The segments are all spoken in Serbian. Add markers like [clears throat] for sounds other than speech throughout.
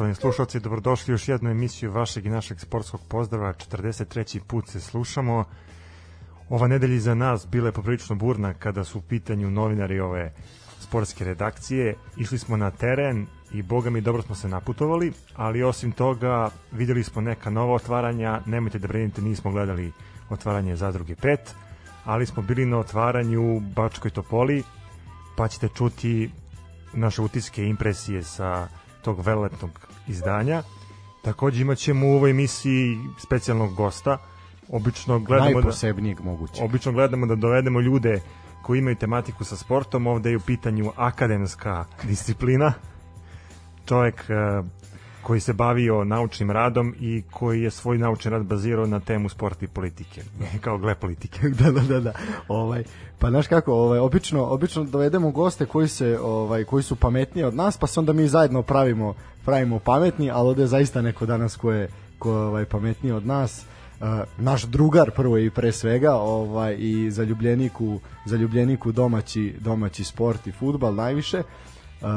Poštovani slušalci, dobrodošli u još jednu emisiju vašeg i našeg sportskog pozdrava. 43. put se slušamo. Ova nedelja za nas bila je poprilično burna kada su u pitanju novinari ove sportske redakcije. Išli smo na teren i boga mi dobro smo se naputovali, ali osim toga videli smo neka nova otvaranja. Nemojte da brinite, nismo gledali otvaranje zadruge 5, ali smo bili na otvaranju Bačkoj Topoli, pa ćete čuti naše utiske i impresije sa tog velelepnog izdanja. Takođe imat ćemo u ovoj emisiji specijalnog gosta. Obično gledamo Najposebnijeg da, moguće. Obično gledamo da dovedemo ljude koji imaju tematiku sa sportom. Ovde je u pitanju akademska disciplina. Čovek uh, koji se bavio naučnim radom i koji je svoj naučni rad bazirao na temu sporta i politike, [laughs] kao gle politike. [laughs] da, da, da, da. Ovaj, pa znaš kako, ovaj, obično, obično dovedemo goste koji se ovaj koji su pametniji od nas, pa se onda mi zajedno pravimo pravimo pametni, ali ovde je zaista neko danas ko je ko je ovaj pametniji od nas. Uh, naš drugar prvo i pre svega ovaj i zaljubljeniku zaljubljeniku domaći domaći sport i fudbal najviše uh,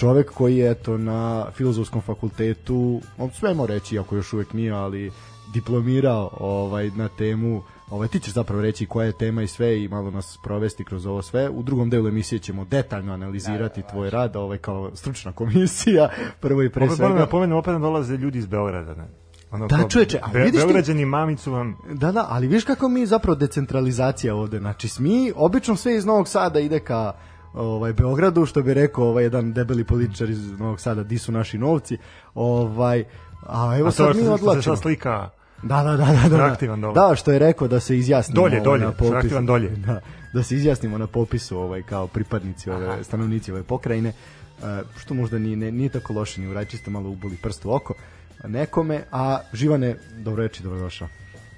čovek koji je eto na filozofskom fakultetu, on sve mora reći ako još uvek nije, ali diplomirao ovaj na temu Ovaj ti ćeš zapravo reći koja je tema i sve i malo nas provesti kroz ovo sve. U drugom delu emisije ćemo detaljno analizirati da, da, tvoj rad, ovaj kao stručna komisija, [laughs] prvo i pre opet, svega. Opet, opet dolaze ljudi iz Beograda, ne? Ono da, čoveče, a Be, vidiš Beograđani mamicu vam... Da, da, ali viš kako mi zapravo decentralizacija ovde, znači mi obično sve iz Novog Sada ide ka ovaj Beogradu što bi rekao ovaj jedan debeli političar iz Novog Sada di su naši novci ovaj a evo a sad mi odlačimo slika Da, da, da, da, da. Aktivan dole. Da, što je rekao da se izjasnimo dolje, dolje, na popisu. Aktivan dolje. Da, da se izjasnimo na popisu ovaj kao pripadnici ove Aha. stanovnici ove pokrajine. Uh, što možda nije, ne, nije tako loše ni uraj, čisto malo uboli prst u oko nekome, a Živane, dobro reči, dobrodošao.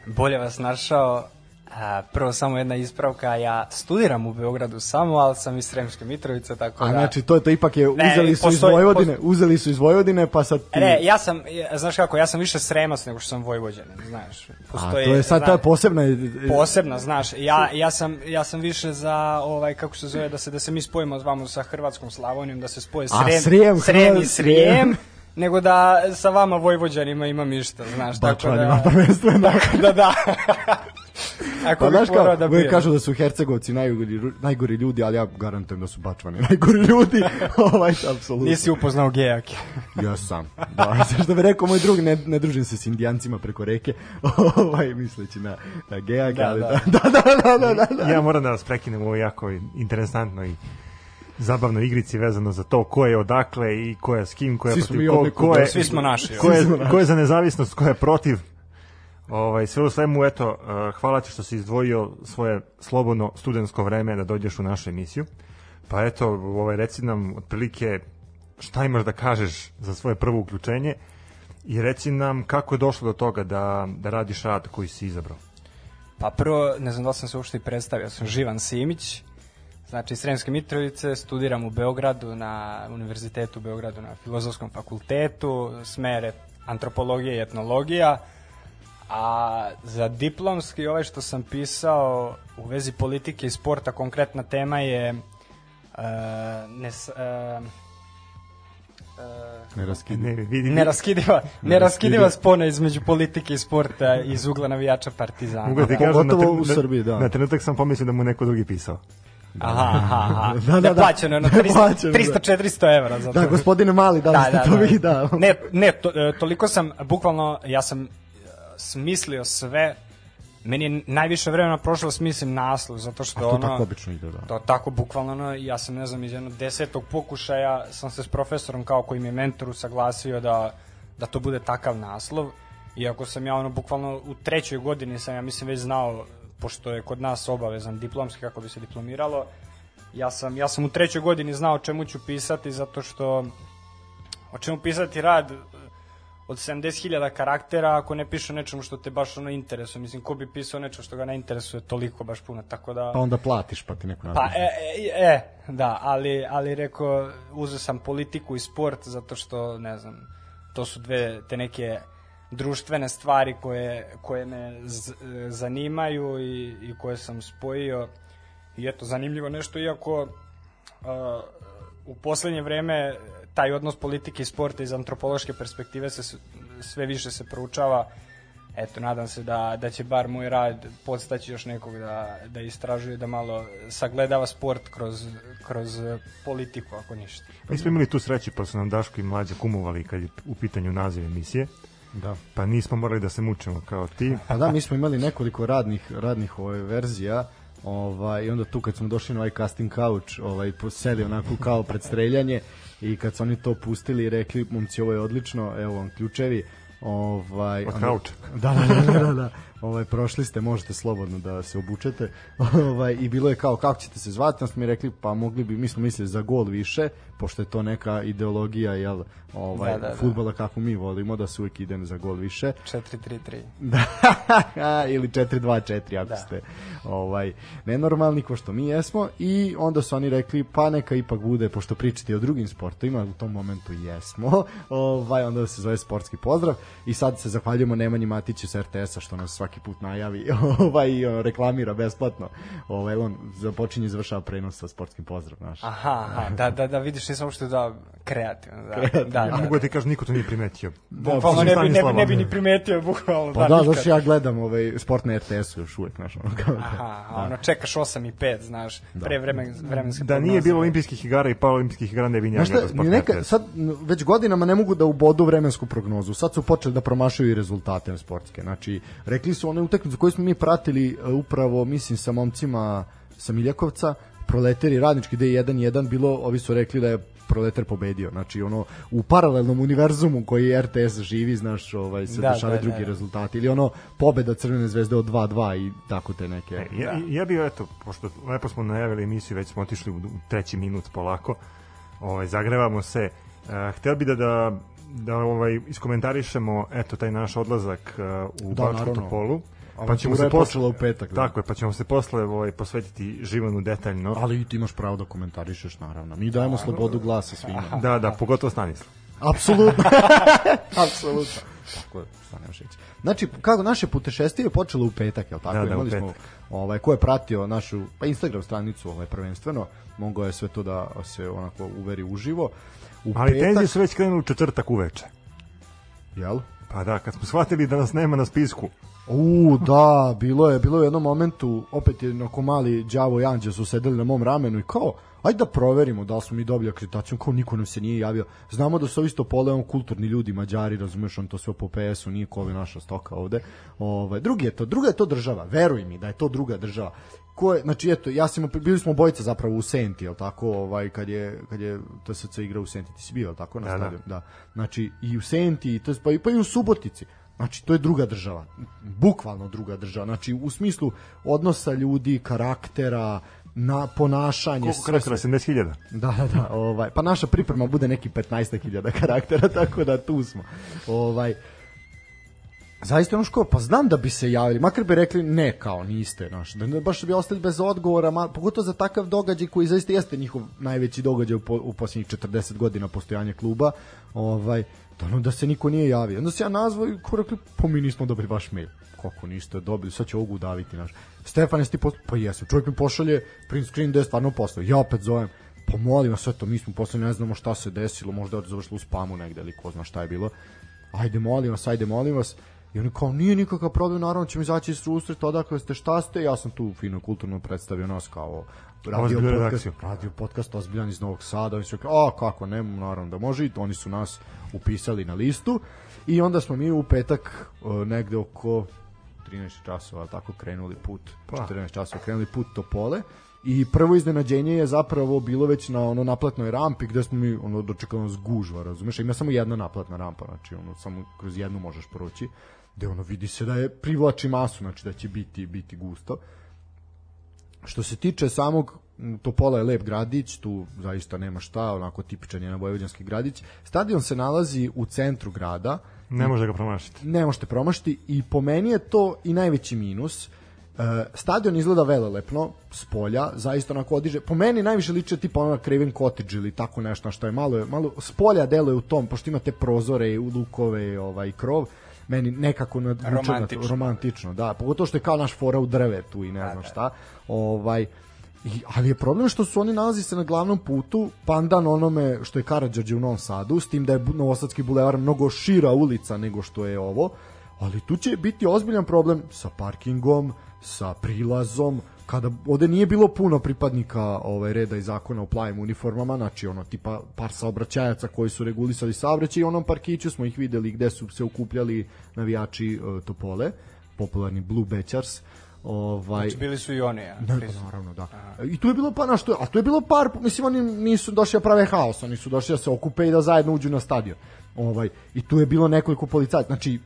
Bolje vas našao, prvo samo jedna ispravka, ja studiram u Beogradu samo, ali sam iz Sremske Mitrovice, tako da... A znači, to to ipak je, uzeli ne, su postoji, iz Vojvodine, postoji, uzeli su iz Vojvodine, pa sad ti... Ne, ja sam, znaš kako, ja sam više Sremac nego što sam Vojvođanin, znaš. Postoji, A, to je sad ta posebna... Posebna, znaš, ja, ja, sam, ja sam više za, ovaj, kako se zove, da se, da se mi spojimo vamo sa Hrvatskom Slavonijom, da se spoje Srem, A, Srem, Srem i Srem, nego da sa vama Vojvođanima imam išta, znaš, tako da... prvenstveno. [laughs] da, da. [laughs] [laughs] Ako pa znaš kao, da uvijek kažu da su Hercegovci najgori, najgori ljudi, ali ja garantujem da su Bačvani [laughs] najgori ljudi. [laughs] ovaj, apsolutno. Nisi upoznao gejake. ja sam. Da, što bi rekao moj drug, ne, ne družim se s indijancima preko reke, ovaj, misleći na, na gejake, da, ali da. Da, da, da, da, da, da. Ja moram da vas prekinem, ovo jako interesantno i zabavnoj igrici vezano za to ko je odakle i ko je s kim, ko je svi protiv, ko, ko, je, svi smo naši. Ko je, ko je za nezavisnost, ko je protiv. Ovaj, sve u svemu, eto, uh, hvala ti što si izdvojio svoje slobodno studentsko vreme da dođeš u našu emisiju. Pa eto, ovaj, reci nam otprilike šta imaš da kažeš za svoje prvo uključenje i reci nam kako je došlo do toga da, da radiš rad koji si izabrao. Pa prvo, ne znam da sam se uopšte i predstavio, sam Živan Simić, znači Sremske Mitrovice, studiram u Beogradu na Univerzitetu u Beogradu na Filozofskom fakultetu, smere antropologija i etnologija, a za diplomski ovaj što sam pisao u vezi politike i sporta, konkretna tema je uh, nes, uh, Neraskidiva. Ne, neraskidiva, neraskidiva spona između politike i sporta iz ugla navijača Partizana. Mogu ti kažem, na, u Srbiji, da. na trenutak sam pomislio da mu neko drugi pisao. Da. Aha, aha, aha. [laughs] da, da, da. Plaćeno na 300-400 evra. Za da, gospodine Mali, da, da, da, to da. vi da. Ne, ne, to, e, toliko sam, bukvalno, ja sam smislio sve meni je najviše vremena prošlo da smislim naslov, zato što A to ono... tako obično ide, da. To tako bukvalno, ono, ja sam, ne znam, iz jednog desetog pokušaja sam se s profesorom kao koji mi je mentor usaglasio da, da to bude takav naslov. Iako sam ja, ono, bukvalno u trećoj godini sam, ja mislim, već znao pošto je kod nas obavezan diplomski kako bi se diplomiralo, ja sam, ja sam u trećoj godini znao o čemu ću pisati zato što o čemu pisati rad od 70.000 karaktera ako ne piše nečemu što te baš ono interesuje. Mislim, ko bi pisao nečemu što ga ne interesuje toliko baš puno, tako da... Pa onda platiš pa ti neko napiše. Pa, e, e, e, da, ali, ali rekao, uzeo sam politiku i sport zato što, ne znam, to su dve te neke društvene stvari koje, koje me zanimaju i, i koje sam spojio. I eto, zanimljivo nešto, iako uh, u poslednje vreme taj odnos politike i sporta iz antropološke perspektive se sve više se proučava. Eto, nadam se da, da će bar moj rad podstaći još nekog da, da istražuje, da malo sagledava sport kroz, kroz politiku, ako ništa. Mi smo imali tu sreće pa su nam Daško i Mlađa kumovali kad je u pitanju naziv emisije, Da. pa nismo morali da se mučimo kao ti. Pa da, mi smo imali nekoliko radnih radnih ove verzija. Ovaj i onda tu kad smo došli na ovaj casting couch, ovaj poseli onako kao pred streljanje i kad su oni to pustili i rekli momci ovo je odlično, evo vam ključevi. Ovaj Od kauča. Da, da, da, da, da. Ovaj prošli ste, možete slobodno da se obučete. [laughs] Ovaj i bilo je kao kako ćete se zvati, smo mi rekli pa mogli bi mi smo mislili za gol više, pošto je to neka ideologija jel ovaj Da, da, da. fudbala kako mi volimo da se uvek idem za gol više. 4-3-3. [laughs] Da, ili 4-2-4 ako Da. ste ovaj, nenormalni ko što mi jesmo i onda su oni rekli pa neka ipak bude, pošto pričate o drugim sportovima, u tom momentu jesmo, [laughs] ovaj, onda se zove sportski pozdrav i sad se zahvaljujemo Nemanji Matiću sa RTS-a što nas svaki put najavi [laughs] ovaj, i on reklamira besplatno, ovaj, on započinje i završava prenos sa sportskim pozdravom naš. Aha, aha, da, da, da, vidiš, nisam uopšte da kreativno, da, da, da, A mogu da ti kažem, niko to nije primetio. Bukvalno Osim ne bi, ne, bi, ne bi ni primetio, bukvalno. Pa da, nikad. zato što ja gledam ovaj, sport na RTS-u još uvek, znaš, ono kao da. Aha, a ono, čekaš 8 i 5, znaš, pre vremen, vremenske Da nije bilo olimpijskih igara i paraolimpijskih igara ne bi njega Znaš da sport ni neka, neka, sad n- već godinama ne mogu da ubodu vremensku prognozu. Sad su počeli da promašaju i rezultate sportske. Znači, rekli su one utakmice koje smo mi pratili e, upravo, mislim, sa momcima sa Miljakovca, proleteri radnički da je 1-1 bilo, ovi su rekli da je proletar pobedio. Znači, ono, u paralelnom univerzumu koji RTS živi, znaš, ovaj, se Da, dešavaju da, drugi da, da. rezultati. Ili ono, pobeda Crvene zvezde od 2-2 i tako te neke... E, ja, ja bih, eto, pošto lepo smo najavili emisiju, već smo otišli u, treći minut polako, ovaj, zagrevamo se, uh, hteo bi da, da, da ovaj, iskomentarišemo eto, taj naš odlazak uh, u Da, Bačku naravno. Topolu. Avantura je počela u petak, da. Tako je, pa ćemo se posle ovaj, posvetiti Živanu detaljno. Ali i ti imaš pravo da komentarišeš, naravno. Mi dajemo slobodu glasa svima. Da, da, pogotovo Stanislav. Apsolutno. [laughs] Apsolutno. Tako je, šta nemaš reći. Znači, kako naše putešestvije je počelo u petak, je li tako? Da, da, Imali smo, ovaj, ko je pratio našu pa Instagram stranicu ovaj, prvenstveno, mogao je sve to da se onako uveri uživo. U Ali petak, tenzije su već krenuli u četvrtak uveče. Jel? Pa da, kad smo shvatili da nas nema na spisku, U, da, bilo je, bilo je u jednom momentu, opet je onako mali đavo i anđe su sedeli na mom ramenu i kao, ajde da proverimo da li smo mi dobili akreditaciju, kao niko nam se nije javio. Znamo da su isto pole on kulturni ljudi, mađari, razumeš, on to sve po PS-u, nije ko ovi naša stoka ovde. Ovaj, drugi je to, druga je to država, veruj mi da je to druga država. Ko je, znači eto, ja sam, bili smo bojice zapravo u Senti, jel tako, ovaj, kad je, kad je TSC igra u Senti, ti si bio, jel tako, na Da, da. Da. Znači, i u Senti, i to, pa, i, pa i u Subotici. Znači, to je druga država. Bukvalno druga država. Znači, u smislu odnosa ljudi, karaktera, na ponašanje, koliko karaktera, sve. 70.000. Da, da, da, ovaj, pa naša priprema bude neki 15.000 karaktera, [laughs] tako da tu smo. Ovaj, zaista ono ško, pa znam da bi se javili, makar bi rekli ne, kao niste, znaš, da baš bi ostali bez odgovora, ma, pogotovo za takav događaj koji zaista jeste njihov najveći događaj u, po, u posljednjih 40 godina postojanja kluba, ovaj, da, ono, da se niko nije javio. Onda se ja nazvao i ko rekli, pa mi nismo dobili vaš mail. Kako niste dobili, sad će ovogu udaviti naš. Stefan, ti poslao? Pa jesam. Čovjek mi pošalje print screen da je stvarno poslao. Ja opet zovem, pa molim vas, sve to, mi smo poslali, ne znamo šta se desilo, možda je završilo u spamu negde ili ko zna šta je bilo. Ajde, molim vas, ajde, molim vas. I oni kao, nije nikakav problem, naravno ćemo izaći iz susreta, odakle ste, šta ste, ja sam tu fino kulturno predstavio nas kao radio Ozbiljnu podcast, radio podcast ozbiljan iz Novog Sada, oni su rekli, a kako, ne, naravno da može, i oni su nas upisali na listu. I onda smo mi u petak uh, negde oko 13 časova tako krenuli put, Pa. 14 časova krenuli put Topole i prvo iznenađenje je zapravo bilo već na ono naplatnoj rampi gde smo mi ono dočekali nas gužva, razumeš? Ima samo jedna naplatna rampa, znači ono samo kroz jednu možeš proći gde ono vidi se da je privlači masu, znači da će biti biti gusto. Što se tiče samog Topola je lep gradić, tu zaista nema šta, onako tipičan jedan vojvođanski gradić. Stadion se nalazi u centru grada, Ne može da ga promašiti. ne možete promašiti i po meni je to i najveći minus. E, stadion izgleda velelepno s polja, zaista onako odiže. Po meni najviše liče tipa ono na Craven Cottage ili tako nešto što je malo, malo s polja deluje u tom, pošto imate prozore, lukove, ovaj krov meni nekako nadvuče na to- Romantično. romantično, da, pogotovo što je kao naš fora u drvetu i ne znam šta. Ovaj I, ali je problem što su oni nalazi se na glavnom putu, pandan onome što je Karadžađe u Novom Sadu, s tim da je Novosadski bulevar mnogo šira ulica nego što je ovo, ali tu će biti ozbiljan problem sa parkingom, sa prilazom, kada ovde nije bilo puno pripadnika ovaj reda i zakona u plavim uniformama, znači ono tipa par saobraćajaca koji su regulisali saobraćaj i onom parkiću smo ih videli gde su se okupljali navijači uh, Topole, popularni Blue Bechers. Ovaj Znači bili su i oni, ja. Ne, pa naravno, da. I tu je bilo pa na što, a tu je bilo par, mislim oni nisu došli da prave haos, oni su došli da se okupe i da zajedno uđu na stadion. Ovaj i tu je bilo nekoliko policajaca, znači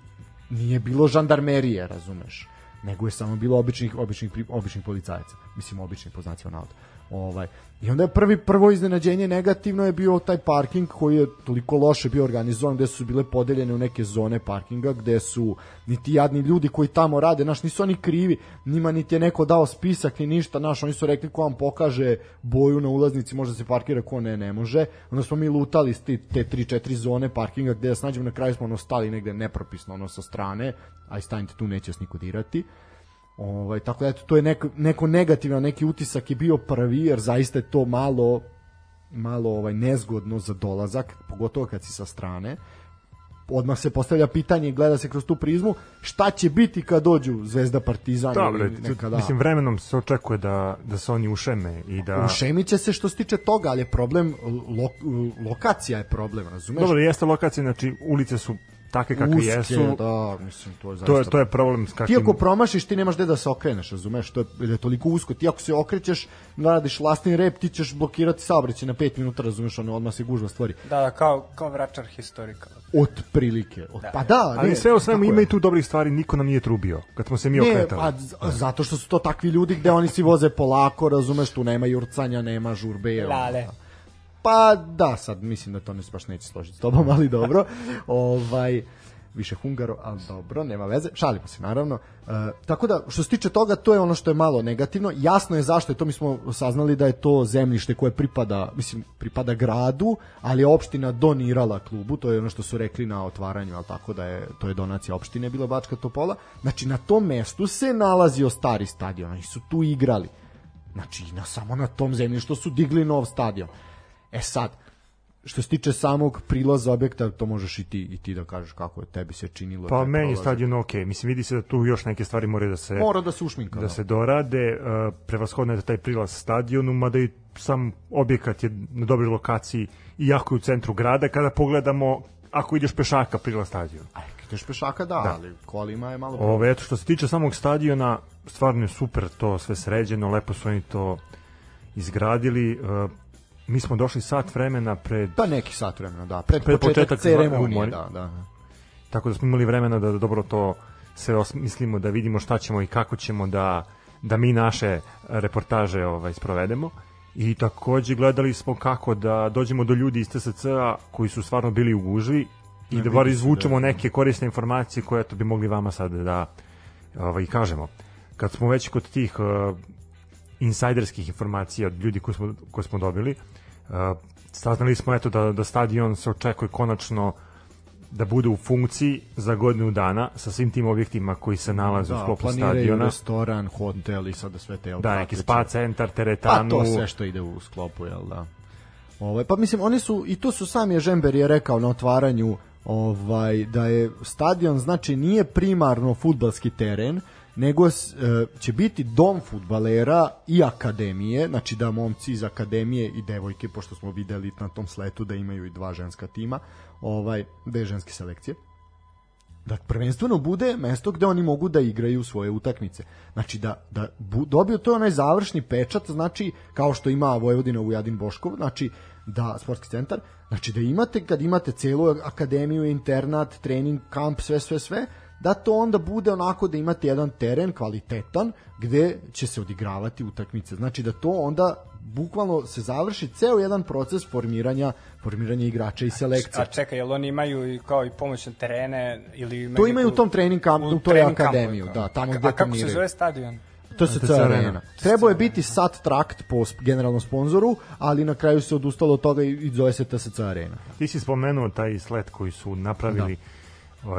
nije bilo žandarmerije, razumeš nego je samo bilo običnih običnih običnih policajaca mislim običnih po znacima ovaj i onda je prvi prvo iznenađenje negativno je bio taj parking koji je toliko loše bio organizovan gde su bile podeljene u neke zone parkinga gde su niti jadni ljudi koji tamo rade naš nisu oni krivi njima niti je neko dao spisak ni ništa naš oni su rekli ko vam pokaže boju na ulaznici može se parkira ko ne ne može. Onda smo mi lutali te, te 3 4 zone parkinga gde da se nađemo na kraju smo ono stali negde nepropisno ono sa strane aj stanite tu neće vas niko dirati Ovaj, tako da eto, to je neko, neko negativno, neki utisak je bio prvi, jer zaista je to malo malo ovaj nezgodno za dolazak, pogotovo kad si sa strane. Odmah se postavlja pitanje, gleda se kroz tu prizmu, šta će biti kad dođu Zvezda Partizan Dobre, ili nekada. Mislim, vremenom se očekuje da, da se oni ušeme i da... Ušemit će se što se tiče toga, ali je problem, lo, lokacija je problem, razumeš? Dobro, jeste lokacija, znači ulice su takve kakve Uske, jesu. Da, mislim, to je zaista... To je, to je problem s kakvim... Ti ako promašiš, ti nemaš gde da se okreneš, razumeš? To je, je toliko usko. Ti ako se okrećeš, radiš lastni rep, ti ćeš blokirati saobraćaj na 5 minuta, razumeš, ono odmah se gužva stvari. Da, da, kao, kao vračar historika. Od prilike. Od, da. Pa da, Ali ne, sve o svemu ima je. i tu dobrih stvari, niko nam nije trubio kad smo se mi Ne, okretali. a, z- a zato što su to takvi ljudi gde oni si voze polako, razumeš, tu nema jurcanja, nema žurbe. ono, Lale. Pa da, sad mislim da to ne baš neće složiti s tobom, ali dobro. [laughs] ovaj više Hungaro, ali dobro, nema veze. Šalimo se naravno. E, tako da što se tiče toga, to je ono što je malo negativno. Jasno je zašto je to mi smo saznali da je to zemljište koje pripada, mislim, pripada gradu, ali je opština donirala klubu, to je ono što su rekli na otvaranju, al tako da je to je donacija opštine bila Bačka Topola. Znači na tom mestu se nalazio stari stadion, oni su tu igrali. Znači, na, samo na tom zemljištu su digli nov stadion. E sad, što se tiče samog prilaza objekta, to možeš i ti, i ti da kažeš kako je tebi se činilo. Pa meni je stadion ok. Mislim, vidi se da tu još neke stvari moraju da se... Mora da se ušminka. da se dorade, uh, prevashodno je taj prilaz stadionu, mada i sam objekat je na dobroj lokaciji, iako je u centru grada, kada pogledamo, ako ideš pešaka, prilaz stadionu. Aj, ideš pešaka, da, Da. ali kolima je malo... Ove, eto, što se tiče samog stadiona, stvarno je super to sve sređeno, lepo su oni to izgradili. Uh, mi smo došli sat vremena pred, Pa neki sat vremena, da. Pred, Pred početak, početak ceremonije, da, da. tako da smo imali vremena da dobro to sve osmislimo, da vidimo šta ćemo i kako ćemo da, da mi naše reportaže ovaj, sprovedemo. I takođe gledali smo kako da dođemo do ljudi iz TSC-a koji su stvarno bili u gužvi i Ne, da bar se izvučemo da- neke korisne informacije koje to bi mogli vama sad da ovaj, kažemo. Kad smo već kod tih uh, insajderskih informacija od ljudi koje smo, koje smo dobili, uh, saznali smo eto da, da stadion se očekuje konačno da bude u funkciji za godinu dana sa svim tim objektima koji se nalaze u Da, sklopu planiraju stadiona. restoran, hotel i sada sve te Da, neki spa centar, Pa teretanu. to sve što ide u sklopu, jel da? Ovaj pa mislim oni su i to su sami je Žember je rekao na otvaranju ovaj da je stadion znači nije primarno fudbalski teren nego e, će biti dom fudbalera i akademije, znači da momci iz akademije i devojke, pošto smo videli na tom sletu da imaju i dva ženska tima, ovaj, dve ženske selekcije, da prvenstveno bude mesto gde oni mogu da igraju svoje utakmice. Znači da, da bu, dobiju to onaj završni pečat, znači kao što ima Vojvodina u Jadin Boškov, znači da sportski centar, znači da imate kad imate celu akademiju, internat, trening, kamp, sve sve sve, da to onda bude onako da imate jedan teren kvalitetan gde će se odigravati utakmice. Znači da to onda bukvalno se završi ceo jedan proces formiranja formiranja igrača i selekcije. A čekaj, jel oni imaju i kao i pomoćne terene ili imaju To imaju u tom trening kampu, u toj akademiju, da, tamo gde a kako se treniraju. zove stadion? To se Arena. arena. Trebao je biti sat trakt po generalnom sponzoru, ali na kraju se odustalo od toga i zove se TSC arena. Ti si spomenuo taj slet koji su napravili da.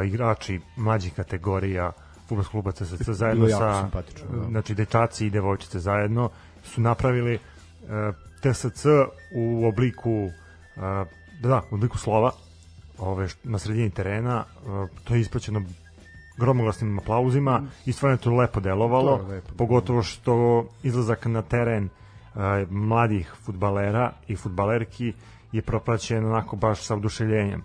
Igrači mlađih kategorija fudbalskog kluba CSC zajedno sa simpatično, da. znači dečaci i devojčice zajedno su napravili e, TSC u obliku e, da, u obliku slova ove, na sredini terena, e, to je ispraćeno gromoglasnim aplauzima i stvarno je to lepo delovalo, To je lepo. pogotovo što izlazak na teren e, mladih futbalera i futbalerki je propraćen onako baš sa oduševljenjem.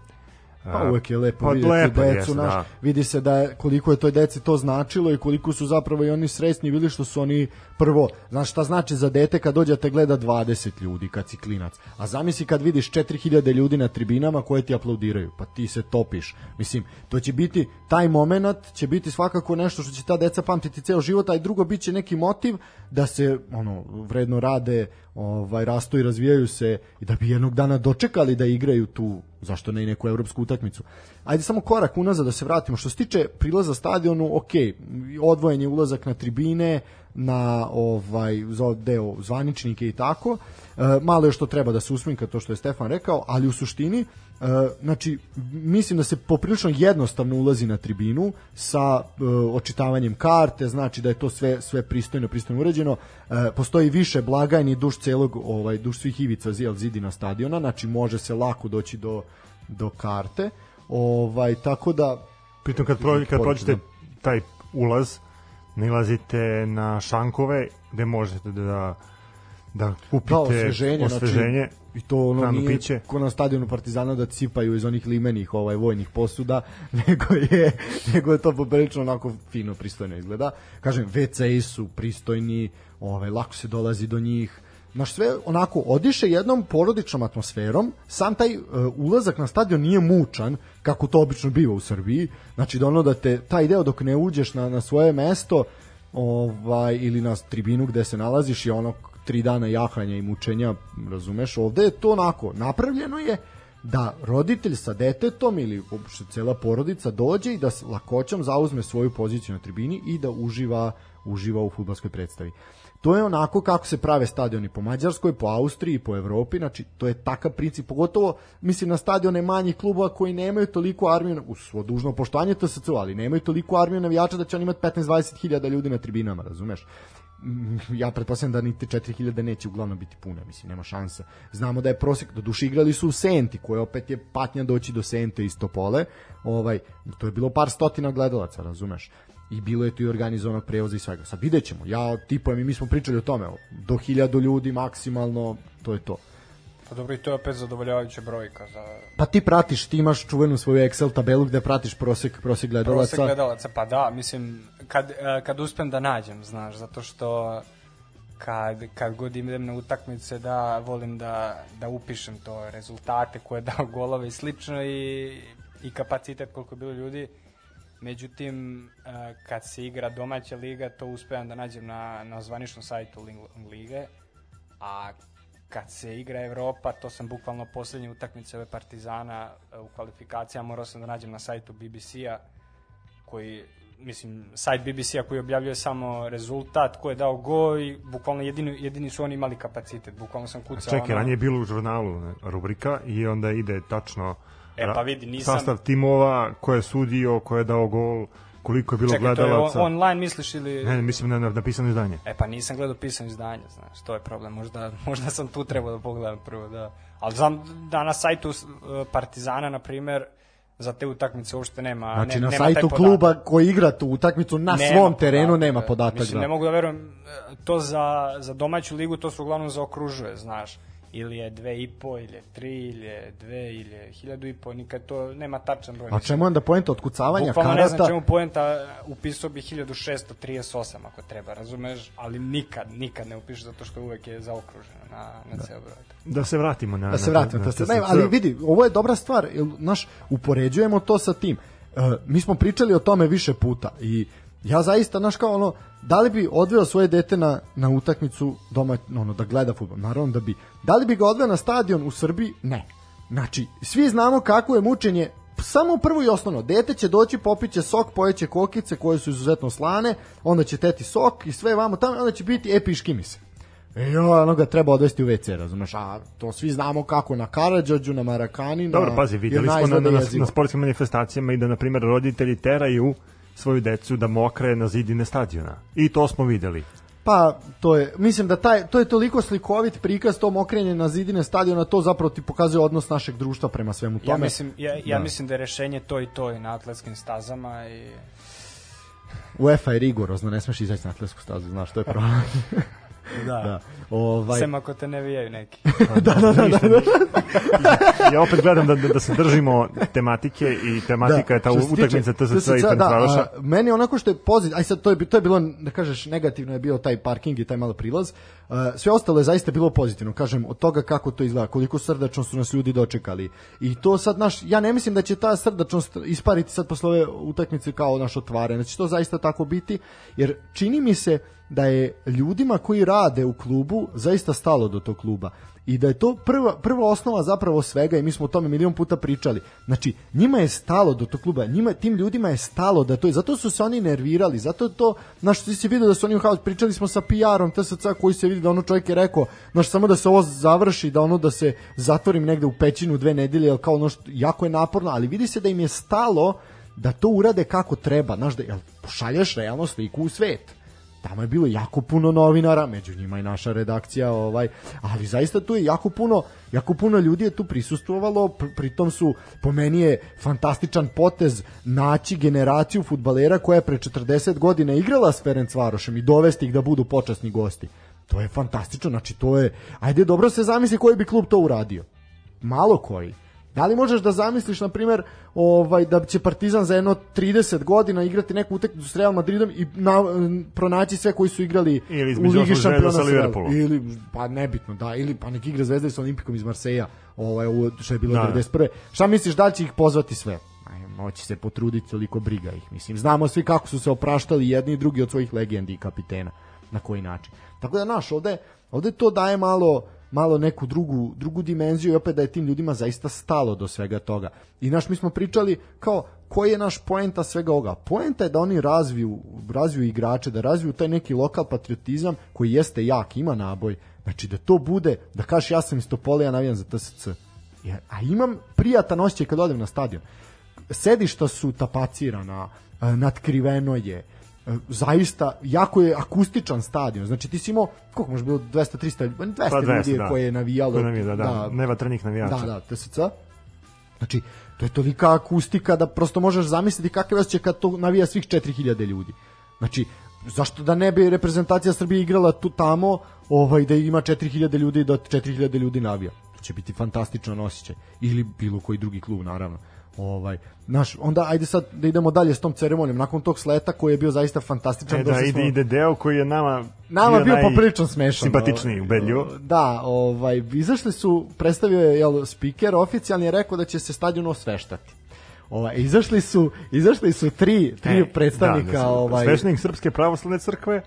Pa uvek je lepo Pa vidjeti lepo decu, naš, da. vidi se da koliko je toj deci to značilo i koliko su zapravo i oni srećni bili što su oni prvo, znaš šta znači za dete kad dođe da te gleda 20 ljudi kad si klinac, a zamisli kad vidiš 4000 ljudi na tribinama koje ti aplaudiraju, pa ti se topiš, mislim, to će biti, taj moment će biti svakako nešto što će ta deca pamtiti ceo život, a i drugo bit će neki motiv da se ono vredno rade, ovaj rastu i razvijaju se i da bi jednog dana dočekali da igraju tu zašto ne i neku evropsku utakmicu. Ajde samo korak unazad da se vratimo. Što se tiče prilaza stadionu, ok, odvojen je ulazak na tribine, na ovaj za deo zvaničnike i tako. E, malo je što treba da se usminka to što je Stefan rekao, ali u suštini e, znači mislim da se poprilično jednostavno ulazi na tribinu sa e, očitavanjem karte, znači da je to sve sve pristojno pristojno urađeno. E, postoji više blagajni duž celog ovaj duž svih ivica zijel zidina stadiona, znači može se lako doći do do karte. Ovaj tako da Pritom kad, pro, kad prođete taj ulaz, nalazite na šankove gde možete da da kupite da osveženje, osveženje znači, i to ono hranu, nije piće. ko na stadionu Partizana da cipaju iz onih limenih ovaj vojnih posuda, [laughs] nego je nego je to poprilično onako fino pristojno izgleda. Kažem WC su pristojni, ovaj lako se dolazi do njih. Naš sve onako odiše jednom porodičnom atmosferom, sam taj uh, ulazak na stadion nije mučan, kako to obično biva u Srbiji, znači da ono da te, taj deo dok ne uđeš na, na svoje mesto, ovaj, ili na tribinu gde se nalaziš je ono tri dana jahanja i mučenja, razumeš, ovde je to onako, napravljeno je da roditelj sa detetom ili uopšte cela porodica dođe i da s lakoćom zauzme svoju poziciju na tribini i da uživa uživa u fudbalskoj predstavi. To je onako kako se prave stadioni po Mađarskoj, po Austriji, po Evropi, znači to je takav princip, pogotovo mislim na stadione manjih klubova koji nemaju toliko armiju, u svo dužno poštovanje TSC, ali nemaju toliko armiju navijača da će on imati 15-20 hiljada ljudi na tribinama, razumeš? Mm, ja pretpostavljam da niti 4000 neće uglavnom biti pune, mislim, nema šanse. Znamo da je prosek, do duše igrali su u Senti, koje opet je patnja doći do Sente iz Topole, ovaj, to je bilo par stotina gledalaca, razumeš? I bilo je tu i organizovanog prevoza i svega. Sad vidjet ćemo, ja tipujem i mi smo pričali o tome, do hiljadu ljudi maksimalno, to je to. Pa dobro, i to je opet zadovoljavajuća brojka za Pa ti pratiš, ti imaš čuvenu svoju Excel tabelu gde pratiš prosek, prosek gledalaca. prosek gledalaca. Pa da, mislim, kad, e, kad uspem da nađem, znaš, zato što kad, kad god idem na utakmice da volim da, da upišem to rezultate koje je [laughs] dao golove i slično i, i kapacitet koliko je bilo ljudi. Međutim, e, kad se igra domaća liga, to uspevam da nađem na, na zvaničnom sajtu Ling- lige, a kad se igra Evropa, to sam bukvalno poslednje utakmice ove Partizana e, u kvalifikacijama, morao sam da nađem na sajtu BBC-a, koji, mislim, sajt BBC-a koji objavljuje samo rezultat, ko je dao go i bukvalno jedini, jedini su oni imali kapacitet, bukvalno sam kucao Čekaj, ono- ranije je bilo u žurnalu rubrika i onda ide tačno E, pa vidi, nisam- sastav timova, ko je sudio, ko je dao gol, koliko je bilo Čekaj, to je gledalaca. on, online misliš ili... Ne, ne, mislim na, na napisano izdanje. E pa nisam gledao pisano izdanje, znaš, to je problem. Možda, [laughs] možda sam tu trebao da pogledam prvo, da. Ali znam da na sajtu uh, Partizana, na primer, za te utakmice uopšte nema Znači ne, na nema sajtu kluba koji igra tu utakmicu na Nema svom terenu podatak, nema da. podatak. Mislim, da. ne mogu da verujem, e, to za, za domaću ligu to se uglavnom zaokružuje, znaš. Ili je dve i po, ili je tri, ili je dve, ili je hiljadu i po, nikad to nema tačan broj. A čemu onda poenta otkucavanja Bukvalno ne znam karata? čemu poenta, upisao bi 1638 ako treba, razumeš, ali nikad, nikad ne upišeš zato što uvek je zaokruženo na, na da. ceo broj. Da se vratimo na... da se na- vratimo na to se TSC. ne, ali vidi ovo je dobra stvar jel, naš upoređujemo to sa tim uh, mi smo pričali o tome više puta i ja zaista znaš kao ono da li bi odveo svoje dete na, na utakmicu doma ono da gleda fudbal? Naravno da bi. Da li bi ga odveo na stadion u Srbiji? Ne. Znači svi znamo kako je mučenje samo prvo i osnovno, dete će doći, popiće sok, pojeće kokice koje su izuzetno slane, onda će teti sok i sve vamo tamo, onda će biti epiški mi se. E, jo, ono ga treba odvesti u WC, razumeš, a to svi znamo kako na Karadžođu, na Marakani, na... Dobro, pazi, videli smo na, na, jezivo. na sportskim manifestacijama i da, na primjer, roditelji teraju svoju decu da mokre na zidine stadiona. I to smo videli. Pa to je, mislim da taj, to je toliko slikovit prikaz to mokrenje na zidine stadiona, to zapravo ti pokazuje odnos našeg društva prema svemu tome. Ja mislim, ja, ja Da. mislim da je rešenje to i to i na atletskim stazama i UEFA je rigorozno, ne smeš izaći na atletsku stazu, znaš, to je problem. [laughs] [laughs] da. da. Ovaj, Sem ako te ne vijaju neki. [laughs] da, da, da, da, ja opet gledam da, da, da se držimo tematike i tematika je ta utakmica TSC i da, Fenerbahča. a, meni onako što je pozitivno, aj sad to je, to je bilo, da kažeš, negativno je bio taj parking i taj malo prilaz, a, sve ostalo je zaista bilo pozitivno, kažem, od toga kako to izgleda, koliko srdačno su nas ljudi dočekali. I to sad, naš, ja ne mislim da će ta srdačnost ispariti sad posle ove utakmice kao naš otvaranje, da će to zaista tako biti, jer čini mi se da je ljudima koji rade u klubu zaista stalo do tog kluba i da je to prva, prva osnova zapravo svega i mi smo o tome milion puta pričali. Znači, njima je stalo do tog kluba, njima, tim ljudima je stalo da to je, zato su se oni nervirali, zato to, znaš, ti si vidio da su oni u haos, pričali smo sa PR-om TSC koji se vidi da ono čovjek je rekao, znaš, samo da se ovo završi, da ono da se zatvorim negde u pećinu dve nedelje, jer kao ono što, jako je naporno, ali vidi se da im je stalo da to urade kako treba, znaš, da jel, pošalješ realno sliku u svet tamo je bilo jako puno novinara, među njima i naša redakcija, ovaj, ali zaista tu je jako puno, jako puno ljudi je tu prisustvovalo, pr- pritom su po meni je fantastičan potez naći generaciju futbalera koja je pre 40 godina igrala s Ferencvarošem i dovesti ih da budu počasni gosti. To je fantastično, znači to je, ajde dobro se zamisli koji bi klub to uradio. Malo koji. Da li možeš da zamisliš, na primjer, ovaj, da će Partizan za jedno 30 godina igrati neku utakmicu s Real Madridom i na, pronaći sve koji su igrali Ili u Ligi šampiona sa Liverpoolom. Ili, pa nebitno, da, ili pa nek igra Zvezda sa Olimpikom iz Marseja, ovaj, što je bilo Da, da. 91. Šta misliš, da li će ih pozvati sve? Moći se potruditi, toliko briga ih. Mislim, znamo svi kako su se opraštali jedni i drugi od svojih legendi i kapitena. Na koji način. Tako da, naš, ovde, ovde to daje malo malo neku drugu, drugu dimenziju i opet da je tim ljudima zaista stalo do svega toga. I naš, mi smo pričali kao koji je naš poenta svega ovoga. Poenta je da oni razviju, razviju igrače, da razviju taj neki lokal patriotizam koji jeste jak, ima naboj. Znači da to bude, da kažeš ja sam iz Topole, ja navijam za TSC. Ja, a imam prijatan osjećaj kad odem na stadion. Sedišta su tapacirana, e, natkriveno je, zaista jako je akustičan stadion. Znači ti si imao koliko može bilo 200 300 200, Pa 200, ljudi da. koje je navijalo. Ko navija, da, da, nema trenih navijača. Da, da, TSC. Znači, to je tolika akustika da prosto možeš zamisliti kakav je osjećaj kad to navija svih 4000 ljudi. Znači, zašto da ne bi reprezentacija Srbije igrala tu tamo, ovaj da ima 4000 ljudi da 4000 ljudi navija. To će biti fantastičan osjećaj ili bilo koji drugi klub naravno. Ovaj, naš, onda ajde sad da idemo dalje s tom ceremonijom nakon tog sleta koji je bio zaista fantastičan E, da, ide, smo- ide deo koji je nama Nama bio naj- poprilično smešan. Simpatičniji, Ovaj, ubedljivo. Da, ovaj, izašli su, predstavio je jel, speaker, oficijalni je rekao da će se stadion osveštati. Ovaj, izašli su, izašli su tri, tri E, predstavnika, da, da, ovaj, Sveštenik Srpske pravoslavne crkve, e,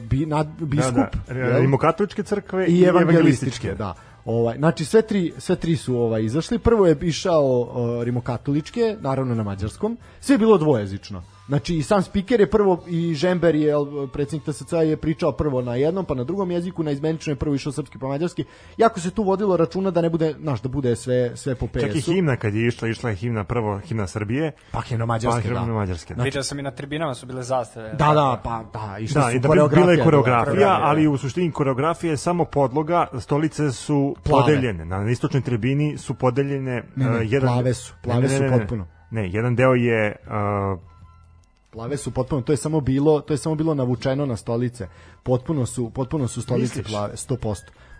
bi, nad, biskup, da, da, rimokatoličke crkve i evangelističke, da. Ovaj, znači sve tri, sve tri su ovaj izašli. Prvo je išao uh, rimokatoličke, naravno na mađarskom. Sve je bilo dvojezično. Znači i sam speaker je prvo i Žember je jel, predsjednik TSC je pričao prvo na jednom pa na drugom jeziku, na izmenično je prvo išao srpski pa mađarski. Jako se tu vodilo računa da ne bude, znaš, da bude sve sve po PS-u. Čak i himna kad je išla, išla je himna prvo himna Srbije, Pa himna mađarske, pa himna da. mađarske. Da, Vidio sam i na tribinama su bile zastave. Da, da, pa da, išli da su i da bi, bila je koreografija, koreografija, da, ali u suštini koreografija je samo podloga, stolice su Plave. podeljene. Na istočnoj tribini su podeljene Ne, ne, uh, jedan plave su, plave su potpuno. Ne, jedan deo je uh, Plave su potpuno, to je samo bilo, to je samo bilo navučeno na stolice. Potpuno su, potpuno su stolice Misliš? plave, 100%.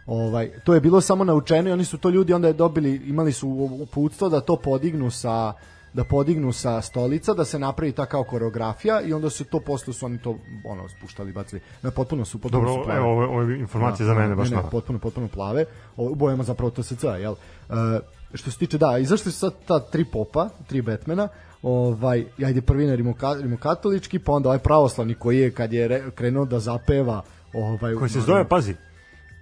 Ovaj, to je bilo samo navučeno i oni su to ljudi onda je dobili, imali su uputstvo da to podignu sa da podignu sa stolica, da se napravi ta kao koreografija i onda se to posle su oni to ono spuštali, bacili. Na potpuno su potpuno su dobro, plave. evo, ovo, ovo je informacija za mene baš ne, ne, potpuno, potpuno plave. O, u bojama zapravo TSC, jel? Uh, što se tiče, da, izašli su sad ta tri popa, tri Batmana, ovaj, ajde prvi na rimoka, rimokatolički, pa onda ovaj pravoslavni koji je, kad je re, krenuo da zapeva, ovaj, Koji se zove, pazi,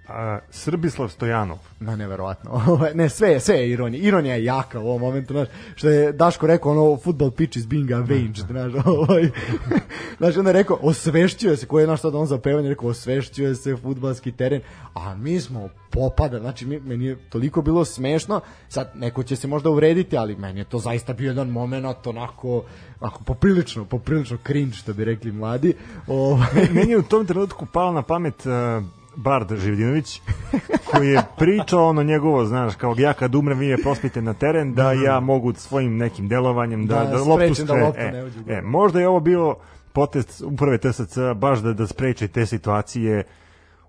A, Srbislav Stojanov. Ma neverovatno. [laughs] Ovaj, ne, sve je, sve je ironija. Ironija je jaka u ovom momentu, znaš, što je Daško rekao ono football pitch is being avenged, znaš, [laughs] ovaj. [laughs] znaš, onda je rekao osvešćuje se, ko je naš sad on za pevanje, rekao osvešćuje se fudbalski teren, a mi smo popada, znači mi, meni je toliko bilo smešno, sad neko će se možda uvrediti, ali meni je to zaista bio jedan moment onako, onako poprilično, poprilično cringe, što bi rekli mladi. Ovaj. Meni je u tom trenutku palo na pamet uh, Bard Živdinović, koji je pričao ono njegovo, znaš, kao ja kad umrem vi me prospite na teren, da ja mogu svojim nekim delovanjem da, Da, da, sprečim loptu da skre- e, e, možda je ovo bio potest uprave TSC baš da, da spreče te situacije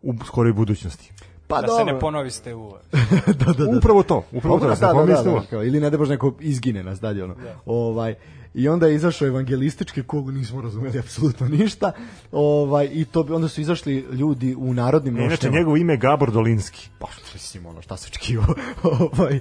u skoroj budućnosti. Pa da se ne ponovi ste u... [laughs] da, da, da. Upravo to, upravo to, da, da, se da, da, pomislimo. da, kao, ili ne da baš neko izgine na stadionu. Ovaj, I onda je izašao evangelistički, koga nismo razumeli apsolutno ništa. Ovaj, I to bi, onda su izašli ljudi u narodnim Inače, nošnjama. njegovo ime je Gabor Dolinski. Pa mislim ono šta se očekivao. [laughs] ovaj, e,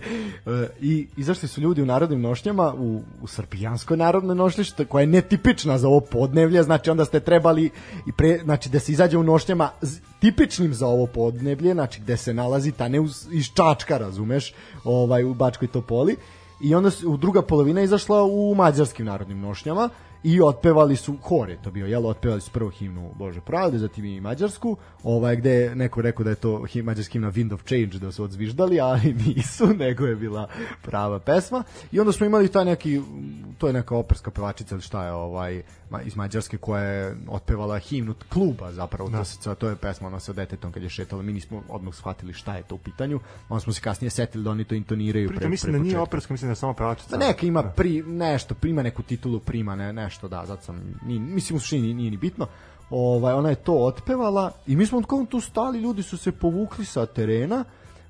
I izašli su ljudi u narodnim nošnjama, u, u srpijanskoj narodnoj nošnji, što, koja je netipična za ovo podnevlje, znači onda ste trebali i pre, znači da se izađe u nošnjama z- tipičnim za ovo podneblje, znači gde se nalazi ta ne uz, iz Čačka, razumeš, ovaj, u Bačkoj Topoli. I onda u druga polovina izašla u mađarskim narodnim nošnjama i otpevali su hor je to bio, jel, otpevali su prvo himnu Bože pravde, zatim i mađarsku, ovaj, gde je neko rekao da je to him, mađarski himna Wind of Change, da su odzviždali, [laughs] ali nisu, nego je bila prava pesma. I onda smo imali taj neki, to je neka operska pevačica ili šta je, ovaj, iz Mađarske koja je otpevala himnu kluba zapravo, to, se, to je pesma ona sa detetom kad je šetala, mi nismo odmah shvatili šta je to u pitanju, onda smo se kasnije setili da oni to intoniraju Pritom pre, mislim pre da nije operska, mislim da je samo pevačica. Pa neka ima pri, nešto, prima neku titulu, prima ne, nešto, da, zato sam, nije, mislim u suštini nije, nije ni bitno. Ovaj, ona je to otpevala i mi smo kao tu stali, ljudi su se povukli sa terena,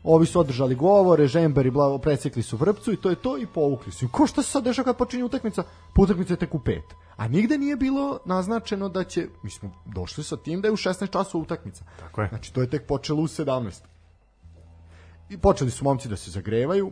ovi su održali govore, žemberi, bla, presekli su vrpcu i to je to i povukli su. Ko šta se sad dešava kad počinje utakmica? Pa utakmica je tek u pet. A nigde nije bilo naznačeno da će, mi smo došli sa tim da je u 16 časova utakmica. Tako je. Znači to je tek počelo u 17. I počeli su momci da se zagrevaju,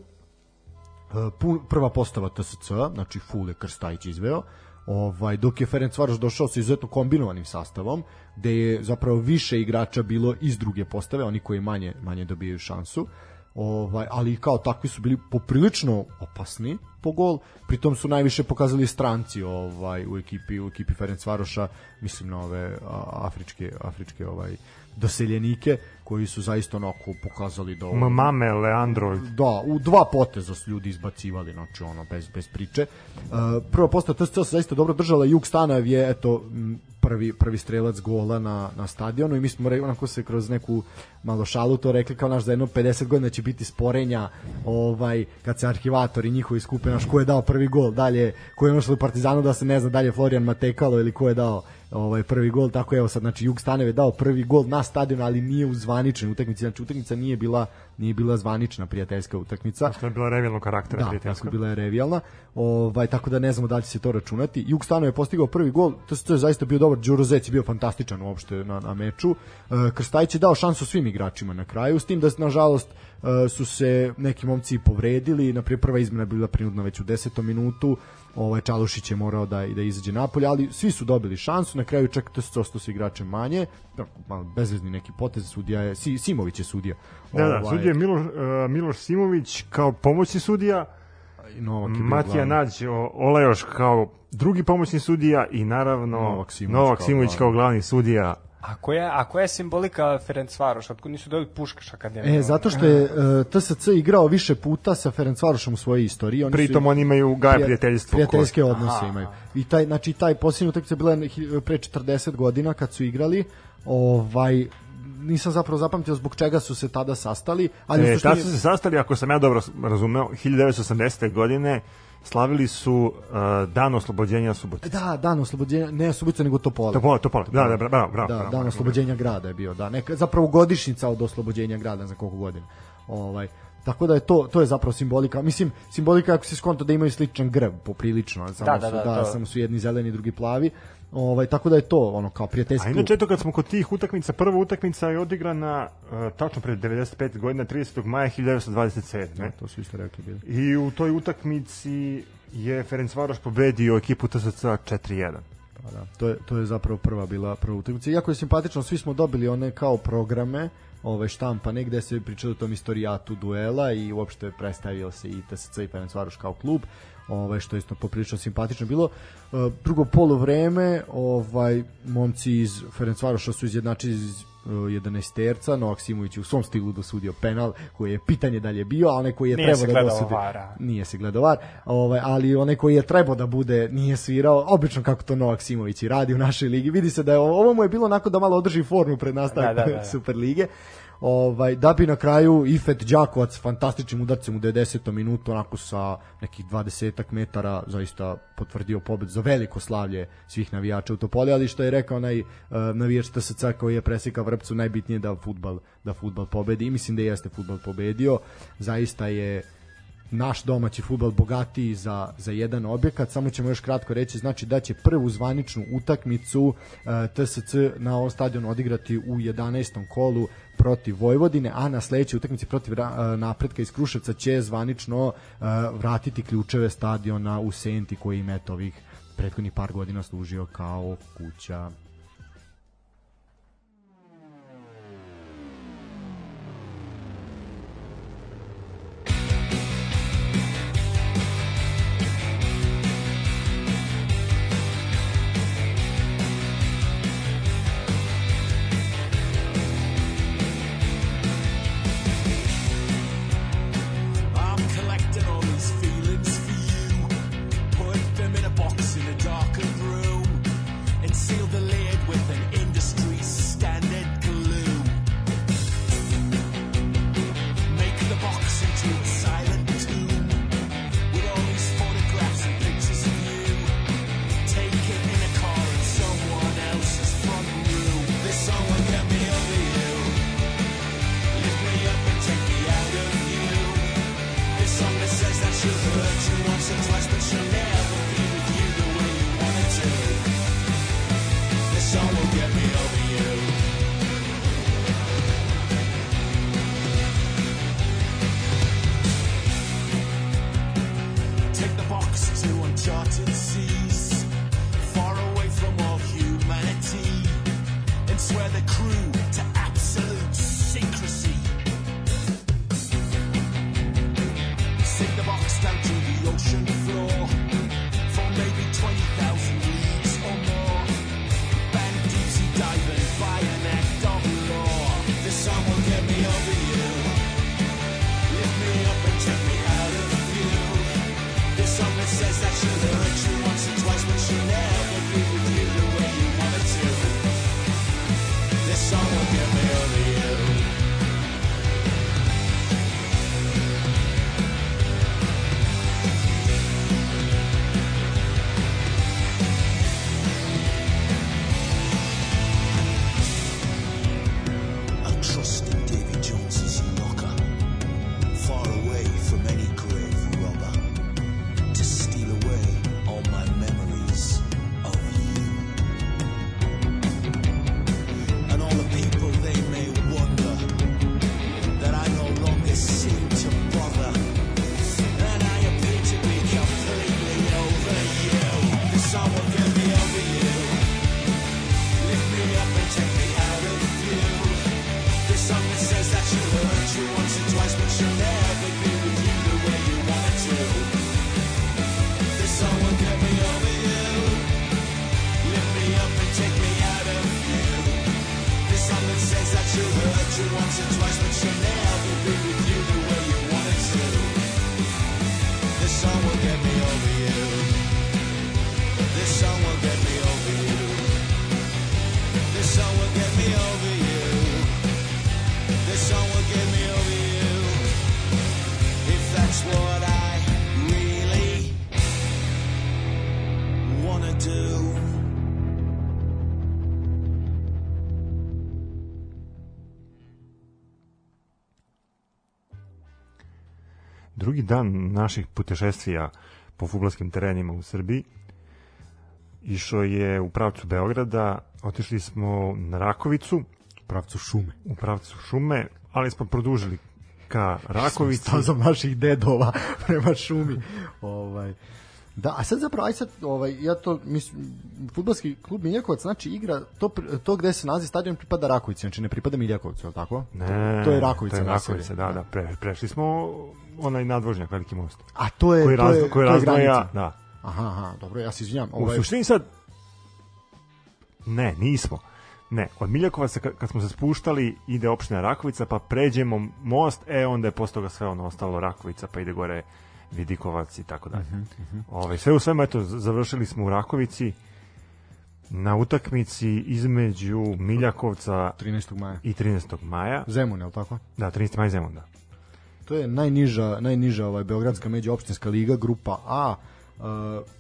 pun, prva postava TSC, znači full je Krstajić izveo, ovaj, dok je Ferenc Varoš došao sa izuzetno kombinovanim sastavom, gde je zapravo više igrača bilo iz druge postave, oni koji manje, manje dobijaju šansu, ovaj, ali kao takvi su bili poprilično opasni po gol, pritom su najviše pokazali stranci ovaj u ekipi u ekipi Ferenc Varoša, mislim na ove a, afričke afričke ovaj doseljenike koji su zaista onako pokazali da ovo- Mame, Leandro, Da, u dva poteza su ljudi izbacivali, znači ono, bez, bez priče. Uh, prva postava TSC se zaista dobro držala, Juk Stanav je, eto, prvi, prvi strelac gola na, na stadionu i mi smo onako se kroz neku malo šalu to rekli kao naš za jedno 50 godina će biti sporenja ovaj, kad se arhivatori njihovi skupe naš ko je dao prvi gol dalje, ko je našao u Partizanu da se ne zna dalje Florijan Matekalo ili ko je dao ovaj prvi gol tako evo sad znači Jug Stanev je dao prvi gol na stadionu ali nije u zvaničnoj utakmici znači utakmica nije bila nije bila zvanična prijateljska utakmica što je bila revijalnog karaktera. da, prijateljska. tako bila je revijalna. Ovaj tako da ne znamo da li će se to računati. Jug Stano je postigao prvi gol. To, to je zaista bio dobar. Đuro Zec je bio fantastičan uopšte na, na meču. E, Krstajić je dao šansu svim igračima na kraju, s tim da nažalost e, su se neki momci povredili. Na prva izmena je bila prinudna već u 10. minutu. Ovaj Čalušić je morao da da izađe napolje, ali svi su dobili šansu. Na kraju čak to su igrače manje. Da, malo bezvezni neki potez sudija je Si, Simović je sudija. Da, da, Ovaj, sudija je Miloš, uh, Miloš Simović kao pomoćni sudija, Novak je Matija. Nađ Olajoš kao drugi pomoćni sudija i naravno Novak Simović Novak kao Simović glavni. kao glavni sudija. A koja, je, a koja je simbolika Ferencvaroša? Otkud nisu dobili Puškaš akademiju? E, zato što je uh, TSC igrao više puta sa Ferencvarošom u svojoj istoriji. Oni Pritom su, oni imaju gaje prija- prijateljstvo. Prijateljske koje- odnose Aha. imaju. I taj, znači, taj posljednji utakmica je bila pre 40 godina kad su igrali. Ovaj, nisam zapravo zapamtio zbog čega su se tada sastali, ali E, suštini- tad su se sastali, ako sam ja dobro razumeo, 1980. godine slavili su uh, dan oslobođenja Subotice. Da, dan oslobođenja, ne Subotica nego Topola. Topola, Topola, da, da, bravo, bravo. bravo, da, bravo, dan bravo. oslobođenja grada je bio, da, neka, zapravo godišnjica od oslobođenja grada za koliko godina. Ovaj, tako da je to to je zapravo simbolika. Mislim, simbolika ako se skonto da imaju sličan grb poprilično, samo Da, da, su da, da, samo su jedni zeleni, drugi plavi. Ovaj tako da je to ono kao prijateljski. A inače, eto kad smo kod tih utakmica, prva utakmica je odigrana uh, tačno pred 95 godina, 30. maja 1927. Ne? to su isto rekli bili. I u toj utakmici je Ferencvaroš pobedio ekipu TSC 4-1. Pa da, to je to je zapravo prva bila prva utakmica. Iako je simpatično, svi smo dobili one kao programe ovaj, štampa negde se pričalo o tom istorijatu duela i uopšte predstavio se i TSC i Ferencvaroš kao klub ovaj što je isto poprilično simpatično bilo. E, drugo poluvreme, ovaj momci iz Ferencvaroša su izjednačili iz 11 terca, Novak Simović u svom stilu dosudio penal koji je pitanje da li je bio, a onaj koji je nije trebao da dosudi vara. nije se gledao var, ovaj, ali onaj koji je trebao da bude nije svirao, obično kako to Novak Simović i radi u našoj ligi. Vidi se da je ovo mu je bilo onako da malo održi formu pred nastavak da, da, da. Super lige ovaj, da bi na kraju Ifet Đakovac fantastičnim udarcem u 90. minutu onako sa nekih 20 metara zaista potvrdio pobed za veliko slavlje svih navijača u Topoli, ali što je rekao onaj uh, navijač TSC koji je presikao vrpcu najbitnije da futbal, da futbal pobedi i mislim da jeste futbal pobedio zaista je naš domaći futbal bogatiji za, za jedan objekat, samo ćemo još kratko reći, znači da će prvu zvaničnu utakmicu uh, TSC na ovom stadionu odigrati u 11. kolu protiv Vojvodine, a na sledećoj utakmici protiv uh, napretka iz Kruševca će zvanično uh, vratiti ključeve stadiona u Senti koji im eto ovih prethodnih par godina služio kao kuća. Dan naših putešestvija po futbolskim terenima u Srbiji išao je u pravcu Beograda, otišli smo na Rakovicu, U pravcu šume. u pravcu šume, ali smo produžili ka Rakovici. Stazom naših dedova [laughs] prema šumi. ovaj, Da, a sad zapravo, aj sad, ovaj, ja to, mislim, futbalski klub Miljakovac, znači igra, to, to gde se nalazi stadion pripada Rakovici, znači ne pripada Miljakovcu, je li tako? Ne, To je Rakovica To je. Rakovica, da, da. Pre, prešli smo onaj nadvožnjak, veliki most. A to je, Koji, to raz, je, koji to je razdvaja, da. Aha, aha, dobro, ja se izvinjam. U Ovaj, suštini sad, ne, nismo. Ne, od Miljakovaca kad, smo se spuštali ide opština Rakovica, pa pređemo most, e onda je posle toga sve ono ostalo Rakovica, pa ide gore Vidikovac i tako dalje. Ovaj, sve u svemu, eto, završili smo u Rakovici na utakmici između Miljakovca 13. maja. i 13. maja. Zemun, je li tako? Da, 13. maj Zemun, da. To je najniža, najniža ovaj Beogradska međuopštinska liga, grupa A. Uh,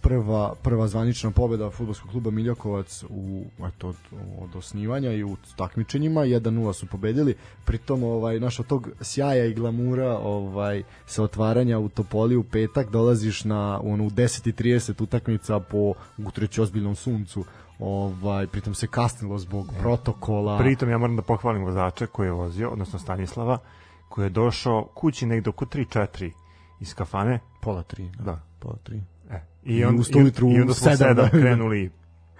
prva prva zvanična pobeda fudbalskog kluba Miljakovac u eto od, od osnivanja i u takmičenjima 1:0 su pobedili pritom ovaj naš od tog sjaja i glamura ovaj sa otvaranja u Topoli u petak dolaziš na onu u 10:30 utakmica po utreći ozbiljnom suncu ovaj pritom se kasnilo zbog protokola Pritom ja moram da pohvalim vozača koji je vozio, odnosno Stanislava, koji je došao kući negde oko 3-4 iz kafane. pola 3 Da. pola 3 E, I I, on, ujutru i, i onda smo sedam, sedam da. [laughs] krenuli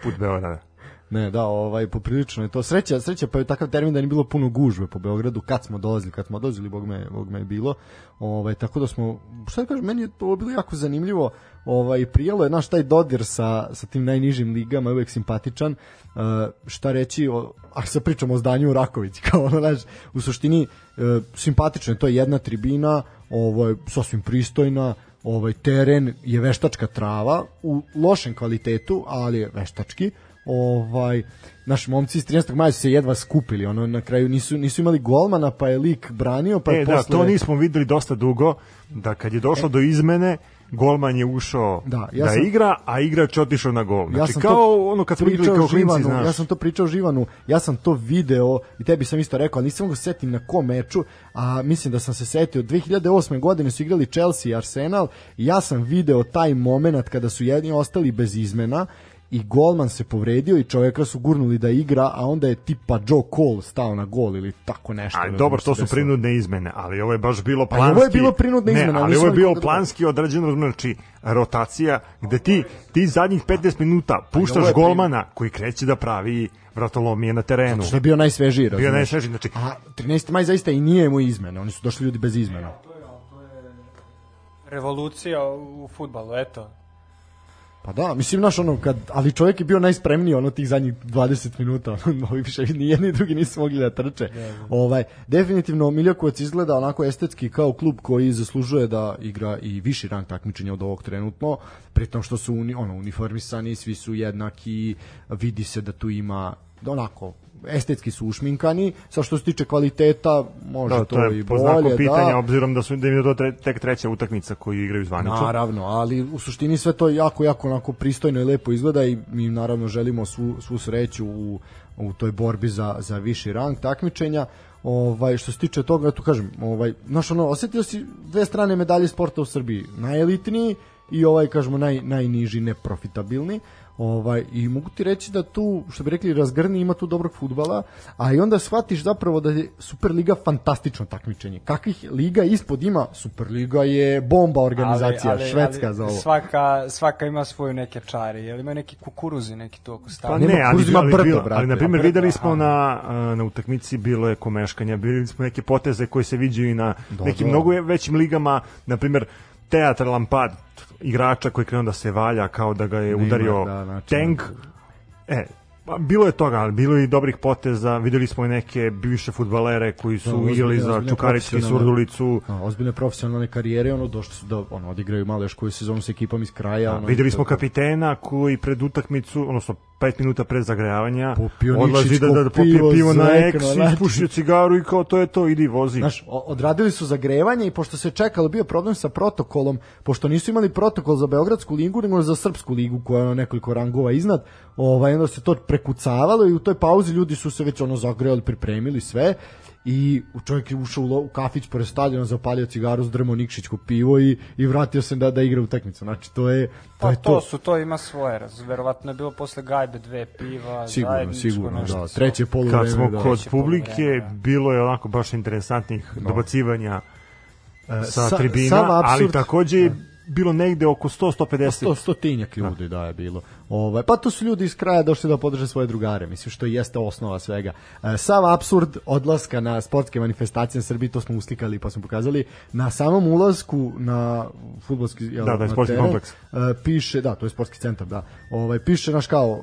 put Beograda. Ne, da, ovaj poprilično je to sreća, sreća pa je takav termin da nije bilo puno gužve po Beogradu kad smo dolazili, kad smo dolazili, bog me, bog me je bilo. Ovaj tako da smo šta da kažem, meni je to bilo jako zanimljivo. Ovaj prijelo je naš taj dodir sa sa tim najnižim ligama, je uvek simpatičan. Uh, šta reći, o, ako se pričamo o zdanju u Rakovici, [laughs] kao ono, znaš, u suštini uh, simpatično je, to je jedna tribina, ovaj sasvim pristojna, ovaj teren je veštačka trava u lošem kvalitetu, ali je veštački. Ovaj naši momci iz 13. maja su se jedva skupili, ono na kraju nisu nisu imali golmana, pa je lik branio, pa je e, da, posle to nismo videli dosta dugo, da kad je došlo do izmene, golman je ušao Da, da, ja sam- igra, a igrač otišao na gol. Znači, sam kao to ono kad smo igrali pričao kao klinci, znaš. Ja sam to pričao Živanu, ja sam to video i tebi sam isto rekao, ali nisam ga setim na kom meču, a mislim da sam se setio. 2008. godine su igrali Chelsea i Arsenal i ja sam video taj moment kada su jedni ostali bez izmena i golman se povredio i čovjeka su gurnuli da igra, a onda je tipa Joe Cole stao na gol ili tako nešto. Ali ne dobro, to su desilo. prinudne izmene, ali ovo je baš bilo Pa i ovo je planski. bilo prinudna ne, izmena, ali nisam ovo je bilo da- planski odrađeno, znači rotacija, gde ti, ti zadnjih 15 minuta puštaš golmana koji kreće da pravi vratolomije na terenu. Što je bio najsvežiji, Bio najsvežiji, znači, A 13. maj zaista i nije mu izmene, oni su došli ljudi bez izmena. Revolucija u futbalu, eto. Pa da, mislim naš ono kad ali čovjek je bio najspremniji ono tih zadnjih 20 minuta, [laughs] ovi više ni jedni ni drugi nisu mogli da trče. Ovaj definitivno Miljakovac izgleda onako estetski kao klub koji zaslužuje da igra i viši rang takmičenja od ovog trenutno, pritom što su uni, ono uniformisani, svi su jednaki, vidi se da tu ima da onako estetski su ušminkani, sa što se tiče kvaliteta, može da, to, to i je po bolje, pitanja, da. obzirom da su da im je to tre, tek treća utakmica koju igraju zvanično. Naravno, ali u suštini sve to jako, jako onako pristojno i lepo izgleda i mi naravno želimo svu, svu sreću u, u toj borbi za, za viši rang takmičenja. Ovaj što se tiče toga, tu kažem, ovaj znaš ono, osetio si dve strane medalje sporta u Srbiji, najelitniji i ovaj kažemo naj najniži neprofitabilni. Ovaj i mogu ti reći da tu što bi rekli razgrni ima tu dobrog fudbala, a i onda shvatiš zapravo da je Superliga fantastično takmičenje. Kakvih liga ispod ima? Superliga je bomba organizacija, švedska za ovo. Svaka, svaka ima svoju neke čari. Jel ima neki kukuruzi neki tu oko Pa stavlja? nema, ne, ali, Kurzima ali, brdo, bilo, brate. ali na primjer videli smo aha. na, na utakmici bilo je komeškanja, bili smo neke poteze koje se viđaju i na Da, nekim da. mnogo većim ligama, na primjer teatralan pad igrača koji krenuo da se valja kao da ga je Neymar, udario da, znači, tank. E, pa bilo je toga, ali bilo je i dobrih poteza, videli smo i neke bivše futbalere koji su Da, igrali ozbiljne- za Čukarički surdulicu, A, ozbiljne profesionalne karijere, ono došli su da ono odigraju malo još koju sezonu sa ekipom iz kraja. Da, ono, videli smo kapitena koji pred utakmicu, odnosno 5 minuta pred zagrejavanja, odlazi da, da, da popije pivo, pivo na eks, znači. ispušio cigaru i kao to je to, idi vozi. Znaš, odradili su zagrevanje i pošto se čekalo, bio problem sa protokolom, pošto nisu imali protokol za Beogradsku ligu, nego za Srpsku ligu koja je nekoliko rangova iznad, ovaj, onda se to prekucavalo i u toj pauzi ljudi su se već ono zagrejali, pripremili sve i čovjek je ušao u, lo- u kafić pored stadiona, zapalio cigaru, zdrmo Nikšićko pivo i, i vratio se da, da igra utakmicu. Znači, to je to. Pa je to, to. su, to ima svoje. raz- Verovatno je bilo posle gajbe dve piva, Sigurno, zajedničko sigurno, nešto. da. Treće poluvreme, Kad smo da. kod publike, poluvreme, da. bilo je onako baš interesantnih dobacivanja E, sa sa- tribina, ali takođe bilo negde oko 100-150. Sto, stotinjak ljudi da je bilo. Ovaj, pa to su ljudi iz kraja došli da podrže svoje drugare, mislim što jeste osnova svega. E, sav absurd odlaska na sportske manifestacije na Srbiji, to smo uslikali pa smo pokazali, na samom ulasku na futbolski jel, Da, da je sportski teren, kompleks. e, piše, da, to je sportski centar, da. Ovaj piše naš kao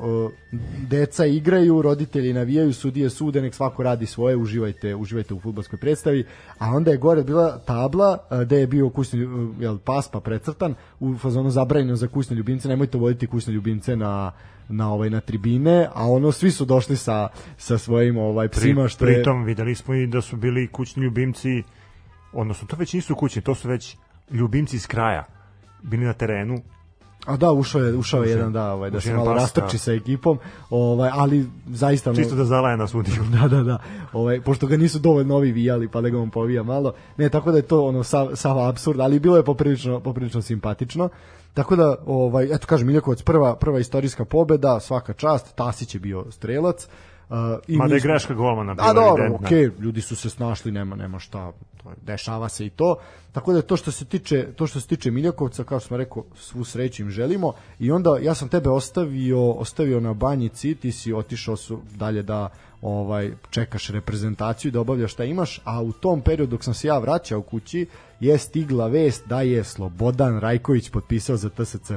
e, deca igraju, roditelji navijaju, sudije sude, nek svako radi svoje, uživajte, uživajte u fudbalskoj predstavi. A onda je gore bila tabla e, gde je bio kućni e, jel pas pa precrtan u fazonu zabranjeno za kućne ljubimce, nemojte voditi kućne ljubimce na na ovaj na tribine, a ono svi su došli sa sa svojim ovaj psima što je Pritom videli smo i da su bili kućni ljubimci, odnosno to već nisu kućni, to su već ljubimci iz kraja. Bili na terenu, A da, ušao je, ušao je jedan da, ovaj da se malo rastrči sa ekipom, ovaj ali zaista čisto da zalaje na sudiju. [laughs] da, da, da. Ovaj, pošto ga nisu dovoljno ovi vijali, pa da ga on povija malo. Ne, tako da je to ono sav, sav absurd, ali bilo je poprilično, poprilično simpatično. Tako da, ovaj, eto kažem, Miljakovac prva, prva istorijska pobeda, svaka čast, Tasić je bio strelac. Uh, i Mada mi je greška golmana bila A dobro, evidentna. okej, ljudi su se snašli, nema nema šta, to je, dešava se i to. Tako da to što se tiče to što se tiče Miljakovca, kao što smo rekao, svu sreću im želimo. I onda ja sam tebe ostavio, ostavio na banjici, ti si otišao su dalje da ovaj čekaš reprezentaciju i da obavljaš šta imaš, a u tom periodu dok sam se ja vraćao kući je stigla vest da je Slobodan Rajković potpisao za TSC.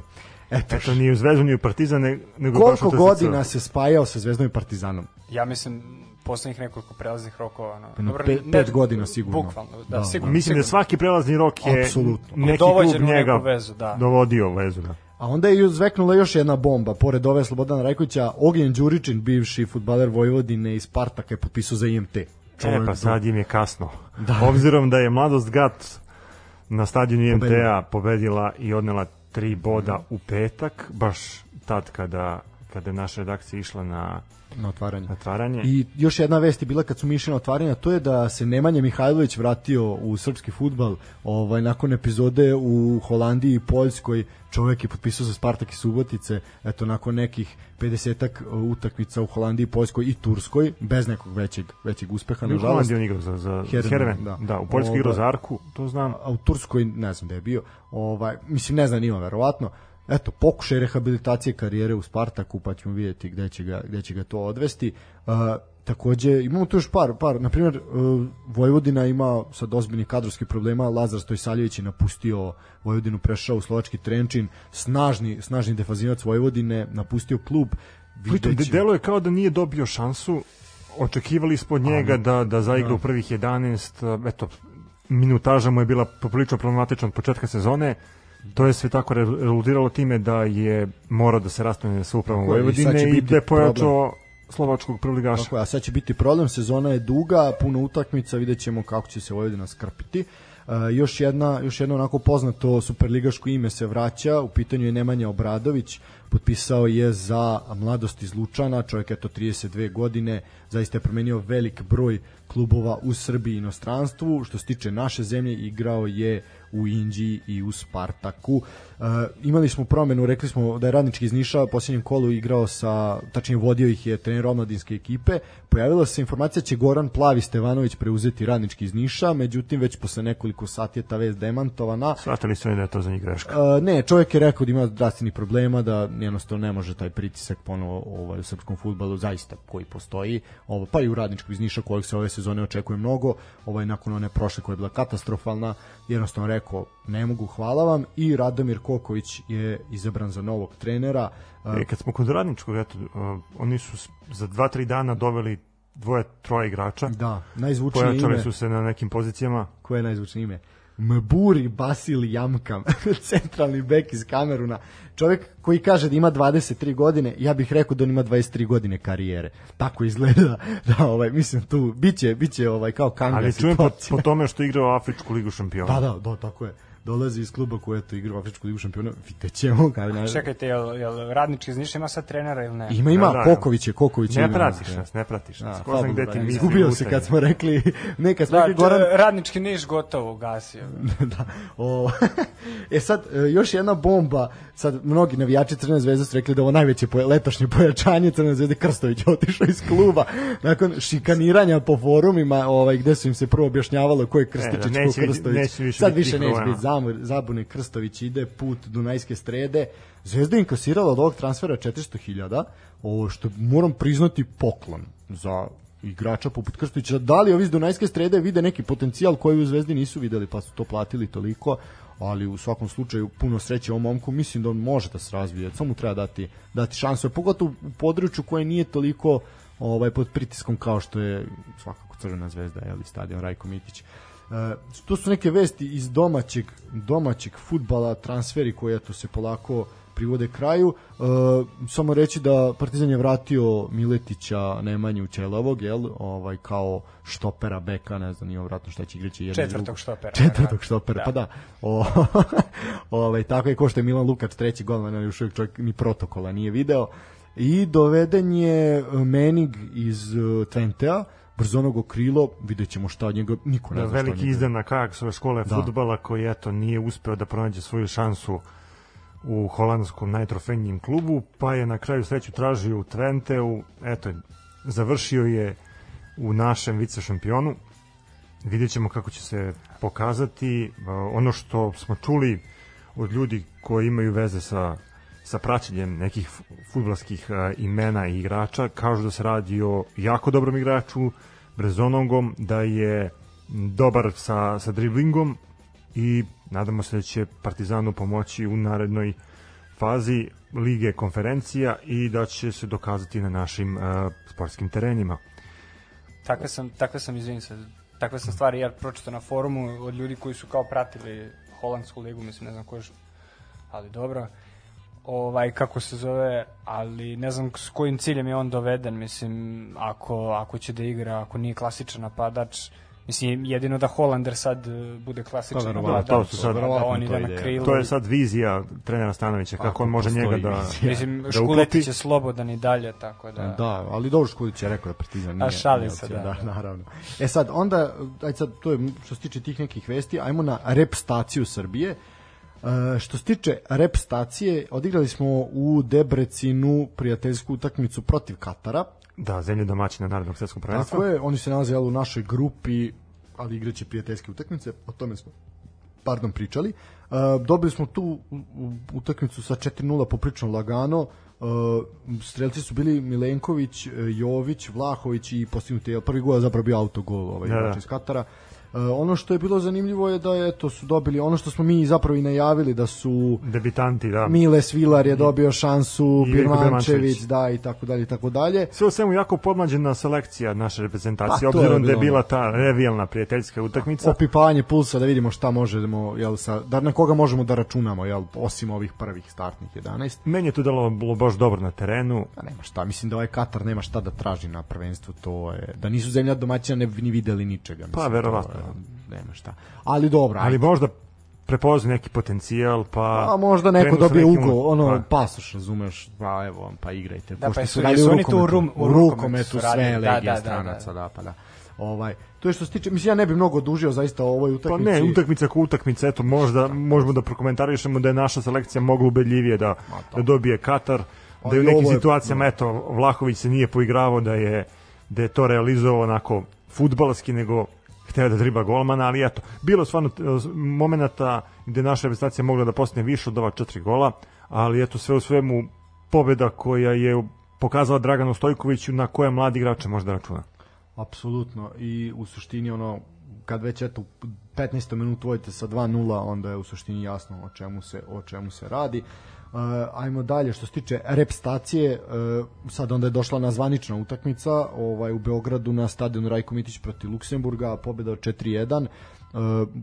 Eto, Eto, ni u Zvezdu, ni u Partizan, ne- nego baš koliko godina se spajao sa Zvezdom i Partizanom? Ja mislim poslednjih nekoliko prelaznih rokova. No. Jedno pet- pet godina sigurno. Bukvalno, da, Da, sigurno. Mislim da sigurno. svaki prelazni rok je Apsolutno. neki Dovođen klub njega vezu, da. dovodio vezu. Da. A onda je ju zveknula još jedna bomba, pored ove Slobodana Rajkovića, Ognjen Đuričin, bivši futbaler Vojvodine iz Spartaka je potpisao za IMT. E, pa sad im je kasno. Obzirom da je Mladost Gat na stadionu IMT-a pobedila i odnela tri boda u petak, baš tad kada, kada je naša redakcija išla na na otvaranje. otvaranje. I još jedna vest je bila kad su mi išli na otvaranje, a to je da se Nemanja Mihajlović vratio u srpski futbal ovaj, nakon epizode u Holandiji i Poljskoj. Čovek je potpisao za Spartak i Subotice, eto, nakon nekih 50-ak utakmica u Holandiji, Poljskoj i Turskoj, bez nekog većeg, većeg uspeha, I u nažalost. Holandiji on igrao za, za Herman, Herven. da. Da. u Poljskoj Ovaj, igrao za Arku, to znam. a u Turskoj ne znam da je bio. Ovaj mislim ne znam ima verovatno. Eto, pokušaj rehabilitacije karijere u Spartaku, pa ćemo vidjeti gde će ga, gde će ga to odvesti. Uh, takođe, imamo tu još par, par na primjer, uh, Vojvodina ima sad ozbiljnih kadrovskih problema, Lazar Stojsaljević je napustio Vojvodinu, prešao u slovački Trenčin, snažni, snažni defazivac Vojvodine, napustio klub. Pritom, de, Videćemo. deluje kao da nije dobio šansu. Očekivali smo od njega da, da zaigra u prvih 11. Eto, minutaža mu je bila poprilično problematična od početka sezone. To je sve tako re- rezultiralo time da je morao da se rastane sa upravom i Vojvodine i da je pojačao slovačkog prvoligaša. Tako je, a sad će biti problem, sezona je duga, puno utakmica, vidjet ćemo kako će se Vojvodina skrpiti. Uh, još jedna još jedno onako poznato superligaško ime se vraća, u pitanju je Nemanja Obradović, potpisao je za mladost iz Lučana, čovjek je to 32 godine, zaista je promenio velik broj klubova u Srbiji i inostranstvu, što se tiče naše zemlje, igrao je u Inđiji i u Spartaku. E, imali smo promenu, rekli smo da je radnički iz Niša u posljednjem kolu igrao sa, tačnije vodio ih je trener omladinske ekipe. Pojavila se informacija da će Goran Plavi Stevanović preuzeti radnički iz Niša, međutim već posle nekoliko sati je ta vez demantovana. Shvatili su da je to za njih greška. Uh, ne, čovjek je rekao da ima zdravstvenih problema, da jednostavno ne može taj pritisak ponovo ovaj, u srpskom futbalu zaista koji postoji, ovo, pa i u radničkom iz Niša kojeg se ove sezone očekuje mnogo, ovaj, nakon one prošle koja je bila katastrofalna, jednostavno rekao ne mogu, hvala vam i Radomir Koković je izabran za novog trenera. E, kad smo kod radničkog, eto, oni su za dva, tri dana doveli dvoje, troje igrača. da, najzvučnije Pojačali ime, su se na nekim pozicijama. koje je najzvučnije ime? Mburi Basil Jamkam, [laughs] centralni bek iz Kameruna. Čovjek koji kaže da ima 23 godine, ja bih rekao da on ima 23 godine karijere. Tako izgleda. [laughs] Da, ovaj, mislim tu biće biće ovaj kao kanga Ali čujem po, po tome što igra u Afričku ligu šampiona. Da, da, da, tako je. Dolazi iz kluba koji eto igra u Afričku ligu šampiona. Vidjet ćemo. [laughs] Kao, na... Čekajte, jel, jel radnički iz Niša ima sad trenera ili ne? Ima, ima, Da, da. Koković je, Koković je. Ne pratiš da. nas, ne pratiš nas. Da, Ko znam gde ti misli Izgubio se kad smo rekli, [laughs] ne kad smo Da, rekli Goran, radnički Niš gotovo ugasio. [laughs] da. O, e sad, e, još jedna bomba, sad mnogi navijači Crne zvezde su rekli da ovo najveće poja, letošnje pojačanje Crne zvezde Krstović je otišao iz kluba nakon šikaniranja po forumima ovaj, gde su im se prvo objašnjavalo ko je Krstičić, E, da, ko Krstović. neće više sad više neće biti zamor, zabune Krstović ide put Dunajske strede. Zvezda inkasirala od ovog transfera 400.000, ovo što moram priznati poklon za igrača poput Krstovića. Da li ovi iz Dunajske strede vide neki potencijal koji u Zvezdi nisu videli pa su to platili toliko, ali u svakom slučaju puno sreće ovom momku, mislim da on može da se razvije, samo treba dati, dati šansu, pogotovo u području koje nije toliko ovaj pod pritiskom kao što je svakako Crvena zvezda, je li stadion Rajko Mitić. E, to su neke vesti iz domaćeg domaćeg fudbala, transferi koji eto se polako privode kraju. E, samo reći da Partizan je vratio Miletića Nemanju Ćelovog, jel, ovaj kao štopera beka, ne znam, nije vratno šta će jedan [laughs] Četvrtog štopera. Četvrtog štopera, pa da. O, [laughs] ovaj, tako je ko što je Milan Lukač treći golman, ali još uvijek čovjek ni protokola nije video. I doveden je Menig iz uh, Twentea, brzonogo krilo, vidjet ćemo šta njega, niko ne Da, zna veliki njega. izdanak Ajaxove škole Da. futbala koji eto nije uspeo da pronađe svoju šansu u holandskom najtrofejnijem klubu, pa je na kraju sreću tražio u Twenteu, eto, završio je u našem vice šampionu. Vidjet ćemo kako će se pokazati. Ono što smo čuli od ljudi koji imaju veze sa sa praćenjem nekih futbolskih uh, imena i igrača, kažu da se radi o jako dobrom igraču, brezonogom, da je dobar sa, sa driblingom i nadamo se da će Partizanu pomoći u narednoj fazi lige konferencija i da će se dokazati na našim uh, sportskim terenima. Takve sam, takve sam, izvinim se, takve sam stvari ja pročitao na forumu od ljudi koji su kao pratili holandsku ligu, mislim, ne znam ko je, ali dobro. Ovaj, kako se zove, ali ne znam s kojim ciljem je on doveden, mislim, ako, ako će da igra, ako nije klasičan napadač, Mislim, jedino da Holander sad e, bude klasičan Pa, verovatno, napadač, to su sad- da verovatno on ide na ide. krilo. To je sad vizija trenera Stanovića, kako Ako on može njega da, vizija. Mislim, da Škuletić uklopi. je slobodan i dalje, tako da... Da, ali dobro Škulić je rekao da Partizan nije. A šali nije se, da. da. naravno. E sad, onda, aj sad, to je što se tiče tih nekih vesti, ajmo na rep staciju Srbije. E, što se tiče rep stacije, odigrali smo u Debrecinu prijateljsku utakmicu protiv Katara. Da, zemlje domaćina Narodnog svetskog prvenstva. Tako je, oni se nalaze u našoj grupi, ali igraće prijateljske utakmice, o tome smo pardon, pričali. Uh, dobili smo tu utakmicu sa 4-0 poprično lagano. Uh, strelci su bili Milenković, uh, Jović, Vlahović i postignuti je prvi gol zapravo bio autogol ovaj Da, da. iz Katara. Uh, ono što je bilo zanimljivo je da je to su dobili ono što smo mi zapravo i najavili da su Debitanti, da. Miles Vilar je dobio šansu, Birmančević, da i tako dalje i tako dalje. Sve u svemu jako podmlađena selekcija naše reprezentacije, Pa, to je obzirom da je bila ta revijalna prijateljska utakmica. opipavanje pulsa da vidimo šta možemo jel sa da na koga možemo da računamo jel osim ovih prvih startnih 11 Meni je tu delo bilo baš dobro na terenu. a nema šta mislim da ovaj Katar nema šta da traži na prvenstvu to je da nisu zemlja domaćina ne bi ni videli ničega mislim, Pa, verovatno. Nema šta. Ali dobro Ali možda prepoznaju neki potencijal, pa... a možda neko dobije nekim- ugo ono Pa, pasoš razumeš pa evo pa igrajte Da, Pošto pa su oni tu u rum- u rukometu sve da, legije da, da, stranaca da. da pa da. Ovaj to je što se tiče mislim ja ne bih mnogo dužio zaista o ovoj Pa utakmici. ne, utakmica ko utakmica, eto, možda možemo da prokomentarišemo da je naša selekcija mogla ubedljivije da, da dobije Katar, da je u nekim situacijama, eto, Vlahović se nije poigravao da je, da je to realizovao onako futbalski, nego hteo da driba golmana, ali eto, bilo stvarno e, momenata gde naša reprezentacija mogla da postane više od ova četiri gola, ali eto, sve u svemu pobeda koja je pokazala Draganu Stojkoviću na koje mladi igrače može da računa. Apsolutno i u suštini ono kad već eto u 15. minutu vodite sa 2:0 onda je u suštini jasno o čemu se o čemu se radi. Uh, ajmo dalje što se tiče rep stacije uh, sad onda je došla na zvanična utakmica ovaj u Beogradu na stadionu Rajko Mitić protiv Luksemburga pobeda od 4:1 Uh,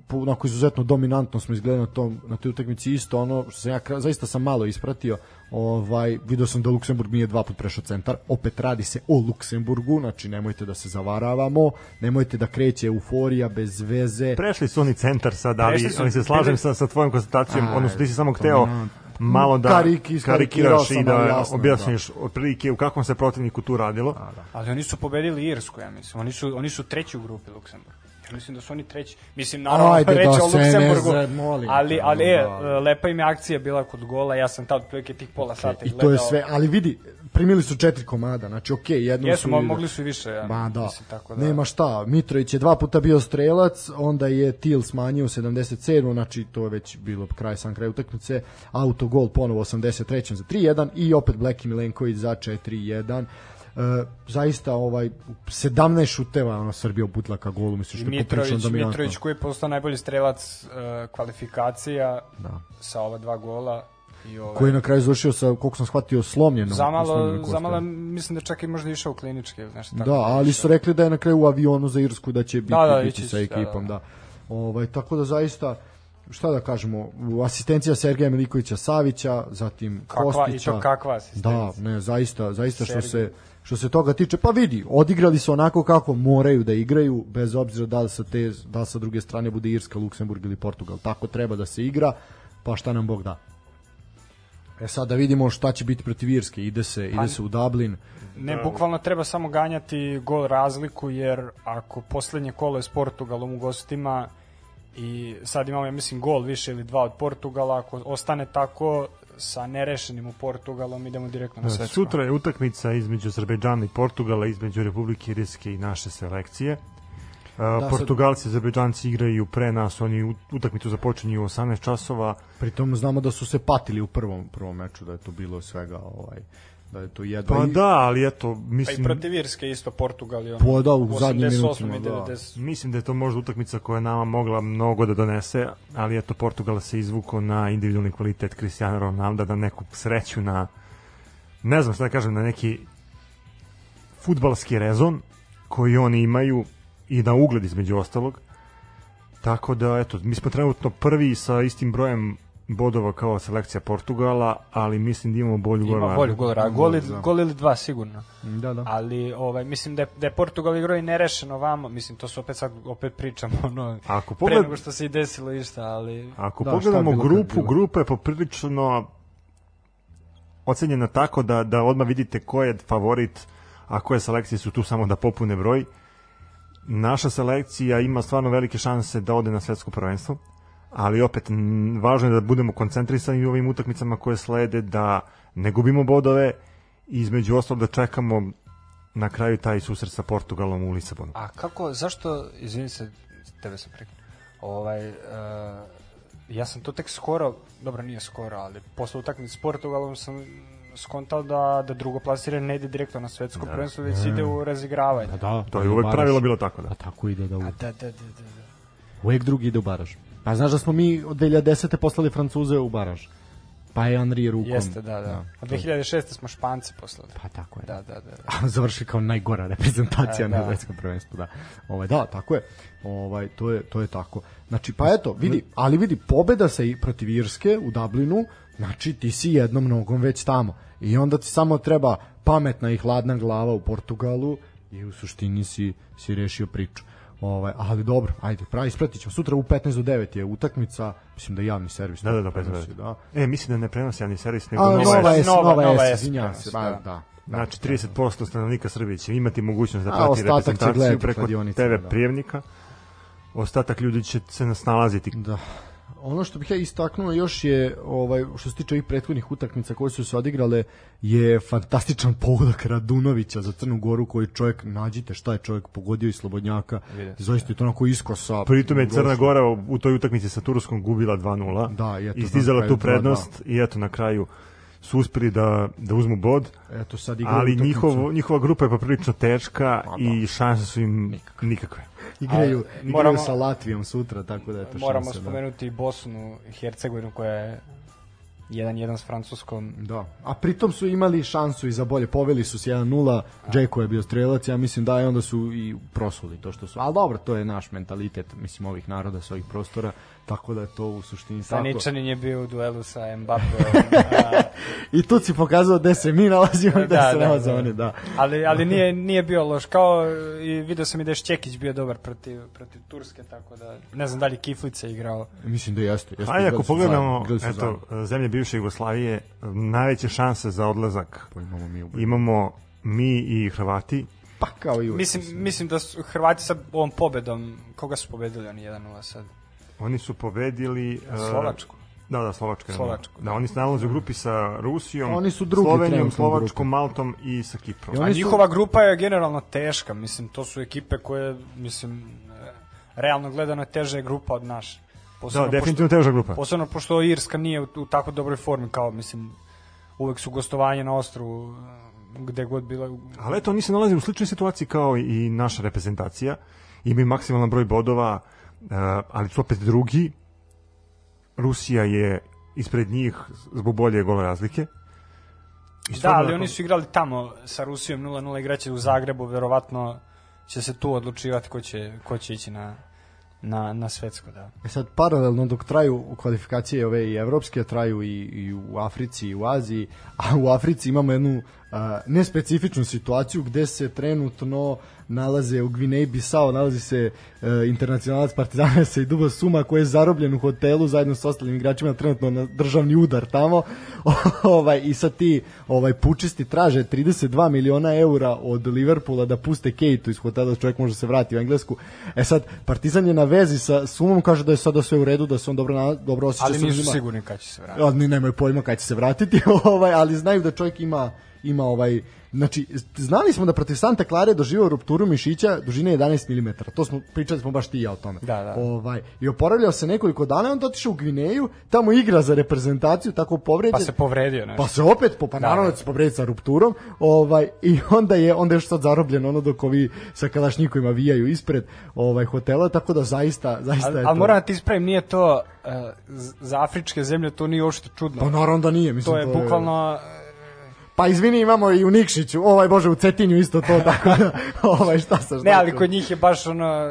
po, onako izuzetno dominantno smo izgledali na tom na toj utakmici. Isto ono što sam ja zaista sam malo ispratio ovaj video sam da Luksemburg nije dva put prešao centar. Opet radi se o Luksemburgu znači nemojte da se zavaravamo nemojte da kreće euforija bez veze. Prešli su oni centar sad, ali, ali se slažem sa, sa tvojom konstatacijom, odnosno ti si samo hteo malo da Kariki- karikiraš i da ali jasno, objasniš otprilike u kakvom se protivniku tu radilo. Ali oni su pobedili Irsku, ja mislim. Oni su, oni su treći u grupi Luksemburg. Ja mislim da su oni treći. Mislim, naravno, Ajde, reći da o se ne Luksemburgu. zre- molim ali, ali, e, da. lepa im je akcija bila kod gola, ja sam tad otprilike tih pola sata I gledao. to je sve, ali vidi, primili su četiri komada, znači okej, okay, jednom Jesu, su... mo- mogli su i više, ja. Ma da, Mislim, tako da. nema šta, Mitrović je dva puta bio strelac, onda je Til smanjio u 77. znači to je već bilo kraj sam kraj utakmice, autogol ponovo 83. za 3-1 i opet Bleki Milenković za 4-1. E, zaista ovaj 17 šuteva ono Srbija uputila ka golu mislim što je Mitrović, dominantno. Mitrović koji je postao najbolji strelac uh, kvalifikacija Da. sa ova dva gola. I ovaj, koji je na kraju završio sa koliko sam shvatio slomljenom zamalo, zamalo, mislim da čak i možda išao u kliničke, nešto tako. Da, ali su rekli da je na kraju u avionu za Irsku da će biti, Da, da, biti ići sa da, ekipom, da. da. Ovaj, tako da zaista šta da kažemo, u asistencija Sergeja Milikovića Savića, zatim Kakva, Kostića. I to kakva asistencija. Da, ne, zaista, zaista što Sergej. se što se toga tiče, pa vidi, odigrali su onako kako moraju da igraju, bez obzira da li sa te, da sa druge strane bude Irska, Luksemburg ili Portugal. Tako treba da se igra, pa šta nam Bog da. E sad da vidimo šta će biti protiv Irske. Ide se, ide se u Dublin. Ne, bukvalno treba samo ganjati gol razliku, jer ako poslednje kolo je s Portugalom u gostima i sad imamo, ja mislim, gol više ili dva od Portugala, ako ostane tako sa nerešenim u Portugalom, idemo direktno na Da, svetsko. Sutra je utakmica između Azerbejdžana i Portugala, između Republike Irske i naše selekcije. Da, Portugalci i Azerbejdžanci igraju pre nas, oni utakmicu započinju u 18 časova. Pritom znamo da su se patili u prvom prvom meču, da je to bilo svega ovaj da je to jedva Pa i- da, ali eto, Pa i mislim, protiv Irske isto Portugal je ono, Pa da, u zadnjim 88 minutima, da. 90. mislim da je to možda utakmica koja je nama mogla mnogo da donese, ali eto Portugal se izvuko na individualni kvalitet Cristiano Ronaldo, na neku sreću, na ne znam šta da kažem, na neki futbalski rezon koji oni imaju i na ugled između ostalog. Tako da, eto, mi smo trenutno prvi sa istim brojem bodova kao selekcija Portugala, ali mislim da imamo bolju Ima gol bolju gol, ra- gol, ili- Da. gol ili dva sigurno. Da, da. Ali ovaj mislim da je, da je Portugal igrao i nerešeno vamo, mislim to se opet sad opet pričamo ono Ako pre pogled, nego što se i desilo išta, ali Ako Da, da, pogledamo grupu, bilo? grupa je poprilično ocenjena tako da, da odmah vidite ko je favorit, a koje selekcije su tu samo da popune broj. Naša selekcija ima stvarno velike šanse da ode na svetsko prvenstvo, ali opet m, važno je da budemo koncentrisani u ovim utakmicama koje slede, da ne gubimo bodove i između ostalog da čekamo na kraju taj susret sa Portugalom u Lisabonu. A kako, zašto, izvini se, tebe sam prekinuo, ovaj, uh, ja sam to tek skoro, dobro nije skoro, ali posle utakmice s Portugalom sam skontao da, da drugo plasiranje ne ide direktno na svetsko da. prvenstvo, već ide u razigravanje. Da, da, To je uvek baraž. pravilo bilo tako da. A tako ide da u... A da, da, da, da. da. Uvijek drugi ide u baraž. Pa znaš da smo mi od 2010. poslali Francuze u baraž. Pa je Henri rukom. Jeste, da, da. A 2006. smo Španci poslali. Pa tako je. Da, da, da. da. [laughs] A završi kao najgora reprezentacija E, na da. svetskom prvenstvu, da. Ovaj da, tako je. Ovaj to je to je tako. Znači pa eto, vidi, ali vidi pobeda sa i protiv Irske u Dublinu, znači ti si jednom nogom već tamo. I onda ti samo treba pametna i hladna glava u Portugalu i u suštini si si rešio priču. Ovaj, ali dobro, ajde, pravi ispratit ćemo. Sutra u 15 do 9 je utakmica, mislim da je javni servis. Da, da, da, prenosi, da. E, mislim da ne prenosi javni servis, nego A, Nova nova S. Nova- nova Nova S, S izvinjavam prenosi, se, da, da. da. Znači 30% stanovnika Srbije će imati mogućnost da prati reprezentaciju preko TV da. prijemnika. Ostatak ljudi će se nasnalaziti. Da. Ono što bih ja istaknuo još je ovaj što se tiče ovih prethodnih utakmica koje su se odigrale je fantastičan pogodak Radunovića za Crnu Goru koji čovjek nađite šta je čovjek pogodio iz Slobodnjaka. Zaista je to onako iskosa. Pritom je Crna. Gora u toj utakmici sa Turskom gubila 2:0. Da, i eto, i stizala tu prednost i eto na kraju su uspeli da, da uzmu bod, Eto sad igraju ali njihov, njihova grupa je poprilično teška Pa i šanse su im nikakve. igraju, A, igraju moramo- sa Latvijom sutra, tako da eto Moramo šanse, da. spomenuti i Bosnu i Hercegovinu koja je 1-1 s Francuskom. Da. A pritom su imali šansu i za bolje. Poveli su se 1-0, Džeko je bio strelac, ja mislim da i onda su i prosuli to što su. Ali dobro, to je naš mentalitet, mislim, ovih naroda sa ovih prostora, tako da je to u suštini tako. Saničanin je bio u duelu sa Mbappé. [laughs] I tu si pokazao gde se mi nalazimo i gde Da, se da, nalaze da. oni, da. ali ali nije nije bio loš kao i video sam i da je Šćekić bio dobar protiv protiv Turske tako da ne znam da li Kiflica igrao Mislim da jeste. jeste Ajde, ako pogledamo eto, zemlje bivše Jugoslavije, najveće šanse za odlazak Pa imamo mi u imamo mi i Hrvati. Pa kao i uvijek. Mislim, mislim da su Hrvati sad ovom pobedom, koga su pobedili oni 1-0 sad? Oni su pobedili... uh, Slovačku. Da, da, Slovačka. Slovačku, Da, oni se nalaze u grupi sa Rusijom, Oni su drugi Slovenijom, grupi. Slovačkom, Maltom i sa Kiprom. I A oni su- njihova grupa je generalno teška, mislim, to su ekipe koje, mislim, e, realno gledano je teža je grupa od naše. Da, Posebno definitivno teža grupa. Pošto, posebno pošto Irska nije u, u tako dobroj formi kao, mislim, uvek su gostovanje na ostru gde god bila. Ali eto, oni se nalaze u sličnoj situaciji kao i naša reprezentacija. Imaju maksimalan broj bodova, uh, ali su opet drugi. Rusija je ispred njih zbog bolje gole razlike. I Da, ali oni su igrali tamo sa Rusijom 0-0 igraće u Zagrebu, verovatno će se tu odlučivati ko će, ko će ići na, na, na svetsko, da. E sad, paralelno dok traju kvalifikacije ove i evropske, traju i, i u Africi i u Aziji, a u Africi imamo jednu nespecifičnu situaciju gde se trenutno nalaze u Gvineji Bisao, nalazi se e, internacionalac Partizana se i Dubo Suma koji je zarobljen u hotelu zajedno sa ostalim igračima trenutno na državni udar tamo. [laughs] Ovaj, i sad ti ovaj, pučisti traže 32 miliona eura od Liverpoola da puste Kejtu iz hotela da čovjek može se vratiti u Englesku. E sad Partizan je na vezi sa Sumom kaže da je sada sve u redu da se on dobro, na, dobro osjeća Ali nisu sigurni kad će se vratiti. Ja, ni nemaju pojma kad će se vratiti, [laughs] ovaj, ali znaju da čovjek ima ima ovaj znači znali smo da protiv Santa Klare doživio rupturu mišića dužine 11 mm. To smo pričali smo baš ti ja o tome. Da, da. Ovaj i oporavljao se nekoliko dana, onda otišao u Gvineju, tamo igra za reprezentaciju, tako povređen. Pa se povredio nešto. Pa se opet po pa Da, naravno da. da se povredi sa rupturom, ovaj i onda je onda je sad zarobljen ono dok ovi sa kalašnjikovima vijaju ispred ovaj hotela, tako da zaista zaista Ali, je ali to. moram da ti ispravim, nije to uh, za afričke zemlje, to nije uopšte čudno. Pa naravno da nije, mislim to je bukvalno Pa izvini, imamo i u Nikšiću, ovaj bože u Cetinju isto to, tako da, [laughs] ovaj šta sa šta. Ne, ali ću? kod njih je baš ono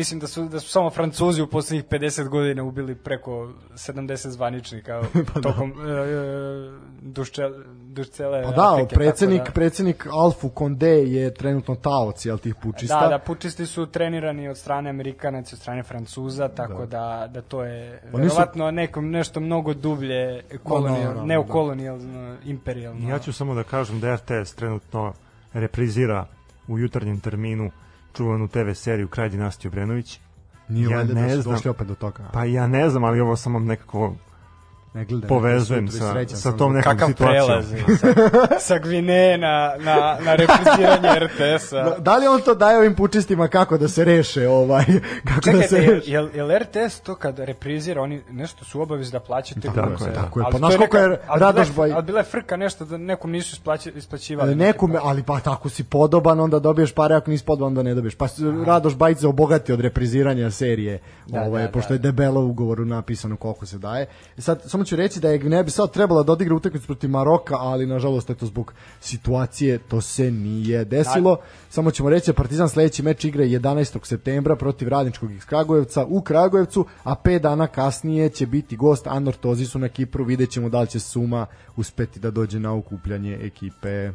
mislim da su da su samo Francuzi u poslednjih 50 godina ubili preko 70 zvaničnika [laughs] tokom e, e, dušče, dušcele Pa da, Afrike, predsednik, da- predsednik Alfu Konde je trenutno taoc, jel, tih pučista. Da, da, pučisti su trenirani od strane Amerikanaca, od strane Francuza, tako da, da, to je Oni su- verovatno nekom, nešto mnogo dublje kolonijal, naravno, neokolonijalno, imperijalno. Ja ću samo da kažem da RTS trenutno reprizira u jutarnjem terminu čuvanu TV seriju Kraj dinastije Obrenović. Nije ja ne da su znam. došli opet do toga. Pa ja ne znam, ali ovo samo nekako ne gledam. povezujem sa, sa tom nekom Kakav situacijom. prelaz sa, sa Gvineje na, na, na repriziranje RTS-a. Da, da li on to daje ovim pučistima kako da se reše ovaj [laughs] kako da se reše? jel, jel RTS to kad reprizira, oni nešto su obavezni da plaćaju te Tako je, tako je. Ali Pa znaš koliko je Radoš Baj- Ali bila je frka nešto da nekom nisu isplaći, isplaćivali. E, Nekom, ali pa tako si podoban, onda dobiješ pare, ako nisi podoban, onda ne dobiješ. Pa Radoš Bajić se obogati od repriziranja serije, Da, ovaj, da, pošto da. je debelo u ugovoru napisano koliko se daje. E Sad, samo ću reći da je ne bi sad trebala da odigra utakmicu protiv Maroka, ali nažalost eto zbog situacije to se nije desilo. Samo ćemo reći da Partizan sledeći meč igra 11. septembra protiv Radničkog iz Kragujevca u Kragujevcu, a 5 dana kasnije će biti gost Anortozisu na Kipru, vidjet ćemo da li će Suma uspeti da dođe na okupljanje ekipe.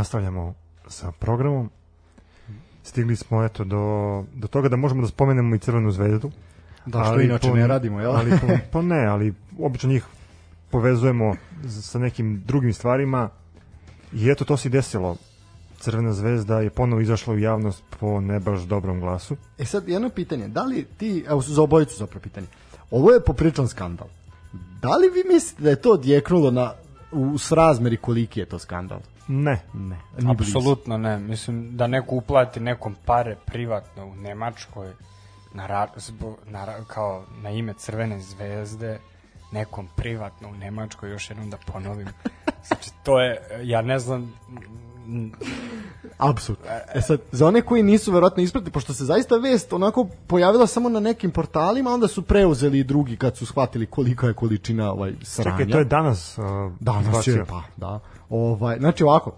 Nastavljamo sa programom. Stigli smo eto do, do toga da možemo da spomenemo i Crvenu zvezdu. Da, što inače ne radimo, jel? Ali, po, [laughs] pa ne, ali obično njih povezujemo sa nekim drugim stvarima i eto to se desilo. Crvena zvezda je ponovo izašla u javnost po ne baš dobrom glasu. E sad, jedno pitanje, da li ti, evo za obojicu zapravo pitanje, ovo je popričan skandal. Da li vi mislite da je to odjeknulo na, u srazmeri koliki je to skandal? Ne. Ne, ni blizu. Apsolutno ne. Mislim da neko uplati nekom pare privatno u Nemačkoj na, ra, na, ra- kao na ime Crvene zvezde nekom privatno u Nemačkoj, još jednom da ponovim. [laughs] Znači, to je, ja ne znam, Apsolutno. E sad, za one koji nisu verovatno isprati, pošto se zaista vest onako pojavila samo na nekim portalima, onda su preuzeli i drugi kad su shvatili kolika je količina ovaj, sranja. Čekaj, to je danas uh, Danas izbacio. je, pa, da. Ovaj, znači ovako,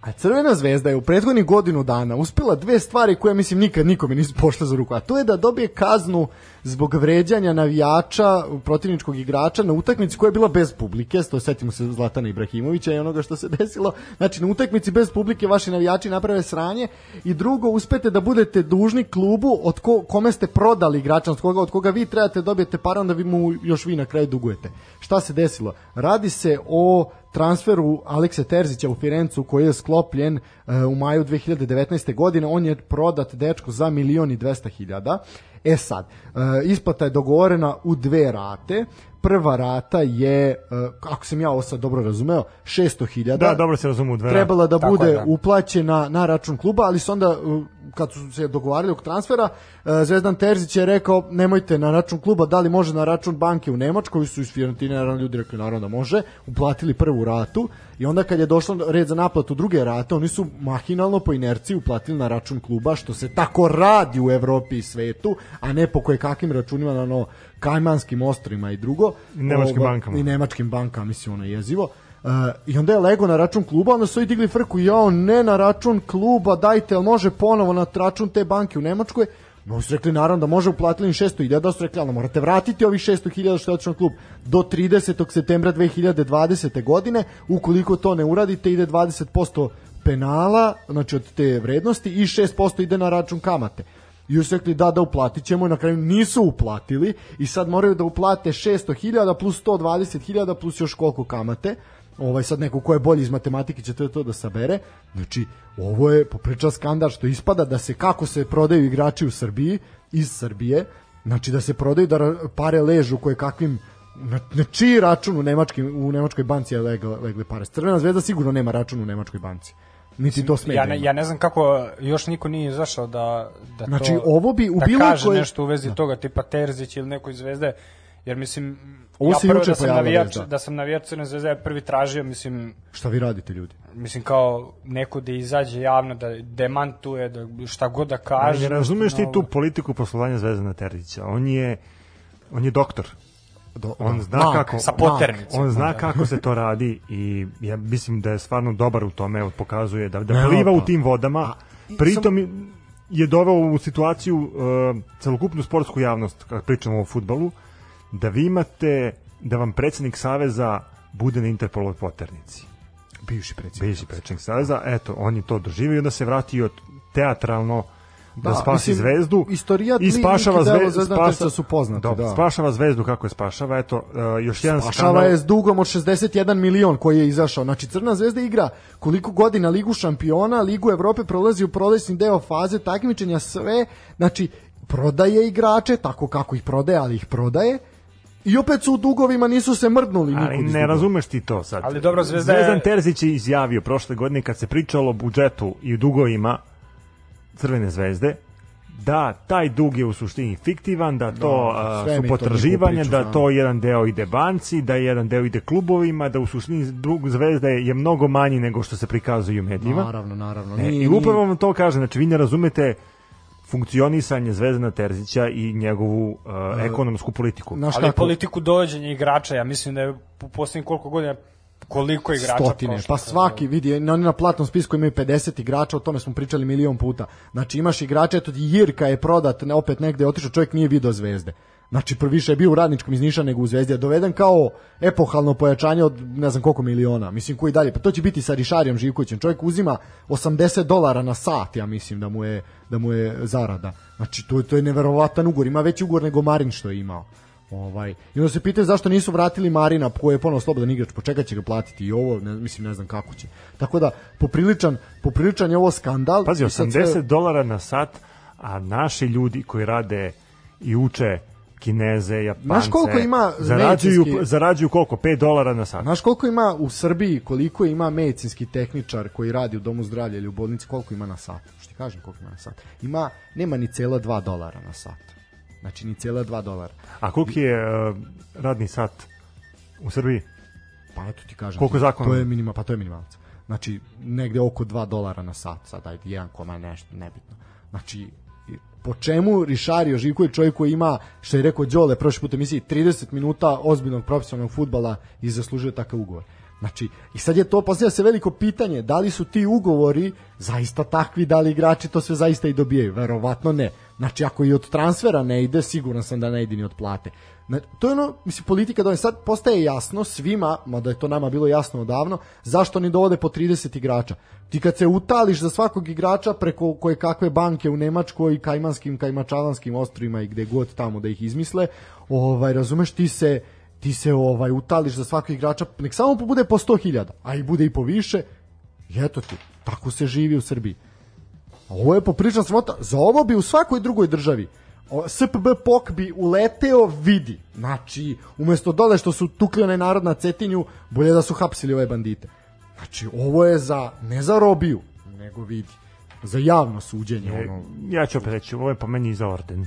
a Crvena zvezda je u prethodnih godinu dana uspela dve stvari koje mislim nikad nikome nisu pošle za ruku, a to je da dobije kaznu zbog vređanja navijača protivničkog igrača na utakmici koja je bila bez publike, to setimo se Zlatana Ibrahimovića i onoga što se desilo, znači na utakmici bez publike vaši navijači naprave sranje i drugo uspete da budete dužni klubu od ko, kome ste prodali igrača, od koga, od koga vi trebate da dobijete pare, onda vi mu još vi na kraju dugujete. Šta se desilo? Radi se o transferu Alekse Terzića u Firencu koji je sklopljen e, u maju 2019. godine. On je prodat dečko za milion i dvesta hiljada. E sad, e, isplata je dogovorena u dve rate. Prva rata je, e, ako sam ja ovo sad dobro razumeo, 600.000. Da, dobro se razumu u dve Trebala da Tako bude je, da. uplaćena na račun kluba, ali su onda uh, kad su se dogovarali oko transfera, uh, Zvezdan Terzić je rekao nemojte na račun kluba, da li može na račun banke u Nemačkoj, su iz Fiorentine naravno ljudi rekli naravno da može, uplatili prvu ratu i onda kad je došlo red za naplatu druge rate, oni su mahinalno po inerciji uplatili na račun kluba, što se tako radi u Evropi i svetu, a ne po koje kakvim računima na ono Kajmanskim ostrima i drugo. I nemačkim bankama. I nemačkim bankama, mislim, ono je jezivo. Uh, I onda je lego na račun kluba, onda su i digli frku, jao, ne na račun kluba, dajte, jel može ponovo na račun te banke u Nemačkoj? No, su rekli, naravno da može, uplatili im 600.000, da su rekli, ali morate vratiti ovih 600.000 što je otišao klub do 30. septembra 2020. godine, ukoliko to ne uradite, ide 20% penala, znači od te vrednosti, i 6% ide na račun kamate. I su rekli da, da uplatit ćemo i na kraju nisu uplatili i sad moraju da uplate 600.000 plus 120.000 plus još koliko kamate ovaj sad neko ko je bolji iz matematike će to, to da sabere. Znači ovo je popriča skandal što ispada da se kako se prodaju igrači u Srbiji iz Srbije znači da se prodaju da pare ležu koje kakvim na, na čiji račun u, nemačkim, u nemačkoj banci je legle, legle pare? Crvena zvezda sigurno nema račun u nemačkoj banci. Niti to sme ja da ne, ja ne znam kako još niko nije izašao da, da Znači, to, ovo bi u da bilo kaže koje- nešto u vezi toga, tipa Terzić ili neko iz Zvezde, jer mislim, Ovo ja se prvo juče da sam navijač, da. da sam navijač Crne zvezde, ja prvi tražio, mislim, šta vi radite ljudi mislim kao neko da izađe javno, da demantuje, da šta god da kaže. Ne razumeš ti nešto tu politiku poslovanja Zvezdana Terzića. On je on je doktor. Do, On da, zna mak, kako sa poternicom. on zna kako se to radi i ja mislim da je stvarno dobar u tome, evo, pokazuje da da Evo pliva u tim vodama. i Pritom je doveo u situaciju uh, celokupnu sportsku javnost, kad pričamo o futbalu, da vi imate da vam predsednik saveza bude na Interpolovoj poternici. bivši predsjednik Bivši predsednik saveza, eto, on je to doživio i onda se vratio teatralno da, Da, spasi mislim, zvezdu istorijat i spašava delo zvezdu Zvezdana Terzića su poznati, Dobro, da. spašava zvezdu kako je spašava eto uh, još jedan Spašava skandal je s dugom od 61 milion koji je izašao. Znači Crna zvezda igra koliko godina Ligu šampiona, Ligu Evrope prolazi u prolećni deo faze takmičenja sve, znači prodaje igrače tako kako ih prodaje, ali ih prodaje. I opet su u dugovima, nisu se mrdnuli Ali ne razumeš ti to sad. Ali dobro, Zvezda je- Zvezdan Terzić je izjavio prošle godine kad se pričalo o budžetu i dugovima Crvene zvezde da taj dug je u suštini fiktivan, da to sve su potraživanja, da znamo. to jedan deo ide banci, da jedan deo ide klubovima, da u suštini dug zvezde je mnogo manji nego što se prikazuje u medijima. Naravno, naravno. E, Nije- I upravo vam to kaže, znači vi ne razumete funkcionisanje Zvezdana Terzića i njegovu uh, ekonomsku politiku. Znaš Ali politiku dovođenja igrača, ja mislim da je u poslednjih koliko godina koliko igrača Stotine, prošlo pa svaki vidi, na, oni na platnom spisku imaju 50 igrača, o tome smo pričali milion puta. Znači imaš igrače, eto ti Jirka je prodat, ne, opet negde je otišao, čovjek nije video zvezde. Znači, prvi više je bio u radničkom iz Niša nego u Zvezdi, a doveden kao epohalno pojačanje od ne znam koliko miliona, mislim koji dalje, pa to će biti sa Rišarijom Živkovićem. Čovjek uzima 80 dolara na sat, ja mislim da mu je, da mu je zarada. Znači, to, to je neverovatan ugovor, ima veći ugovor nego Marin što je imao. Ovaj. I onda se pitaju zašto nisu vratili Marina koji je ponovo slobodan igrač, po čega će ga platiti i ovo, ne, mislim ne znam kako će. Tako da popriličan, popriličan je ovo skandal. Pazi, I sad 80 sve- dolara na sat, a naši ljudi koji rade i uče Kineze, Japance, Znaš koliko ima zarađuju, medicinski- zarađuju koliko? 5 dolara na sat. Znaš koliko ima u Srbiji, koliko ima medicinski tehničar koji radi u domu zdravlja ili u bolnici, koliko ima na sat? Što ti kažem koliko ima na sat? Ima, nema ni cela 2 dolara na sat. Znači ni cela 2 dolara. A koliki je uh, radni sat u Srbiji? Pa eto ti kažem. Koliko ti, zakona? To je minima, pa to je minimalac. Znači negde oko 2 dolara na sat, sad ajde 1 koma nešto, nebitno. Znači po čemu Rišario Živković čovjek koji ima, što je rekao Đole prošli put emisiji, 30 minuta ozbiljnog profesionalnog futbala i zaslužuje takav ugovor. Znači, i sad je to, postavlja se veliko pitanje, da li su ti ugovori zaista takvi, da li igrači to sve zaista i dobijaju? Verovatno ne. Znači, ako i od transfera ne ide, siguran sam da ne ide ni od plate. To je ono, mislim, politika da sad postaje jasno svima, mada je to nama bilo jasno odavno, zašto oni dovode po 30 igrača. Ti kad se utališ za svakog igrača preko koje kakve banke u Nemačkoj, Kajmanskim, Kajmačalanskim ostrovima i gde god tamo da ih izmisle, ovaj, razumeš, ti se, ti se ovaj utališ za svakog igrača, nek samo bude po 100.000, a i bude i po više, i eto ti, tako se živi u Srbiji. A Ovo je popričan sramota. Za ovo bi u svakoj drugoj državi SPB POK bi uleteo vidi. Znači, umesto dole što su tukli onaj narod na Cetinju, bolje da su hapsili ove bandite. Znači, ovo je za, ne za robiju, nego vidi. Za javno suđenje. Ono. Ja ću opet reći, ovo je po meni za orden.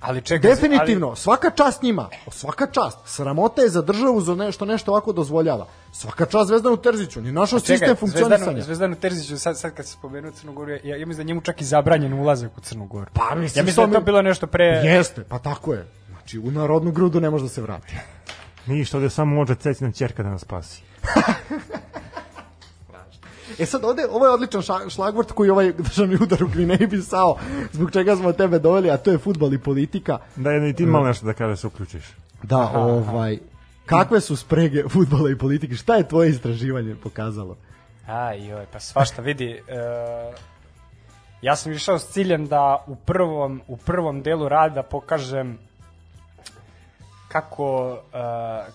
Ali čekaj, Definitivno, svaka čast njima, svaka čast. Sramota je za državu za nešto nešto ovako dozvoljava. Svaka čast Zvezdanu Terziću, ni ali, čekaj, sistem funkcionisanja. Zvezdanu, Zvezdanu Terziću, sad, sad kad se spomenuo Crnu Goru, ja, ja mislim da je njemu čak i zabranjen ulazak u Crnu Goru. Pa, mislim, ja mislim da je to bilo nešto pre... Jeste, pa tako je. Znači, u narodnu grudu ne može da se vrati. Ništa, ovde samo može cecina ćerka da nas spasi. [laughs] E sad ovde, ovo je odličan šlagvort koji ovaj državni udar u Gvineji Bisao, zbog čega smo tebe doveli, a to je futbal i politika. Da i ti malo nešto da kada se uključiš. Da, ovaj, kakve su sprege futbala i politike? Šta je tvoje istraživanje pokazalo? Aj, joj, pa svašta vidi. E, ja sam išao s ciljem da u prvom, u prvom delu rada pokažem kako, e,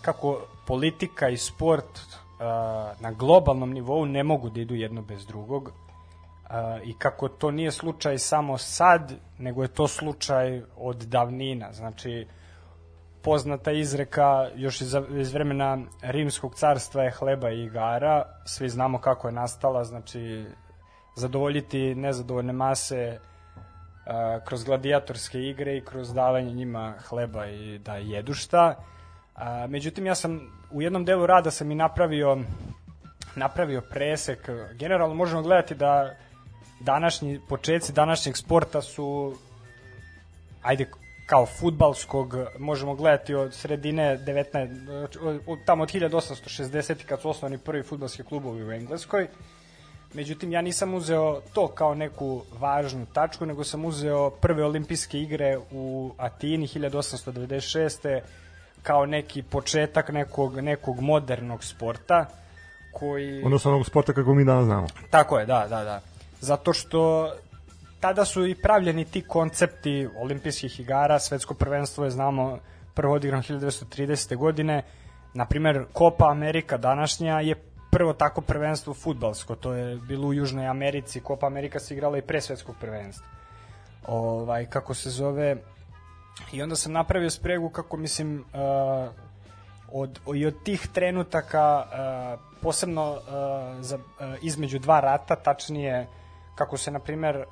kako politika i sport na globalnom nivou ne mogu da idu jedno bez drugog i kako to nije slučaj samo sad, nego je to slučaj od davnina. Znači, poznata izreka još iz, iz vremena rimskog carstva je hleba i igara. Svi znamo kako je nastala, znači zadovoljiti nezadovoljne mase kroz gladijatorske igre i kroz davanje njima hleba i da jedu šta. A, međutim, ja sam u jednom delu rada sam i napravio napravio presek. Generalno možemo gledati da današnji početci današnjeg sporta su ajde kao futbalskog možemo gledati od sredine 19 od, tamo od 1860 kad su osnovani prvi futbalski klubovi u Engleskoj Međutim, ja nisam uzeo to kao neku važnu tačku, nego sam uzeo prve olimpijske igre u Atini 1896. kao neki početak nekog, nekog modernog sporta koji... Odnosno onog sporta kako mi danas znamo. Tako je, da, da, da. Zato što tada su i pravljeni ti koncepti olimpijskih igara, svetsko prvenstvo je, znamo, prvo odigrano 1930. godine, na primer Copa Amerika današnja je prvo tako prvenstvo futbalsko, to je bilo u Južnoj Americi, Copa Amerika se igrala i pre svetskog prvenstva. Ovaj, kako se zove, i onda sam napravio spregu kako mislim uh, od, i od tih trenutaka uh, posebno uh, za, uh, između dva rata, tačnije kako se na primer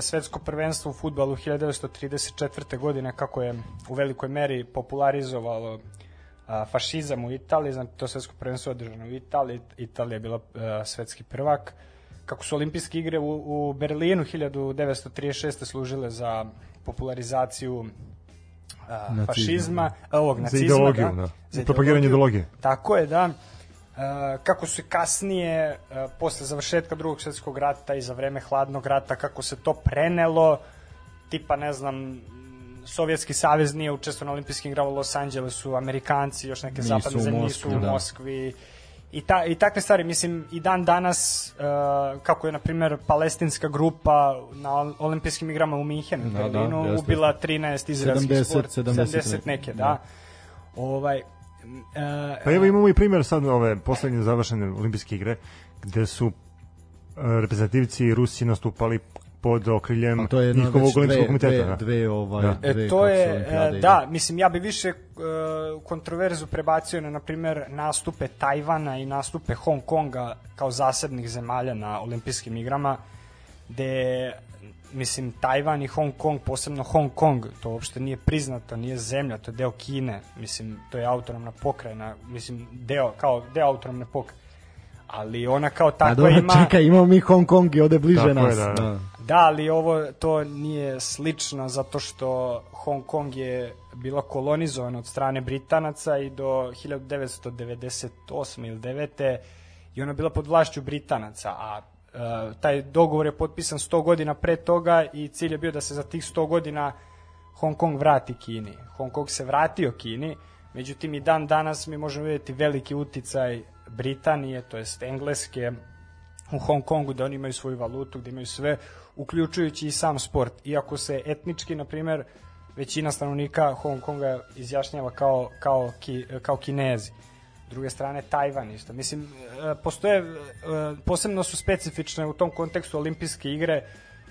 svetsko prvenstvo u futbalu 1934. godine kako je u velikoj meri popularizovalo a, fašizam u Italiji, znači to svetsko prvenstvo održano u Italiji, Italija je bila a, svetski prvak, kako su olimpijske igre u, u Berlinu 1936. služile za popularizaciju a, Nacizma, fašizma, a, ovog Za nacizma, ideologiju, da, da. za propagiranje ideologije. Tako je, da. E, kako se kasnije, e, posle završetka drugog svjetskog rata i za vreme hladnog rata, kako se to prenelo, tipa, ne znam, Sovjetski savez nije učestvovao na olimpijskim igrama u Los Angelesu, Amerikanci, još neke Nisu zapadne zemlje Moskvi, nisu u da. I, ta, I takve stvari, mislim, i dan danas, uh, kako je, na primjer, palestinska grupa na ol- olimpijskim igrama u Minhenu, Da, da, da, ubila 13 izraelskih 70, sport, 70 70 neke, da. Ovaj, m, e, Pa evo imamo i primjer sad ove poslednje završene olimpijske igre gde su e, reprezentativci Rusi nastupali pod okriljem A to je njihovog olimpijskog dve, komiteta. dve, da. dve, ovaj, Da. dve E, kako to se je, e, da, mislim, ja bi više e, kontroverzu prebacio na, na primjer, nastupe Tajvana i nastupe Hong Konga kao zasebnih zemalja na olimpijskim igrama, gde, mislim, Tajvan i Hong Kong, posebno Hong Kong, to uopšte nije priznato, nije zemlja, to je deo Kine, mislim, to je autonomna pokrajina, mislim, deo, kao deo autonomne pokrajine. Ali ona kao A takva ima... čekaj, imamo mi Hong Kong i ode bliže Tako je, nas. da. da. Da, ali ovo to nije slično zato što Hong Kong je bila kolonizovan od strane Britanaca i do 1998. ili 9. i ona bila pod vlašću Britanaca, a e, taj dogovor je potpisan 100 godina pre toga i cilj je bio da se za tih 100 godina Hong Kong vrati Kini. Hong Kong se vratio Kini, međutim i dan danas mi možemo vidjeti veliki uticaj Britanije, to jest Engleske, u Hong Kongu da oni imaju svoju valutu, da imaju sve, uključujući i sam sport. Iako se etnički, na primjer, većina stanovnika Hong Konga izjašnjava kao, kao, ki, kao kinezi. S druge strane, Tajvan isto. Mislim, e, postoje, e, posebno su specifične u tom kontekstu olimpijske igre,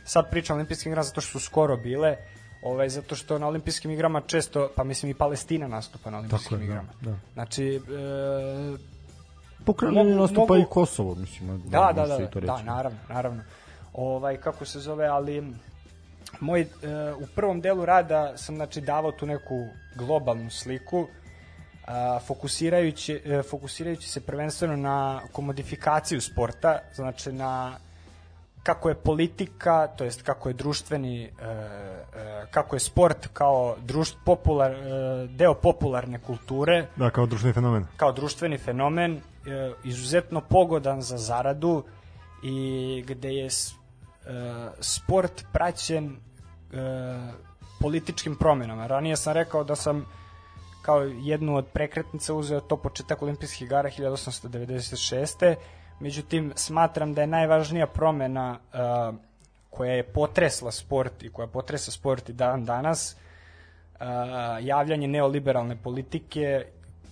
sad pričam o olimpijskim igrama zato što su skoro bile, ovaj, zato što na olimpijskim igrama često, pa mislim i Palestina nastupa na olimpijskim je, da, igrama. da. Znači, e, Pokrenuli Mogu- nastupa mogu- i Kosovo, mislim. Da, da, da, da, da, naravno, naravno. Ovaj, kako se zove, ali moj, e, u prvom delu rada sam znači, davao tu neku globalnu sliku, a, fokusirajući, e, fokusirajući se prvenstveno na komodifikaciju sporta, znači na kako je politika, to jest kako je društveni, e, e, kako je sport kao društ, popular, e, deo popularne kulture, Da, kao društveni fenomen. kao društveni fenomen izuzetno pogodan za zaradu i gde je sport praćen političkim promenama. Ranije sam rekao da sam kao jednu od prekretnica uzeo to početak olimpijskih igara 1896. Međutim, smatram da je najvažnija promena e, koja je potresla sport i koja potresa sport i dan danas uh, javljanje neoliberalne politike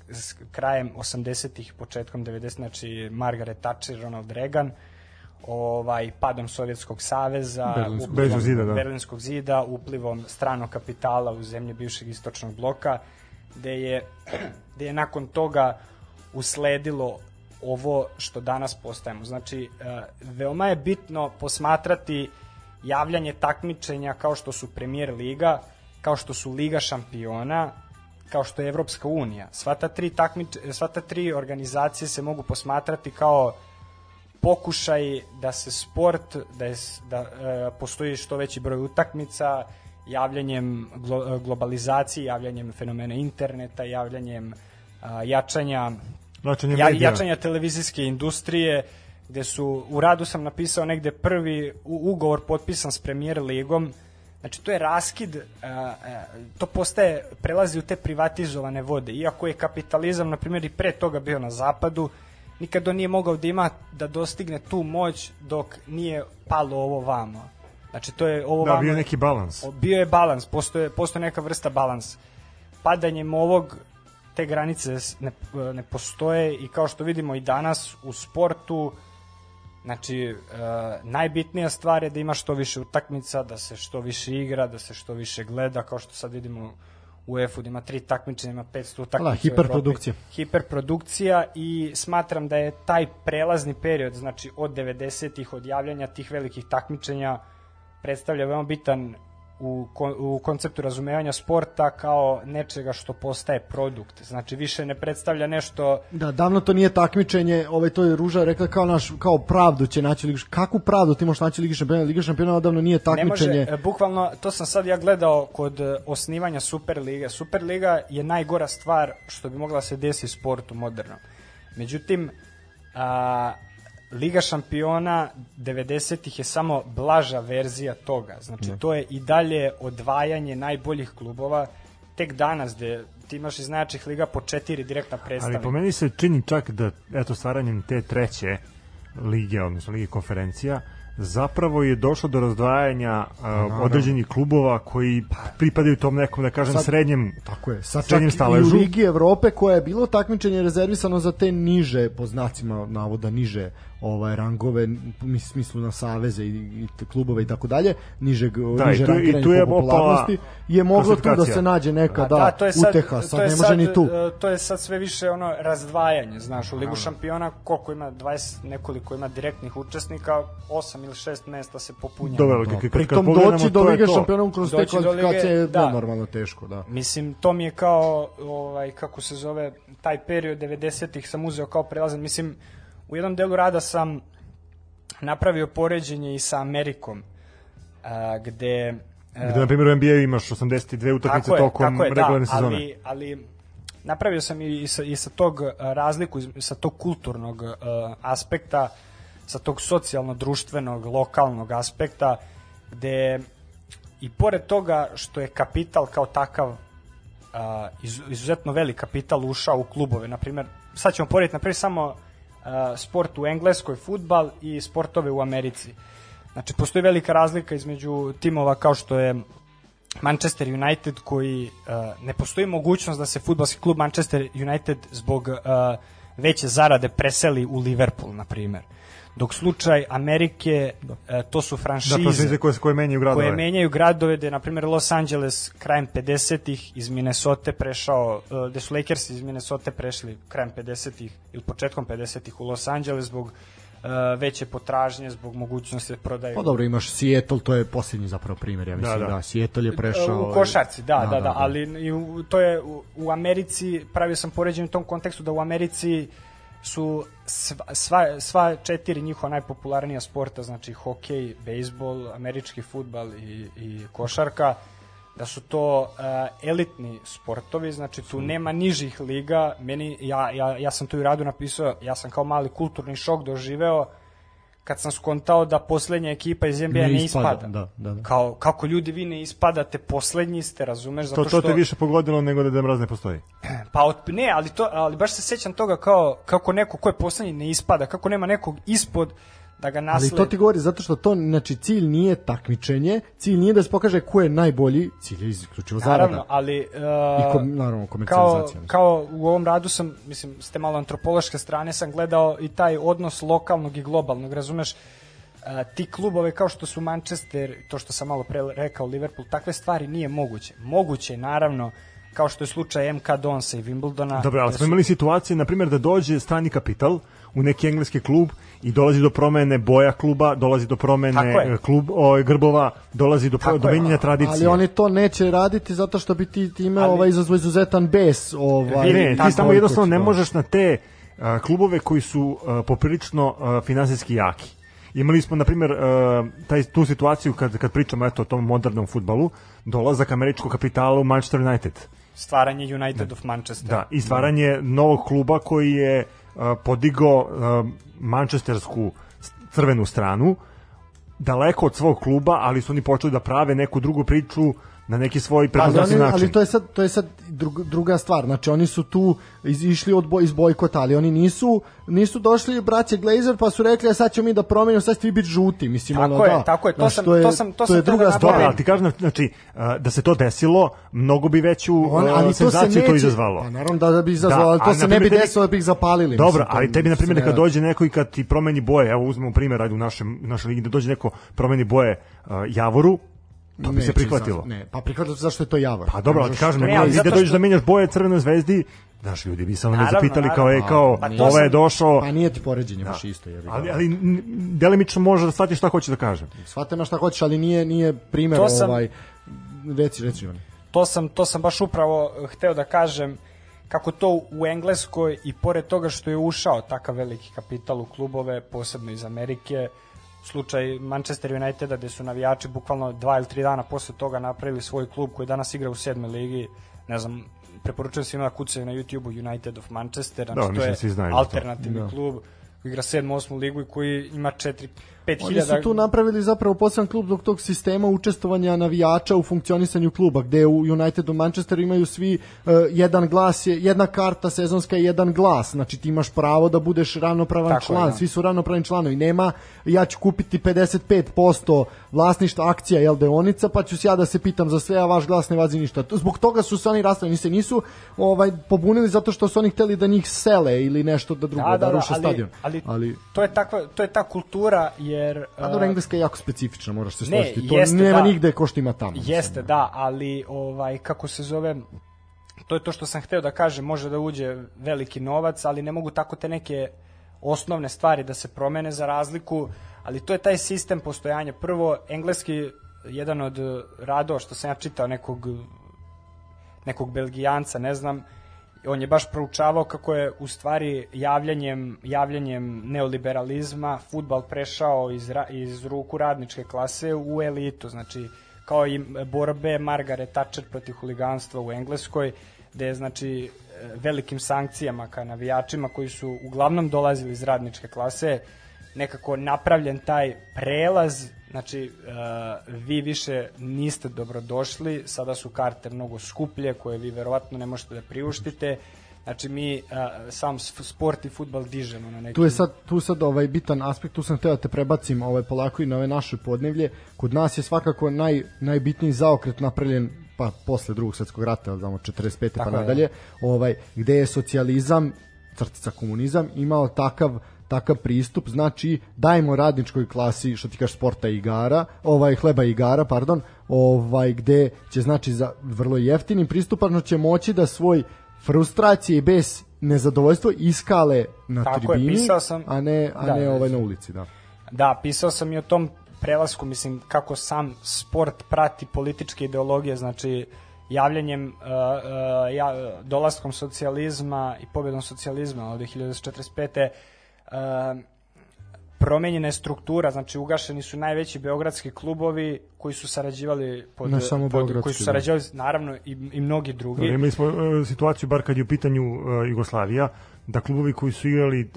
s krajem 80-ih, početkom 90 znači Margaret Thatcher, Ronald Reagan, ovaj padom Sovjetskog saveza, Berlinskog- uplivom zida, da. Berlinskog zida, uplivom stranog kapitala u zemlje bivšeg istočnog bloka, gde je, [clears throat] gde je nakon toga usledilo ovo što danas postajemo. Znači, e, veoma je bitno posmatrati javljanje takmičenja kao što su Premier Liga, kao što su Liga šampiona, kao što je Evropska unija. Sva ta tri, takmič, sva ta tri organizacije se mogu posmatrati kao pokušaj da se sport, da, je, da e, postoji što veći broj utakmica, javljanjem glo, globalizacije, javljanjem fenomena interneta, javljanjem a, jačanja Vraćanje ja, jačanja televizijske industrije, gde su, u radu sam napisao negde prvi u, ugovor potpisan s Premier Ligom, znači to je raskid, a, a, to postaje, prelazi u te privatizovane vode, iako je kapitalizam, na primjer, i pre toga bio na zapadu, nikad on nije mogao da ima, da dostigne tu moć dok nije palo ovo vamo. Znači to je ovo Da, vamo, bio je neki balans. Bio je balans, postoje, postoje neka vrsta balansa. Padanjem ovog te granice ne, ne postoje i kao što vidimo i danas u sportu znači e, najbitnija stvar je da ima što više utakmica, da se što više igra, da se što više gleda, kao što sad vidimo u UEFA da ima tri takmičenja, ima 500 utakmica. u hiperprodukcija. Hiperprodukcija i smatram da je taj prelazni period, znači od 90-ih, od javljanja tih velikih takmičenja, predstavlja veoma bitan u, ko- u konceptu razumevanja sporta kao nečega što postaje produkt. Znači više ne predstavlja nešto Da, davno to nije takmičenje, ovaj to je Ruža rekla kao naš kao pravdu će naći šampiona. Kakvu pravdu ti možeš naći Liga šampiona? Liga šampiona odavno nije Ne može, takmičenje. e, bukvalno, to sam sad ja gledao kod e, osnivanja Superlige. Superliga je najgora stvar što bi mogla se desi sportu modernom. Međutim, a, Liga šampiona 90-ih je samo blaža verzija toga. Znači, to je i dalje odvajanje najboljih klubova. Tek danas, gde ti imaš iz najjačih liga po četiri direktna Ali predstavnika. po meni se čini čak da eto stvaranjem te treće lige, odnosno lige konferencija, zapravo je došlo do razdvajanja uh, određenih klubova koji pripadaju tom nekom, da kažem, Sad- srednjem Tako je. Sad čak srednjem i u staležu. Ligi Evrope koja je bilo takmičenje rezervisano za te niže, po znacima navoda niže ovaj rangove, u smislu na saveze i, i te klubove i tako dalje, nižeg, Da, niže i tu- i tu je po popularnosti, je moglo tu da se nađe neka, A da, to je sad, uteha, sad to je ne može ni tu. e, To je sad sve više ono razdvajanje, znaš, u Ligu šampiona koliko ima 20 nekoliko ima direktnih učesnika, 8 ili 6 mesta se popunja. Dobro, kad Pritom doći do Lige šampiona kroz te kvalifikacije je da. normalno teško, da. Mislim, to mi je kao, ovaj, kako se zove, taj period 90-ih sam uzeo kao prelazan. Mislim, u jednom delu rada sam napravio poređenje i sa Amerikom, a, gde... a, Gde, na primjer, u NBA imaš 82 utakmice tako je, tokom tako je, da, regularne sezone. ali, ali napravio sam i sa, i sa tog razliku, sa tog kulturnog uh, aspekta, sa tog socijalno-društvenog, lokalnog aspekta, gde i pored toga što je kapital kao takav uh, iz, izuzetno velik kapital ušao u klubove, na primjer, sad ćemo porediti, na primjer, samo sport u Engleskoj, futbal i sportove u Americi. Znači, postoji velika razlika između timova kao što je Manchester United koji uh, ne postoji mogućnost da se futbalski klub Manchester United zbog uh, veće zarade preseli u Liverpool, na primjer. Dok slučaj Amerike, uh, to su Da, franšize franšize koje, koje menjaju gradove. koje menjaju gradove, gde je, na primjer, Los Angeles krajem 50-ih iz Minnesota prešao, uh, gde su Lakers iz Minnesota prešli krajem 50-ih ili početkom 50-ih u Los Angeles zbog uh, veće potražnje, zbog mogućnosti da prodaju Pa dobro, imaš Seattle, to je posljednji zapravo primjer, ja mislim, da, Da, da. da. Seattle je prešao... u košarci, da, da, da, ali i u, to je u, u Americi, pravio sam poređenje u tom kontekstu da u Americi su sva, sva, sva četiri njihova najpopularnija sporta, znači hokej, bejsbol, američki futbal i, i košarka, da su to uh, elitni sportovi, znači tu nema nižih liga. Meni, ja, ja, ja sam tu i radu napisao, ja sam kao mali kulturni šok doživeo kad sam skontao da poslednja ekipa iz NBA ne, Ne ispada. ispada, da, da, da. Kao, kako ljudi vi ne ispadate, poslednji ste, razumeš? Zato To, što, to te više pogodilo nego da Deda Mraz ne postoji. Pa od, ne, ali, to, ali baš se sećam toga kao, kako neko ko je poslednji ne ispada, kako nema nekog ispod da ga Ali nasledi. to ti govori zato što to, znači, cilj nije takmičenje, cilj nije da se pokaže ko je najbolji, cilj je isključivo zarada. Naravno, ali... Uh, I kom, naravno, kao, komercijalizacija. kao u ovom radu sam, mislim, s te malo antropološke strane sam gledao i taj odnos lokalnog i globalnog, razumeš? A, ti klubove kao što su Manchester, to što sam malo pre rekao, Liverpool, takve stvari nije moguće. Moguće je, naravno, kao što je slučaj MK Donsa i Wimbledona. Dobro, ali gde smo imali situacije, na primjer, da dođe strani kapital u neki engleski klub i dolazi do promene boja kluba, dolazi do promene klub o, grbova, dolazi do, do je. menjanja tradicije. Ali oni to neće raditi zato što bi ti time Ali- ovaj izazvao izuzetan bes. Ovaj, Ne, ti samo je, jednostavno ne ću- možeš na te a, klubove koji su a, poprilično a, finansijski jaki. Imali smo, na primjer, taj, tu situaciju kad, kad pričamo eto, o tom modernom futbalu, dolazak američkog kapitala u Manchester United. stvaranje United of Manchester. Da, i stvaranje novog kluba koji je podigao mančestersku crvenu stranu, daleko od svog kluba, ali su oni počeli da prave neku drugu priču na neki svoj Ali, prepoznatljiv način. ali to je sad to je sad drug, druga stvar. Znači oni su tu iz, išli od boj, iz bojkota, ali oni nisu nisu došli braće Glazer pa su rekli a sad ćemo mi da promenimo, sad ćete vi biti žuti, mislim Tako ono je, da. tako je, to Znaš, sam- to je, to sam- to to sam je druga da stvar. Ali ti kažem, znači, a, da se to desilo, mnogo bi veću On, a, ali to se senzaciju neće, to izazvalo. Pa naravno da, da bi izazvalo, Da, ali to ali, se ne bi tebi- desilo da bi ih zapalili. Dobro, mislim, ali tebi, na primjer, kad ne- dođe neko i kad ti promeni boje, evo uzmemo primjer, ajde u našem, našoj ligi, da dođe neko promeni boje a, Javoru, to bi se prihvatilo. Ne, pa prihvatilo zašto je to javor. Pa dobro, ali ti kažem, Ne, da dođeš što- da menjaš boje Crvenoj zvezdi, znaš, ljudi bi samo ne Naravno, zapitali kao, e, kao, Pa ovo je došao, Pa nije ti poređenje baš isto. Je, ali, ali delimično može da shvatiš šta hoće da kažem. Svate na šta hoćeš, ali nije, nije primer To sam- ovaj... Reci, reci, Ivane. to sam, to sam baš upravo eh, hteo da kažem kako to u Engleskoj i pored toga što je ušao takav veliki kapital u klubove, posebno iz Amerike, slučaj Manchester Uniteda gde su navijači bukvalno dva ili tri dana posle toga napravili svoj klub koji danas igra u sedmoj ligi, ne znam, preporučujem svima da kucaju na YouTube-u United of Manchester, znači Da, to je za to. alternativni Da. klub koji igra 7. 8. ligu i koji ima 4 5000 Oni su tu napravili zapravo poseban klub zbog tog sistema učestvovanja navijača u funkcionisanju kluba, gde u Unitedu Manchesteru imaju svi uh, jedan glas, je, jedna karta sezonska je jedan glas, znači ti imaš pravo da budeš ravnopravan Tako je, član, da. svi su ravnopravni članovi, nema ja ću kupiti 55% vlasništva akcija, jel deonica, pa ću se ja da se pitam za sve, a vaš glas ne vazi ništa. Zbog toga su se oni rastavili, se nisu ovaj pobunili zato što su oni hteli da njih sele ili nešto da drugo, da, da, ruše ali, stadion. Ali, ali to je takva to je ta kultura jer A dobro, engleska je jako specifična, moraš se Ne, složiti. To jeste, nema da. nigde ko što ima tamo. Jeste, mislim. da, ali ovaj kako se zove to je to što sam hteo da kažem, može da uđe veliki novac, ali ne mogu tako te neke osnovne stvari da se promene za razliku, ali to je taj sistem postojanja. Prvo, engleski, jedan od radova što sam ja čitao nekog nekog belgijanca, ne znam, on je baš proučavao kako je u stvari javljanjem, javljanjem neoliberalizma futbal prešao iz, ra, iz ruku radničke klase u elitu, znači kao i borbe Margaret Thatcher protiv huliganstva u Engleskoj, gde je znači velikim sankcijama ka navijačima koji su uglavnom dolazili iz radničke klase, nekako napravljen taj prelaz, znači uh, vi više niste dobrodošli, sada su karte mnogo skuplje koje vi verovatno ne možete da priuštite, Znači mi uh, sam sport i futbal dižemo na neki Tu je sad tu sad ovaj bitan aspekt, tu sam hteo da te prebacim ovaj polako i na ove naše podnevlje. Kod nas je svakako naj najbitniji zaokret napravljen pa posle drugog svetskog rata, znamo 45. pa Tako je, da. nadalje, ovaj gde je socijalizam crtica komunizam imao takav takav pristup, znači dajemo radničkoj klasi, što ti kažeš sporta i igara, ovaj hleba i igara, pardon, ovaj gde će znači za vrlo jeftinim pristupačno će moći da svoj frustracije i bes nezadovoljstvo iskale na Tako je, tribini, pisao sam- a ne a Da, ne da, ovaj da. na ulici, da. Da, pisao sam i o tom prelasku, mislim, kako sam sport prati političke ideologije, znači javljanjem, uh, uh, ja, dolaskom socijalizma i pobjedom socijalizma od 1945. Uh, promenjena je struktura, znači ugašeni su najveći beogradski klubovi koji su sarađivali pod, Ne samo pod koji su da. sarađivali naravno i, i mnogi drugi. Dobro, imali smo e, situaciju, bar kad je u pitanju e, Jugoslavija, da klubovi koji su igrali e,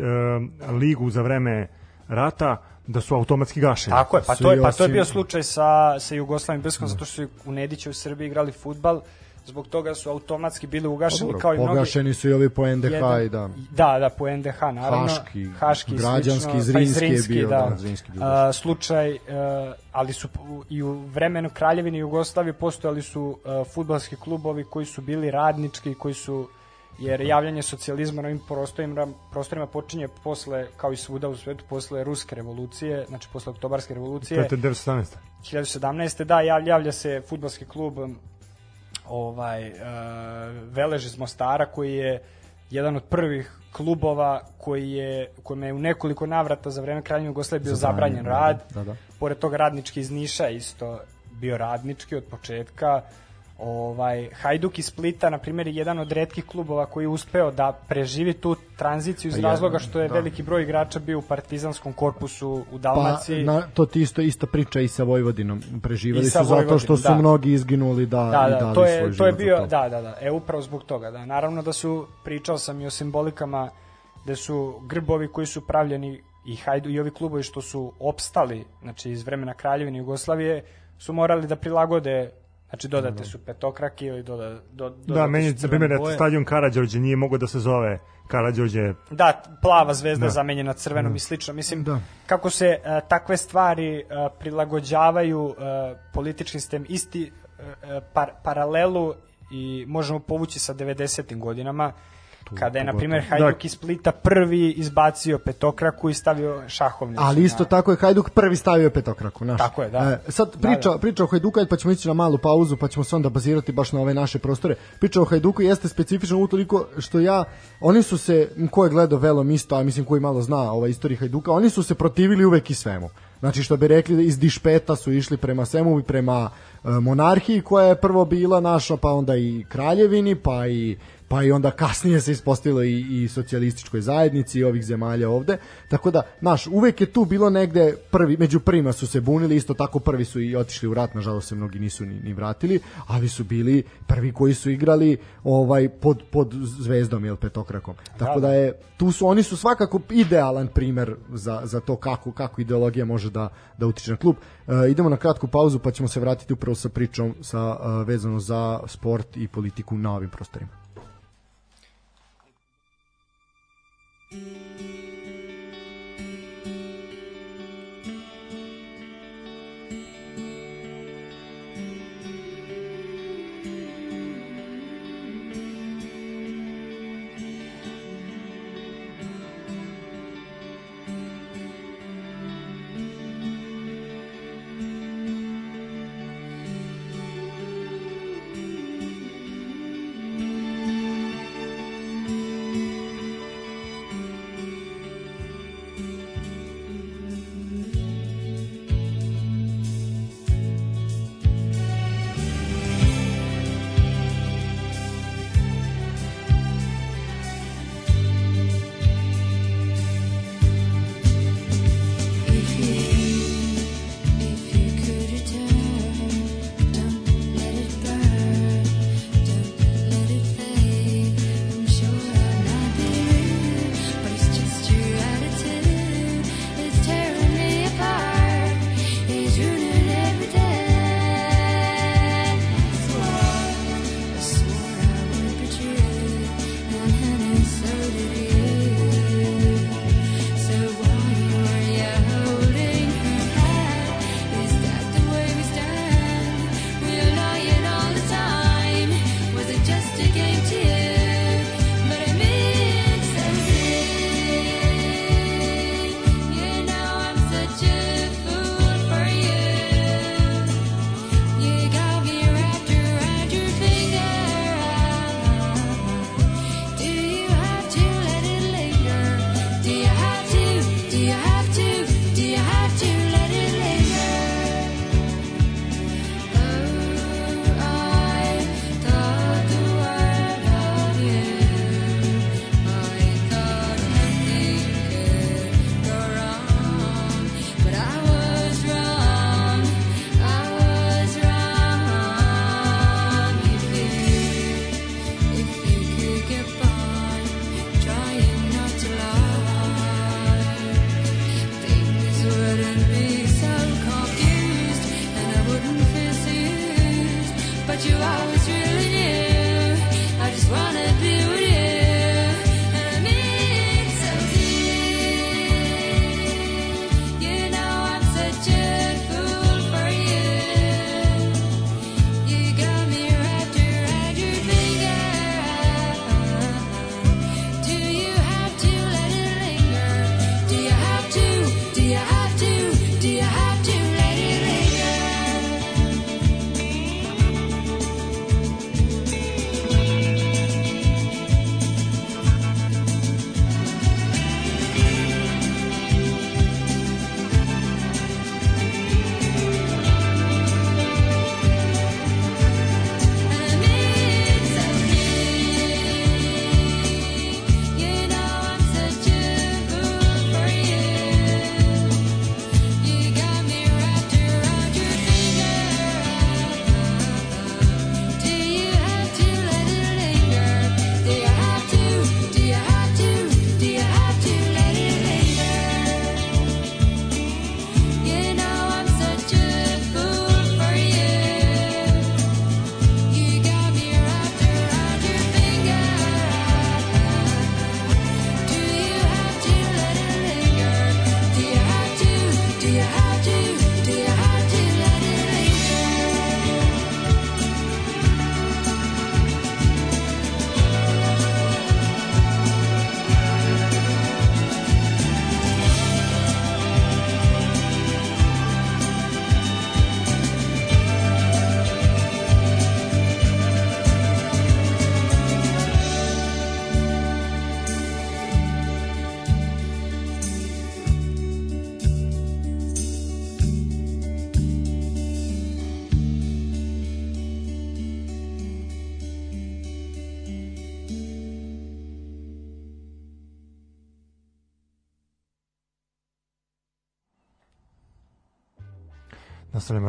ligu za vreme rata, da su automatski gašeni. Tako je, pa Svi to je, pa to je bio slučaj sa, sa Jugoslavijom Brskom, zato što su u Nediću u Srbiji igrali futbal, zbog toga su automatski bili ugašeni Dobro, kao i mnogi... pogašeni su i ovi po NDH jedan- i da. Da, da, po NDH, naravno. Haški, Haški građanski, slično, pa i Zrinski je bio, da. da, Zrinski bio A, slučaj, uh, ali su i u vremenu Kraljevine Jugoslavije postojali su uh, futbalski klubovi koji su bili radnički, koji su jer javljanje socijalizma na ovim prostorima, prostorima počinje posle, kao i svuda u svetu, posle ruske revolucije, znači posle oktobarske To revolucije. je te 1917. 2017. da, jav- javlja se futbalski klub ovaj, uh, Velež iz Mostara koji je jedan od prvih klubova koji je, kojima je u nekoliko navrata za vreme Kraljevine Jugoslavije bio zabranjen rad. Da, da. Pored toga radnički iz Niša isto bio radnički od početka. Ovaj Hajduk iz Splita na primjer je jedan od retkih klubova koji je uspeo da preživi tu tranziciju iz Pa razloga što je da. veliki broj igrača bio u partizanskom korpusu u Pa Dalmaciji. na, to ti isto ista priča i sa Vojvodinom. Preživeli I sa su zato što su da. mnogi izginuli da, da, i da, dali to svoj je, život to je bio, to. da, da, da, e upravo zbog toga, da. Naravno da su, pričao sam i o simbolikama, da su grbovi koji su pravljeni i hajdu i ovi klubovi što su opstali, znači iz vremena Kraljevine Jugoslavije, su morali da prilagode Znači dodate su petokrake ili doda, do, Da, meni, na primjer, stadion Karadžorđe nije mogao da se zove Karadžorđe Da, plava zvezda Da. da. zamenjena crvenom i slično. Mislim, Da. kako se uh, takve stvari uh, prilagođavaju uh, političkim sistem, isti uh, par, paralelu i možemo povući sa 90. godinama, kada je, na primjer, Hajduk iz Splita prvi izbacio petokraku i stavio šahovnicu. Ali isto na- tako je Hajduk prvi stavio petokraku, znaš. Tako je, da. E, sad priča, Da, priča o Hajduku, pa ćemo ići na malu pauzu, pa ćemo se onda bazirati baš na ove naše prostore. Priča o Hajduku jeste specifična utoliko što ja, oni su se, ko je gledao velom isto, a mislim koji malo zna ovaj istoriju Hajduka, oni su se protivili uvek i svemu. Znači što bi rekli iz dišpeta su išli prema svemu i prema e, monarhiji koja je prvo bila naša, pa onda i kraljevini, pa i pa i onda kasnije se ispostavilo i, i socijalističkoj zajednici i ovih zemalja ovde. Tako da, naš, uvek je tu bilo negde prvi, među prvima su se bunili, isto tako prvi su i otišli u rat, nažalost se mnogi nisu ni, ni vratili, ali su bili prvi koji su igrali ovaj pod, pod zvezdom ili petokrakom. Tako da je, tu su, oni su svakako idealan primer za, za to kako, kako ideologija može da, da utiče na klub. E, idemo na kratku pauzu pa ćemo se vratiti upravo sa pričom sa, e, vezano za sport i politiku na ovim prostorima. Thank you.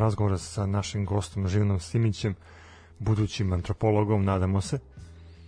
Nastavljamo razgovor sa našim gostom Živanom Simićem, budućim antropologom, nadamo se.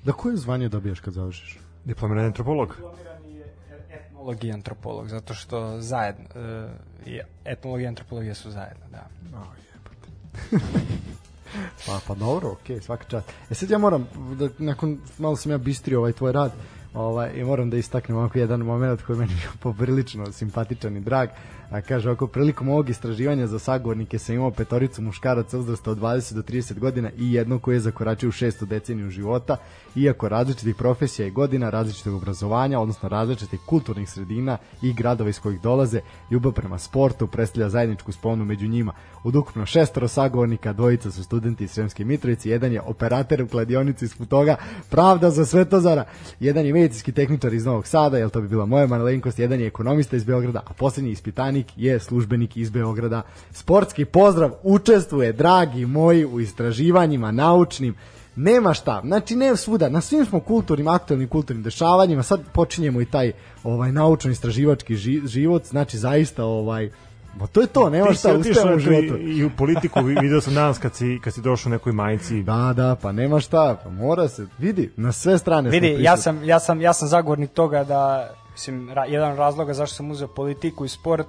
Da koje zvanje dobijaš kad završiš? Diplomirani antropolog. Diplomirani je etnolog i antropolog, zato što zajedno, uh, etnologija i antropologija su zajedno, da. A, jebote. [laughs] pa, pa dobro, okej, okay, svaka čast. E sad ja moram, da, nakon, malo sam ja bistrio ovaj tvoj rad, ovaj, i moram da istaknem ovako jedan moment koji je meni bio poprilično simpatičan i drag. A kaže, oko prilikom ovog istraživanja za sagovornike sam imao petoricu muškaraca uzrasta od 20 do 30 godina i jedno koje je zakoračio u šestu deceniju života, iako različitih profesija i godina, različitog obrazovanja, odnosno različitih kulturnih sredina i gradova iz kojih dolaze, ljubav prema sportu predstavlja zajedničku sponu među njima. Od ukupno šestoro sagovornika, dvojica su studenti iz Sremske Mitrovice, jedan je operater u kladionici iz Futoga, pravda za Svetozara, jedan je medicinski tehničar iz Novog Sada, jel to bi bila moja malenkost, jedan je ekonomista iz Beograda, a poslednji ispitanik je službenik iz Beograda. Sportski pozdrav učestvuje, dragi moji, u istraživanjima naučnim, nema šta, znači ne svuda, na svim smo kulturnim, aktualnim kulturnim dešavanjima, sad počinjemo i taj ovaj naučno istraživački ži, život, znači zaista ovaj Ma to je to, nema Ti šta, uspevamo u i, životu. i u politiku, vi- video sam danas kad si, kad si došao u nekoj majici. Da, da, pa nema šta, pa mora se, vidi, na sve strane smo Vidi, ja prisutni. sam, ja, sam, ja sam zagovornik toga da, mislim, ra, jedan razloga zašto sam uzeo politiku i sport,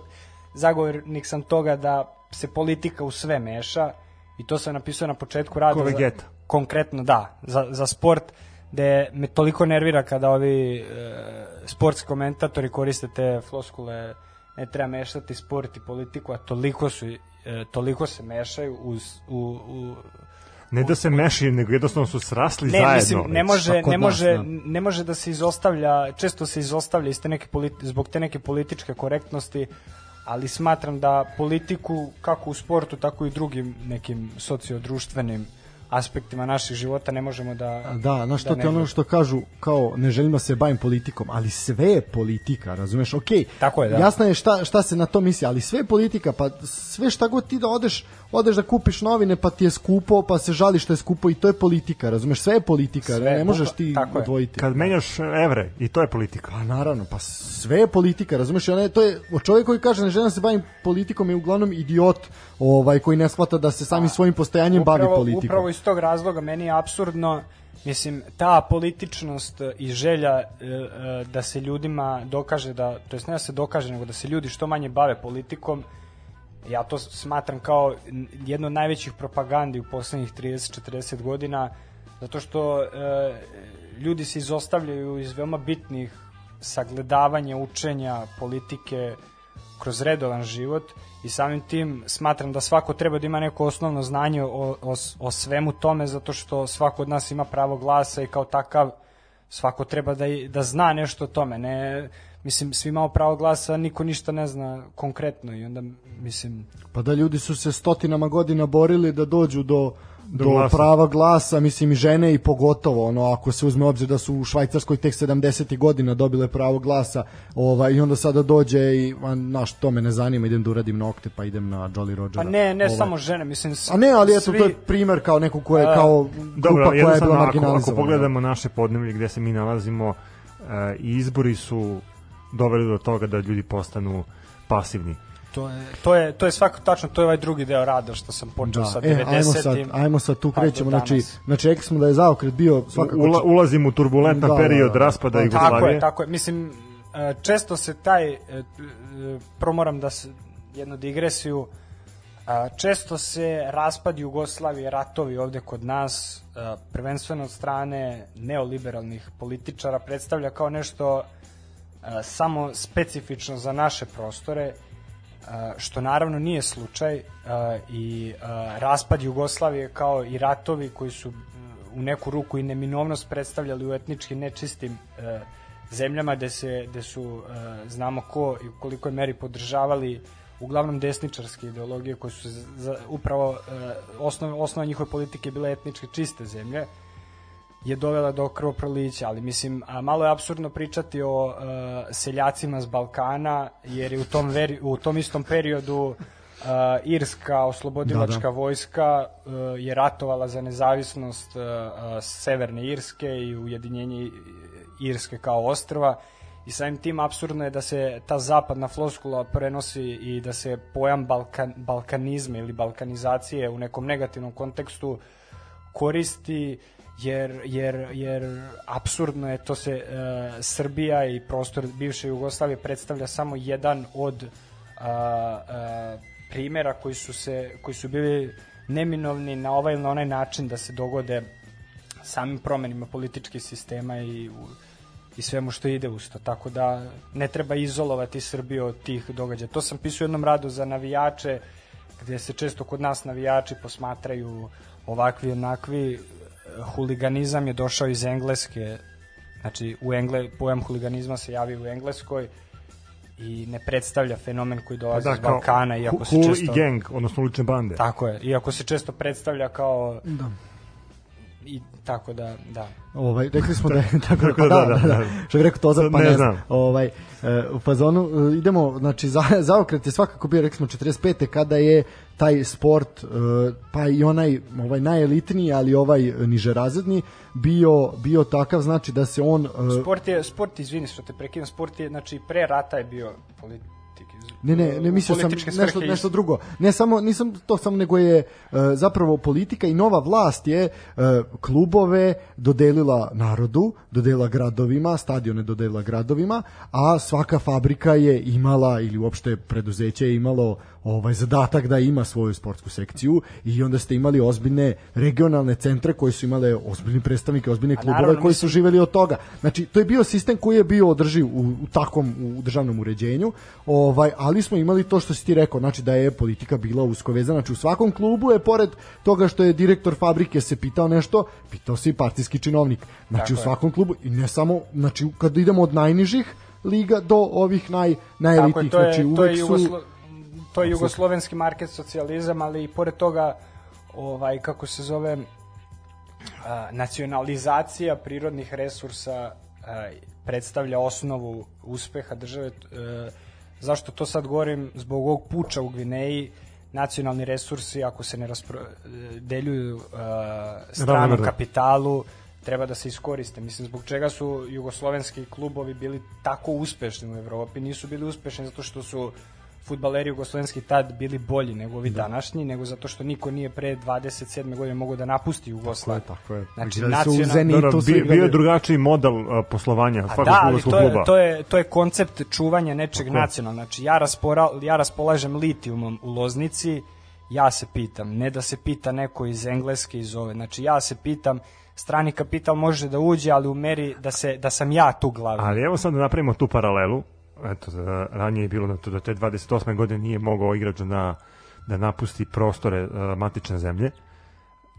zagovornik sam toga da se politika u sve meša i to sam napisao na početku rada. Za- konkretno, da, za, za sport, gde me toliko nervira kada ovi e, sportski komentatori koriste te floskule ne treba mešati sport i politiku, a toliko su e, toliko se mešaju uz, u, u, Ne da se mešaju, nego jednostavno su srasli ne, zajedno. mislim, ne može, ne nas, može, da. ne može da se izostavlja, često se izostavlja iz te neke politi, zbog te neke političke korektnosti, ali smatram da politiku, kako u sportu, tako i drugim nekim sociodruštvenim aspektima naših života ne možemo da... Da, na što da ti ne ono što kažu kao ne želim da se bavim politikom, ali sve je politika, razumeš? Okej. Tako je, da. Jasno je šta šta se na to misli, ali sve je politika, pa sve šta god ti da odeš, odeš da kupiš novine, pa ti je skupo, pa se žališ što je skupo i to je politika, razumeš? Sve je politika, Sve, ne možeš ti tako je. odvojiti. Kad menjaš evre, i to je politika. Pa naravno, pa sve je politika, razumeš? Ona je, to je čovjek koji kaže ne želim da se bavim politikom je uglavnom idiot, ovaj koji ne shvata da se samim svojim postojanjem bavi politikom. Upravo iz tog razloga meni je absurdno Mislim, ta političnost i želja e, e, da se ljudima dokaže da, to jest ne da se dokaže, nego da se ljudi što manje bave politikom, ja to smatram kao jedno od najvećih propagandi u poslednjih 30-40 godina, zato što e, ljudi se izostavljaju iz veoma bitnih sagledavanja, učenja, politike kroz redovan život i samim tim smatram da svako treba da ima neko osnovno znanje o, o, o svemu tome zato što svako od nas ima pravo glasa i kao takav svako treba da, da zna nešto o tome. Ne mislim svi imamo pravo glasa niko ništa ne zna konkretno i onda mislim Pa da ljudi su se stotinama godina borili da dođu do do, glasa. prava glasa, mislim i žene i pogotovo ono ako se uzme obzir da su u Švajcarskoj tek 70. godina dobile pravo glasa, ovaj i onda sada dođe i a, naš to me ne zanima, idem da uradim nokte, pa idem na Jolly Rogera. pa ne ne Ovaj. samo žene mislim s- A ne, ali eto svi- to je primer kao neko ko je A, kao Dobro, grupa koja je bila ako, ako marginalizovana. pogledamo naše podneblje gde se mi nalazimo, e, i izbori su doveli do toga da ljudi postanu pasivni. To je to je to je svako tačno to je ovaj drugi deo rada što sam počeo sa Da, e, 90 ajmo sad, ajmo sad tu pa krećemo, znači, znači rekli smo da je zaokret bio svakako... Ula, ulazimo u turbulentan Da, da, period da. raspada Pa, Jugoslavije. Tako je, tako je. Mislim, e, često se taj, e, e, prvo moram da se, jednu digresiju, a, često se raspad Jugoslavije, ratovi ovde kod nas, prvenstveno od strane neoliberalnih političara, predstavlja kao nešto samo specifično za naše prostore, što naravno nije slučaj i raspad Jugoslavije kao i ratovi koji su m, u neku ruku i neminovnost predstavljali u etnički nečistim e, zemljama gde, se, gde su e, znamo ko i u kolikoj meri podržavali uglavnom desničarske ideologije koje su za, upravo e, osnov, osnova njihove politike bile etnički čiste zemlje je dovela do krvoprolića, ali mislim, a malo je absurdno pričati o uh, seljacima s Balkana, jer je u tom, veri, u tom istom periodu uh, Irska oslobodilačka Da, da. vojska uh, je ratovala za nezavisnost uh, uh, Severne Irske i ujedinjenje Irske kao ostrva i samim tim absurdno je da se ta zapadna floskula prenosi i da se pojam balkan, balkanizma ili balkanizacije u nekom negativnom kontekstu koristi jer, jer, jer absurdno je to se e, Srbija i prostor bivše Jugoslavije predstavlja samo jedan od a, a, primjera koji su se koji su bili neminovni na ovaj ili na onaj način da se dogode samim promenima političkih sistema i u, i svemu što ide uz to. Tako da ne treba izolovati Srbiju od tih događaja. To sam pisao u jednom radu za navijače, gde se često kod nas navijači posmatraju ovakvi onakvi. Huliganizam je došao iz Engleske, znači u Engle, pojam huliganizma se javi u Engleskoj i ne predstavlja fenomen koji dolazi da, iz Balkana, iako se hul često... i gang, odnosno ulične bande. Tako je, iako se često predstavlja kao Da. i tako da, da. Ovaj rekli smo [laughs] da je tako, pa da, da, da, da, da, da. Što bi rekao Tozar, pa Ne ne, znam. Ovaj e, u fazonu e, idemo znači za zaokret je svakako bio rekli smo 45. kada je taj sport e, pa i onaj ovaj najelitniji, ali ovaj nižerazredni bio bio takav znači da se on e, Sport je, sport, izvini što te prekidam, sport je, znači pre rata je bio politik. Ne, ne, ne mislio sam nešto, nešto drugo. Ne samo, nisam to samo, nego je e, zapravo politika i nova vlast je e, klubove dodelila narodu, dodelila gradovima, stadione dodelila gradovima, a svaka fabrika je imala ili uopšte preduzeće je imalo ovaj zadatak da ima svoju sportsku sekciju i onda ste imali ozbiljne regionalne centre koji su imale ozbiljni predstavnike, ozbiljne klubove koji su mislim- živeli od toga. Znači, to je bio sistem koji je bio održiv u, u takvom u državnom uređenju, ovaj, ali smo imali to što si ti rekao, znači da je politika bila usko vezana. Znači, u svakom klubu je, pored toga što je direktor fabrike se pitao nešto, pitao se i partijski činovnik. Znači, Tako u je. svakom klubu, i ne samo, znači, kad idemo od najnižih liga do ovih naj, je, je, znači, je, uvek su... to je jugoslovenski market socijalizam, ali i pored toga, ovaj, kako se zove, a, nacionalizacija prirodnih resursa a, predstavlja osnovu uspeha države. E, zašto to sad govorim? Zbog ovog puča u Gvineji, nacionalni resursi, ako se ne raspodeljuju uh, stranom Ravnomerno. kapitalu, treba da se iskoriste. Mislim, zbog čega su jugoslovenski klubovi bili tako uspešni u Evropi? Nisu bili uspešni zato što su futbaleri jugoslovenski tad bili bolji nego ovi da. današnji, nego zato što niko nije pre 27. godine mogao da napusti Jugoslaviju. Tako je. Znači, Igrali su u nacional- Zenitu, su bio, bio je drugačiji model a, poslovanja A svakog da, ali to je, kluba. to je, to je koncept čuvanja nečeg nacionalnog. Znači, ja, raspora, ja raspolažem litijumom u Loznici, ja se pitam, ne da se pita neko iz Engleske iz ove. Znači, ja se pitam, strani kapital može da uđe, ali u meri da, se, da sam ja tu glavni. Ali evo sad da napravimo tu paralelu. Eto, ranije je bilo da to do te 28. godine nije mogao igrač da, da napusti prostore uh, matične zemlje.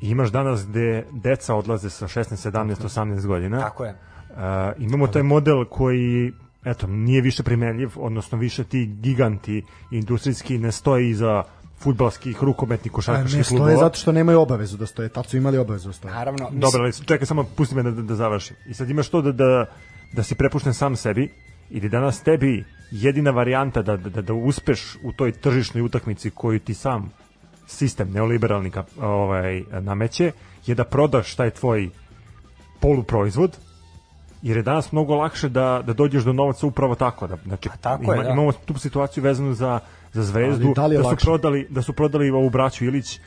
I imaš danas gde deca odlaze sa 16, 17, 18 godina. Tako je. Uh, imamo taj model koji eto, nije više primenljiv, odnosno više ti giganti industrijski ne stoje iza futbalskih, rukometnih, košarkaških ne klubova. stoje zato što nemaju obavezu da stoje. Tad su imali obavezu da stoje. Naravno, mislim, Dobro, ali čekaj samo, pusti me da, da, da završim. I sad imaš to da, da, da si prepušten sam sebi i je danas tebi jedina varijanta da, da, da uspeš u toj tržišnoj utakmici koju ti sam sistem neoliberalni ovaj, nameće, je da prodaš taj tvoj poluproizvod, jer je danas mnogo lakše da, da dođeš do novaca upravo tako. Da, znači, tako je, da. imamo tu situaciju vezanu za, za zvezdu, da da su, lakše? prodali, da su prodali ovu braću Ilić,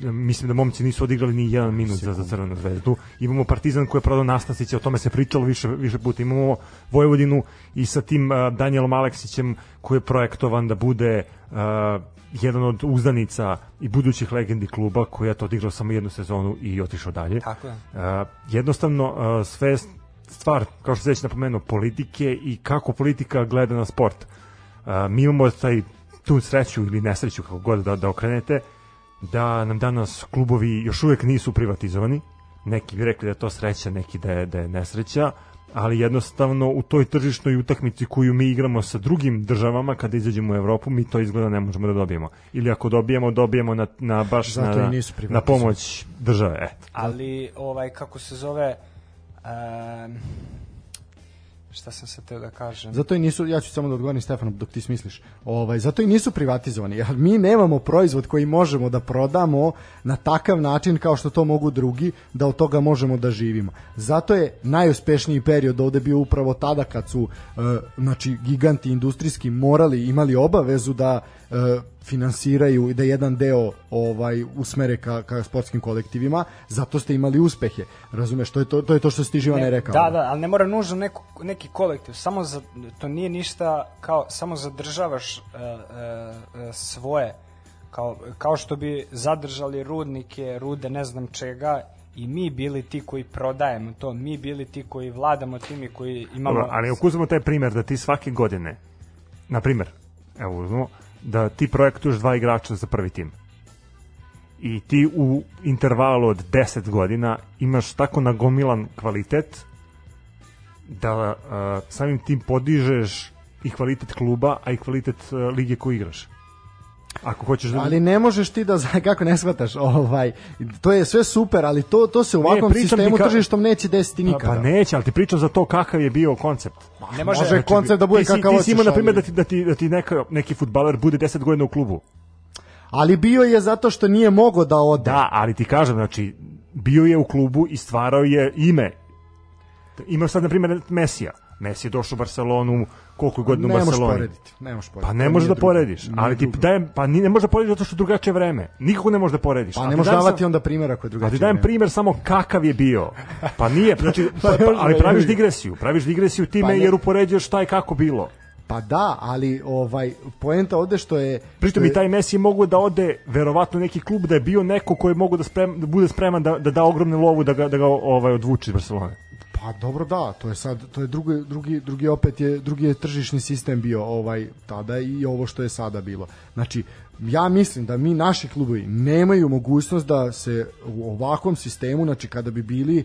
mislim da momci nisu odigrali ni jedan minut za, za Crvenu zvezdu. Imamo Partizan koji je prodao Nastasića, o tome se pričalo više, više puta. Imamo Vojvodinu i sa tim uh, Danielom Aleksićem koji je projektovan da bude uh, jedan od uzdanica i budućih legendi kluba koji je to odigrao samo jednu sezonu i otišao dalje. Tako je. Uh, jednostavno uh, sve stvar, kao što se već napomenuo, politike i kako politika gleda na sport. Uh, mi imamo taj tu sreću ili nesreću, kako god da, da okrenete, da nam danas klubovi još uvek nisu privatizovani. Neki bi rekli da je to sreća, neki da je, da je nesreća, ali jednostavno u toj tržišnoj utakmici koju mi igramo sa drugim državama kada izađemo u Evropu, mi to izgleda ne možemo da dobijemo. Ili ako dobijemo, dobijemo na, na baš Zato na, na pomoć države. Eto. ali ovaj kako se zove um, šta sam se teo da kažem. Zato i nisu, ja ću samo da odgovorim Stefanu dok ti smisliš. Ovaj zato i nisu privatizovani. Jer mi nemamo proizvod koji možemo da prodamo na takav način kao što to mogu drugi, da od toga možemo da živimo. Zato je najuspešniji period ovde bio upravo tada kad su e, znači giganti industrijski morali imali obavezu da e, finansiraju i da jedan deo ovaj usmere ka, ka sportskim kolektivima, zato ste imali uspehe. Razumeš, to je to, to je to što si ti Živane rekao. Da, da, ali ne mora nužno neko, neki kolektiv, samo za, to nije ništa kao, samo zadržavaš uh, uh, svoje, kao, kao što bi zadržali rudnike, rude ne znam čega, i mi bili ti koji prodajemo to, mi bili ti koji vladamo tim i koji imamo... Dobro, ali ako uzmemo taj primer da ti svake godine, na primer, evo uzmemo, da ti projektuješ dva igrača za prvi tim i ti u intervalu od 10 godina imaš tako nagomilan kvalitet da uh, samim tim podižeš i kvalitet kluba, a i kvalitet uh, lige koju igraš. Ako hoćeš da... Ali ne možeš ti da za- [laughs] kako ne shvataš, ovaj to je sve super, ali to to se u ovakvom ti sistemu ka- tržištom neće desiti Pa, nikada. pa neće, ali ti pričam za to kakav je bio koncept. ne može, može koncept da bude ti si, kakav ti si imao, hoćeš, na primjer, ali- da ti, da ti, da ti neka, neki futbaler bude 10 godina u klubu. Ali bio je zato što nije mogo da ode. Da, ali ti kažem, znači, bio je u klubu i stvarao je ime. Imaš sad, na primjer, Mesija. Messi je došao u Barcelonu, koliko je godina u ne možeš Barceloni. porediti. Ne možeš porediti. Pa ne možeš da drugo. porediš, ali ti dajem, pa ni, ne možeš da porediš zato što je drugačije vreme. Nikako ne možeš da porediš. Pa Ali ne možeš dajem davati sam- onda primjer ako je Ali drugačije. dajem vreme. primjer samo kakav je bio. Pa nije, znači, [laughs] pa, Pa ali praviš digresiju, praviš digresiju time Pa ne. jer upoređuješ šta je kako bilo. Pa da, ali ovaj poenta ovde što je Pritom što i taj Messi mogu da ode verovatno neki klub da je bio neko koji mogu da, sprem, da bude spreman da, da da ogromnu lovu da ga, da ga ovaj, odvuče iz Barcelone. Pa dobro da, to je sad to je drugi drugi drugi opet je drugi je tržišni sistem bio ovaj tada i ovo što je sada bilo. Znači ja mislim da mi naši klubovi nemaju mogućnost da se u ovakvom sistemu, znači kada bi bili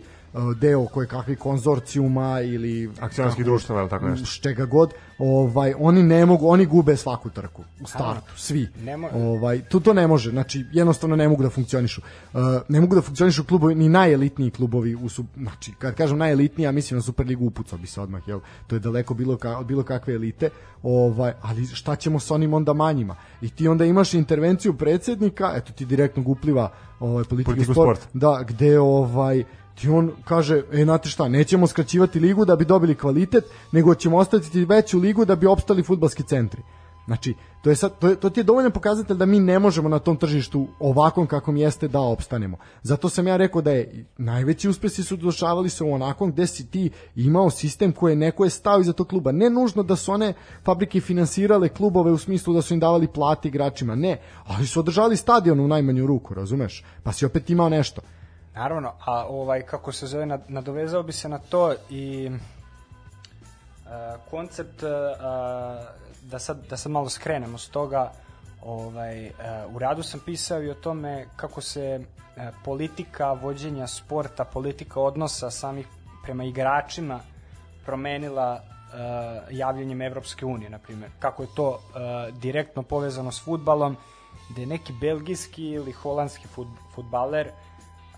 deo koje kakvih konzorcijuma ili Akcionarskih društava ili tako nešto. čega god, ovaj oni ne mogu, oni gube svaku trku u startu, svi. Ovaj to to ne može, znači jednostavno ne mogu da funkcionišu. Uh, ne mogu da funkcionišu klubovi ni najelitniji klubovi u su, znači kad kažem najelitniji, ja mislim na Superligu upucao bi se odmah, jel? To je daleko bilo ka, od bilo kakve elite. Ovaj, ali šta ćemo sa onim onda manjima? I ti onda imaš intervenciju predsednika, eto ti direktno upliva ovaj politiku, Politiku sport, sporta. da, gde ovaj ti on kaže, e, znate šta, nećemo skraćivati ligu da bi dobili kvalitet, nego ćemo ostaviti veću ligu da bi opstali futbalski centri. Znači, to, je sad, to, je, to ti je dovoljan pokazatelj da mi ne možemo na tom tržištu ovakvom kakvom jeste da opstanemo. Zato sam ja rekao da je najveći uspesi su došavali se u onakvom gde si ti imao sistem koji je neko je stao iza tog kluba. Ne nužno da su one fabrike finansirale klubove u smislu da su im davali plate igračima, ne, ali su održavali stadion u najmanju ruku, razumeš? Pa si opet imao nešto. Naravno, a ovaj kako se zove nad- nadovezao bi se na to i e, koncept e, a, da sad da sad malo skrenemo s toga ovaj e, u radu sam pisao i o tome kako se e, politika vođenja sporta, politika odnosa samih prema igračima promenila e, javljanjem Evropske unije, na primjer. Kako je to e, direktno povezano s futbalom, gde neki belgijski ili holandski fut, futbaler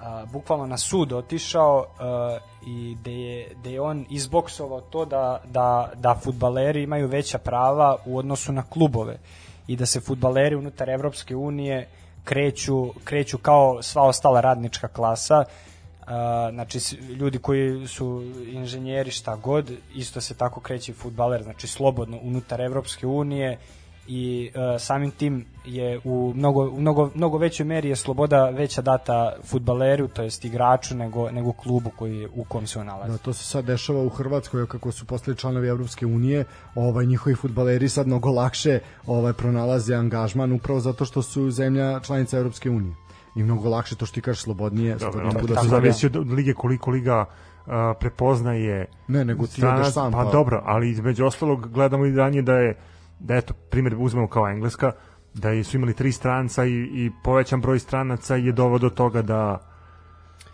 a, bukvalno na sud otišao a, i da je, da je on izboksovao to da, da, da futbaleri imaju veća prava u odnosu na klubove i da se futbaleri unutar Evropske unije kreću, kreću kao sva ostala radnička klasa. A, znači ljudi koji su inženjeri šta god isto se tako kreće i futbaler znači slobodno unutar Evropske unije i e, samim tim je u mnogo, mnogo, mnogo većoj meri je sloboda veća data futbaleru, to jest igraču, nego, nego klubu koji, u kom se on nalazi. Da, to se sad dešava u Hrvatskoj kako su postali članovi Evropske unije, ovaj njihovi fudbaleri sad mnogo lakše ovaj pronalaze angažman upravo zato što su zemlja članica Evropske unije. I mnogo lakše to što ti kažeš slobodnije, Dobro, slobodnije da to se zavisi od od lige koliko liga a, prepoznaje Ne, nego ti stranac, sam, pa, pa- dobro, ali između ostalog gledamo i danje da je da eto primjer uzmemo kao Engleska da su imali tri stranca i, i povećan broj stranaca je doveo do toga da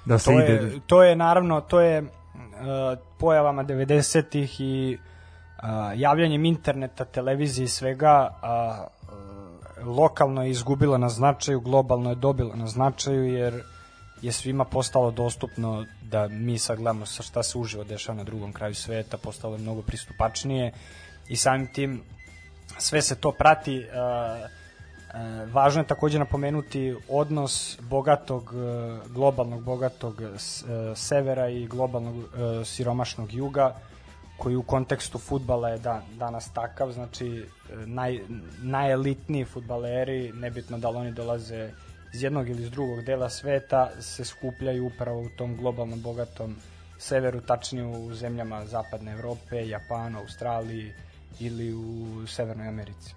da se to ide. je, to je naravno, to je uh, pojavama 90-ih i uh, javljanjem interneta, televizije i svega uh, lokalno je izgubilo na značaju, globalno je dobilo na značaju jer je svima postalo dostupno da mi sad gledamo sa šta se uživo dešava na drugom kraju sveta, postalo je mnogo pristupačnije i samim tim sve se to prati e, e, važno je takođe napomenuti odnos bogatog e, globalnog bogatog severa i globalnog siromašnog juga koji u kontekstu futbala je da, danas takav, znači naj, najelitniji futbaleri, nebitno da li oni dolaze iz jednog ili iz drugog dela sveta, se skupljaju upravo u tom globalnom bogatom severu, tačnije u zemljama zapadne Evrope, Japanu, Australiji ili u Severnoj Americi.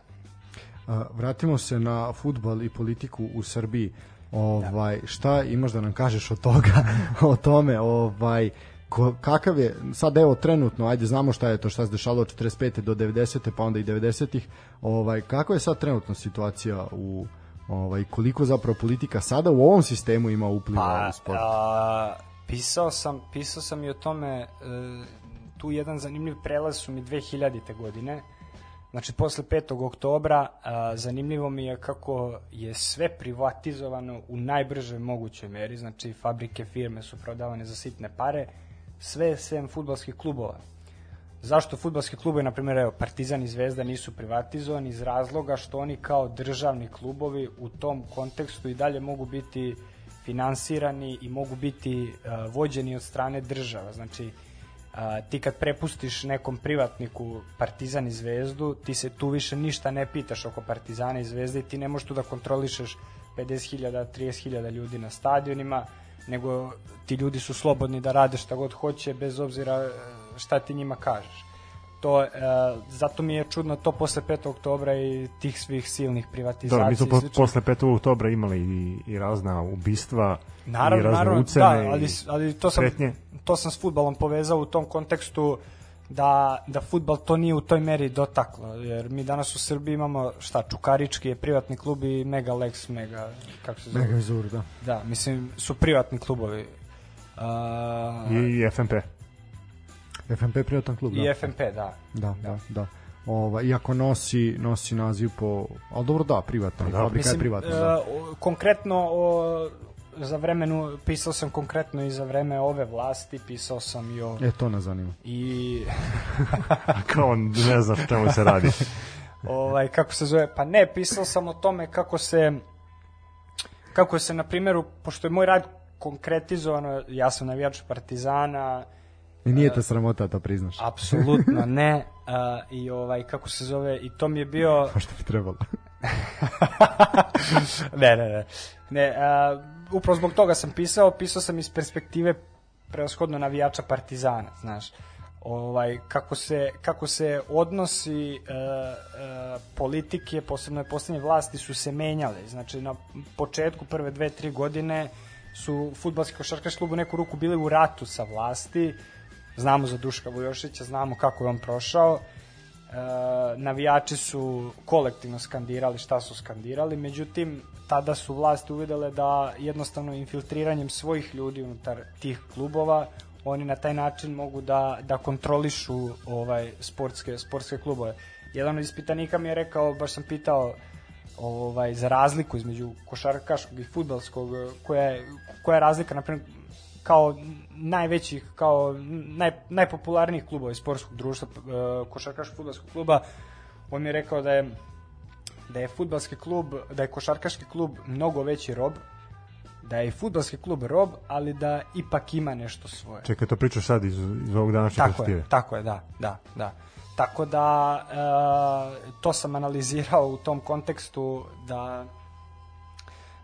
Vratimo se na futbal i politiku u Srbiji. Ovaj šta imaš da nam kažeš od toga, [laughs] o tome, ovaj ko, kakav je sad evo trenutno, ajde znamo šta je to šta se dešavalo od 45. do 90. pa onda i 90-ih. Ovaj kakva je sad trenutno situacija u ovaj koliko zapravo politika sada u ovom sistemu ima upliva u sport? Pa, a, pisao sam, pisao sam i o tome, e, tu jedan zanimljiv prelaz su mi 2000. godine, znači posle 5. oktobra, a, zanimljivo mi je kako je sve privatizovano u najbržoj mogućoj meri, znači fabrike, firme su prodavane za sitne pare, sve sem futbalskih klubova. Zašto futbalski klubovi, na primjer, evo, Partizan i Zvezda nisu privatizovani iz razloga što oni kao državni klubovi u tom kontekstu i dalje mogu biti finansirani i mogu biti uh, vođeni od strane država. Znači, uh, ti kad prepustiš nekom privatniku Partizan i Zvezdu, ti se tu više ništa ne pitaš oko Partizana i Zvezde i ti ne možeš tu da kontrolišeš 50.000, 30.000 ljudi na stadionima, nego ti ljudi su slobodni da rade šta god hoće bez obzira e, šta ti njima kažeš. To, e, zato mi je čudno to posle 5. oktobra i tih svih silnih privatizacija. Dobro, mi smo po, posle 5. oktobra imali i, i razna ubistva i Naravno, razne naravno, ucene da, ali, ali to, sam, pretnje. to sam s futbalom povezao u tom kontekstu da, da futbal to nije u toj meri dotaklo, jer mi danas u Srbiji imamo, šta, Čukarički je privatni klub i Mega Lex, Mega, kako se zove? Mega Vizur, da. Da, mislim, su privatni klubovi. Uh, i, i FNP. FNP je privatan klub, da. I FNP, da. Da, da, da. Ova, iako nosi, nosi naziv po... Ali dobro, da, privatna. Da. fabrika Mislim, je privatna. da. o- konkretno o, za vremenu, pisao sam konkretno i za vreme ove vlasti, pisao sam i o... E, to nas zanima. I, [laughs] Kao on ne zna o čemu se radi. [laughs] ovaj, kako se zove, pa ne, pisao sam o tome kako se, kako se, na primjeru, pošto je moj rad konkretizovano, ja sam navijač Partizana, I nije te sramota da priznaš. apsolutno [laughs] ne, a, i ovaj, kako se zove, i to mi je bio... Pa što bi trebalo? ne, ne, ne. ne a, upravo zbog toga sam pisao, pisao sam iz perspektive preoshodno navijača Partizana, znaš. Ovaj, kako, se, kako se odnosi e, e, politike, posebno je poslednje vlasti, su se menjale. Znači, na početku prve dve, tri godine su futbalski košarkaški klub u neku ruku bili u ratu sa vlasti. Znamo za Duška Vujošića, znamo kako je on prošao. Navijači su kolektivno skandirali šta su skandirali, međutim tada su vlasti uvidele da jednostavno infiltriranjem svojih ljudi unutar tih klubova oni na taj način mogu da, da kontrolišu ovaj sportske sportske klubove. Jedan od ispitanika mi je rekao, baš sam pitao ovaj za razliku između košarkaškog i fudbalskog koja je koja je razlika na primjer kao najvećih kao naj, najpopularnijih klubova iz sportskog društva e, košarkaškog fudbalskog kluba on mi je rekao da je da je fudbalski klub da je košarkaški klub mnogo veći rob da je i fudbalski klub rob ali da ipak ima nešto svoje Čekaj, to pričaš sad iz, iz ovog današnje tako perspektive. je, tako je, da, da, da. Tako da e, to sam analizirao u tom kontekstu da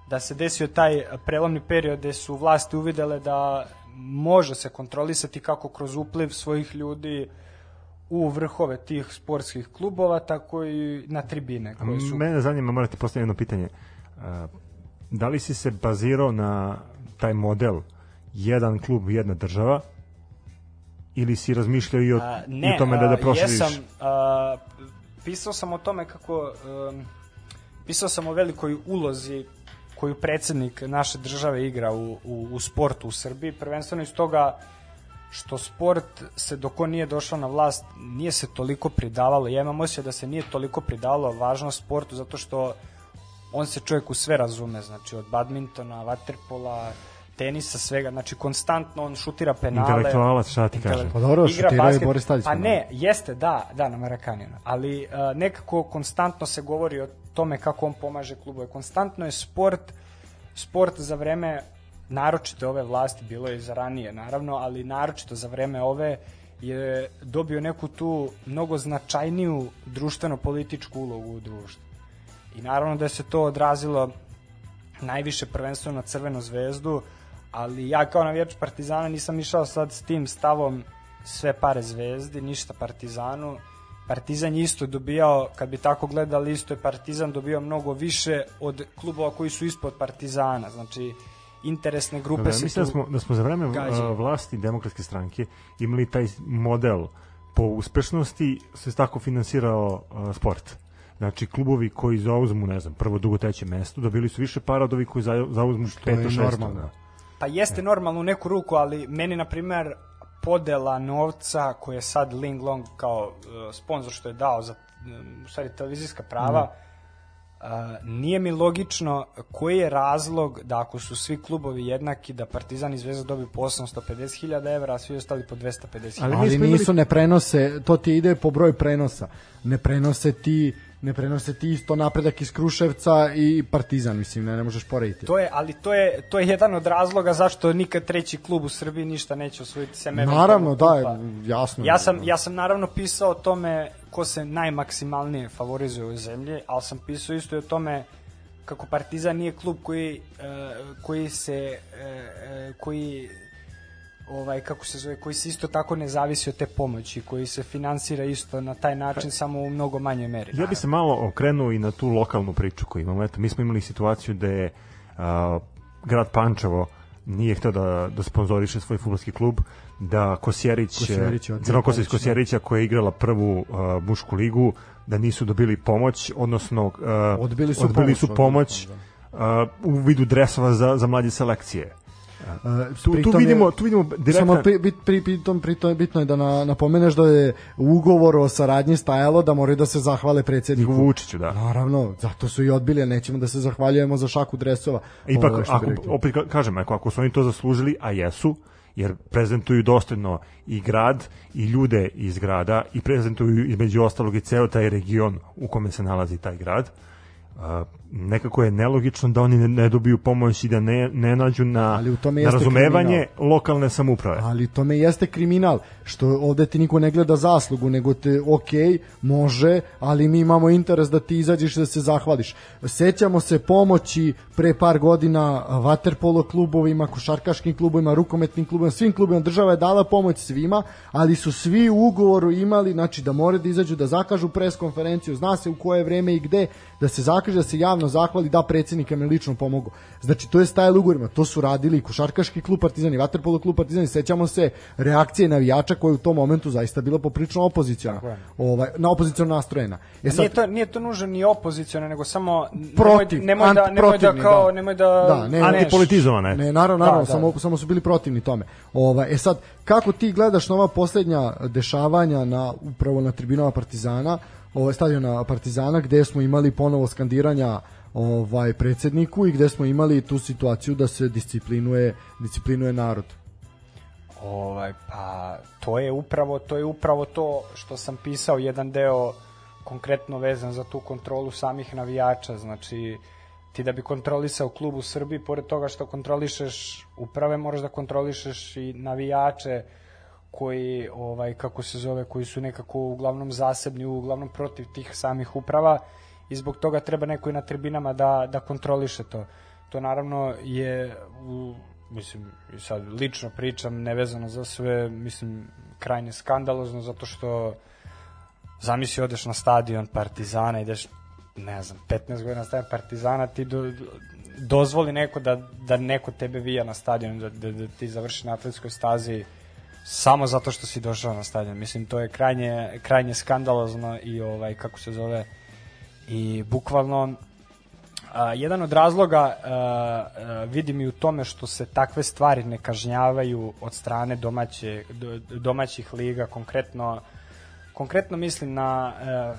da se desio taj prelomni period gde su vlasti uvidele da može se kontrolisati kako kroz upliv svojih ljudi u vrhove tih sportskih klubova, tako i na tribine koje su Mene zanima, morate postaviti jedno pitanje. A, Da li si se bazirao na taj model jedan klub, jedna država ili si razmišljao i o, A, i ne, o tome da da a, proširiš? Jesam, a, pisao sam o tome kako um, pisao sam o velikoj ulozi koju predsednik naše države igra u, u, u sportu u Srbiji, prvenstveno iz toga što sport se dok on nije došao na vlast nije se toliko pridavalo, ja imam osjećaj da se nije toliko pridavalo važnost sportu zato što on se čovjek u sve razume, znači od badmintona, vaterpola, tenisa, svega, znači konstantno on šutira penale. Intelektualac, šta ti Intele- kažem? Pa dobro, igra je basket. Boris Tadić Pa ne, jeste, da, da, na Marakaninu, ali uh, nekako konstantno se govori o tome kako on pomaže klubove. Konstantno je sport, sport za vreme naročito ove vlasti, bilo je i za ranije naravno, ali naročito za vreme ove je dobio neku tu mnogo značajniju društveno-političku ulogu u društvu. I naravno da se to odrazilo najviše prvenstveno na Crvenu zvezdu, ali ja kao navijač Partizana nisam išao sad s tim stavom sve pare zvezdi, ništa Partizanu. Partizan je isto dobijao, kad bi tako gledali, isto je Partizan dobio mnogo više od klubova koji su ispod Partizana. Znači, interesne grupe Dobro, se mislim tu... da smo, da smo za vreme a, vlasti demokratske stranke imali taj model po uspešnosti se tako finansirao a, sport. Znači, klubovi koji zauzmu, ne znam, prvo, drugo, treće mesto, dobili su više para od ovih koji za- zauzmu To je peto, šesto. normalno. da. Pa jeste normalno u neku ruku, ali meni, na primer, podela novca koje je sad Ling Long kao uh, sponsor što je dao za um, u stvari televizijska prava, uh, nije mi logično koji je razlog da ako su svi klubovi jednaki da Partizan i Zvezda dobiju po 850.000 evra, a svi ostali po 250.000 Ali Ali imali- nisu, ne prenose, to ti ide po broj prenosa. Ne prenose ti ne prenose ti isto napredak iz Kruševca i Partizan, mislim, ne, ne možeš porediti. To je, ali to je, to je jedan od razloga zašto nikad treći klub u Srbiji ništa neće osvojiti sem Naravno, eventualno da, kupa. jasno. Ja sam, ja sam naravno pisao o tome ko se najmaksimalnije favorizuje u zemlji, ali sam pisao isto i o tome kako Partizan nije klub koji, e, koji se e, e, koji ovaj kako se zove koji se isto tako ne zavisi od te pomoći koji se finansira isto na taj način samo u mnogo manje meri. Ja bi se malo okrenuo i na tu lokalnu priču koju imamo. Eto, mi smo imali situaciju da je a, grad Pančevo nije hteo da, da sponzoriše svoj futbolski klub, da Kosjerić, Kosjerić, od Crnokosa iz Cvjetanić, Kosjerića koja je igrala prvu a, mušku ligu, da nisu dobili pomoć, odnosno a, Odbili su odbili pomoć, su pomoć a, u vidu dresova za, za mlađe selekcije. Uh, Tu, tu pritom je- vidimo, tu vidimo direktno... Samo pri, pri, pri, pritom, pritom, bitno je da na, napomeneš da je u ugovoru o saradnji stajalo da moraju da se zahvale predsjedniku. Vučiću, da. Naravno, zato su i odbili, nećemo da se zahvaljujemo za šaku dresova. Ipak, Ovo ako, opet ka- kažem, ako, ako su oni to zaslužili, a jesu, jer prezentuju dostojno i grad i ljude iz grada i prezentuju između ostalog i ceo taj region u kome se nalazi taj grad, a, nekako je nelogično da oni ne, ne dobiju pomoć i da ne, ne nađu na, Ali u tome na razumevanje lokalne samuprave. Ali tome jeste kriminal, što ovde ti niko ne gleda zaslugu, nego te, ok, može, ali mi imamo interes da ti izađeš da se zahvališ. Sećamo se pomoći pre par godina vaterpolo klubovima, košarkaškim klubovima, rukometnim klubovima, svim klubovima, država je dala pomoć svima, ali su svi u ugovoru imali, znači da moraju da izađu, da zakažu pres konferenciju, zna se u koje vreme i gde, da se zakaže, da se javno zahvali, da predsjednika mi lično pomogu. Znači, to je stajalo u ugovorima, to su radili i košarkaški klub Partizan i vaterpolo klub Partizan i sećamo se reakcije navijača koja je u tom momentu zaista bila poprično opoziciona. Ovaj, na opoziciono nastrojena. E sad, Nije to, nije to nužno ni opozicione, nego samo Protiv, nemoj, nemoj, da, nemoj da kao, da. nemoj da, Da, ne, a ne, Antipolitizovane. Ne, naravno, naravno, Da, da. samo samo su bili protivni tome. Ovaj e sad kako ti gledaš na ova poslednja dešavanja na upravo na tribinama Partizana, ovaj stadiona Partizana gde smo imali ponovo skandiranja ovaj predsedniku i gde smo imali tu situaciju da se disciplinuje disciplinuje narod. Ovaj pa to je upravo to je upravo to što sam pisao jedan deo konkretno vezan za tu kontrolu samih navijača, znači ti da bi kontrolisao klub u Srbiji, pored toga što kontrolišeš uprave, moraš da kontrolišeš i navijače koji ovaj kako se zove koji su nekako uglavnom zasebni uglavnom protiv tih samih uprava i zbog toga treba neko i na tribinama da da kontroliše to. To naravno je u mislim sad lično pričam nevezano za sve mislim krajnje skandalozno zato što zamisli odeš na stadion Partizana ideš ne znam 15 godina na stadion Partizana ti do, dozvoli neko da, da neko tebe vija na stadion da, da, da ti završi na atletskoj stazi samo zato što si došao na stadion. Mislim to je krajnje krajnje skandalozno i ovaj kako se zove i bukvalno a, jedan od razloga a, a, vidim i u tome što se takve stvari ne kažnjavaju od strane domaće do, domaćih liga. Konkretno konkretno mislim na a,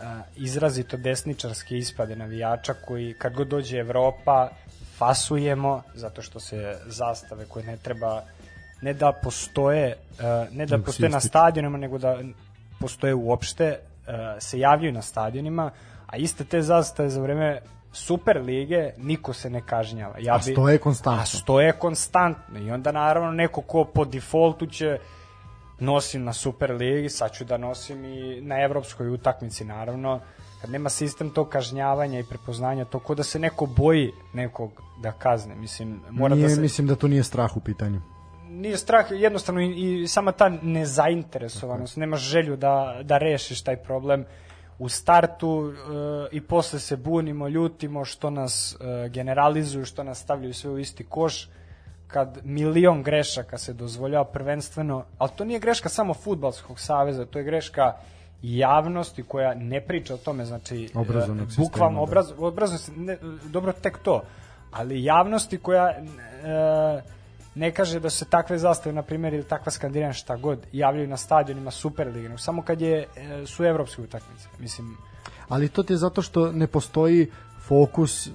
a, izrazito desničarske ispade navijača koji kad god dođe Evropa fasujemo, zato što se zastave koje ne treba ne da postoje, uh, ne da postoje na stadionima, nego da postoje uopšte, uh, se javljaju na stadionima, a iste te zastave za vreme Super lige niko se ne kažnjava. Ja A stoje konstantno. A stoje konstantno i onda naravno neko ko po defaultu će nosim na Super ligi, sad ću da nosim i na evropskoj utakmici naravno. Kad nema sistem tog kažnjavanja i prepoznanja, to ko da se neko boji nekog da kazne. Mislim, mora Nije, da se Mislim da to nije strah u pitanju. Nije strah, jednostavno i, i sama ta nezainteresovanost, nemaš želju da, da rešiš taj problem u startu e, i posle se bunimo, ljutimo što nas e, generalizuju, što nas stavljaju sve u isti koš kad milion grešaka se dozvoljava prvenstveno, ali to nije greška samo futbalskog saveza, to je greška javnosti koja ne priča o tome, znači e, Obrazovnog sistema, bukvalno da. obraz, obrazno, ne, dobro tek to, ali javnosti koja e, ne kaže da se takve zastave, na primjer, ili takva skandiranja šta god, javljaju na stadionima Superlige, nego samo kad je, e, su evropske utakmice. Mislim, Ali to ti je zato što ne postoji fokus e,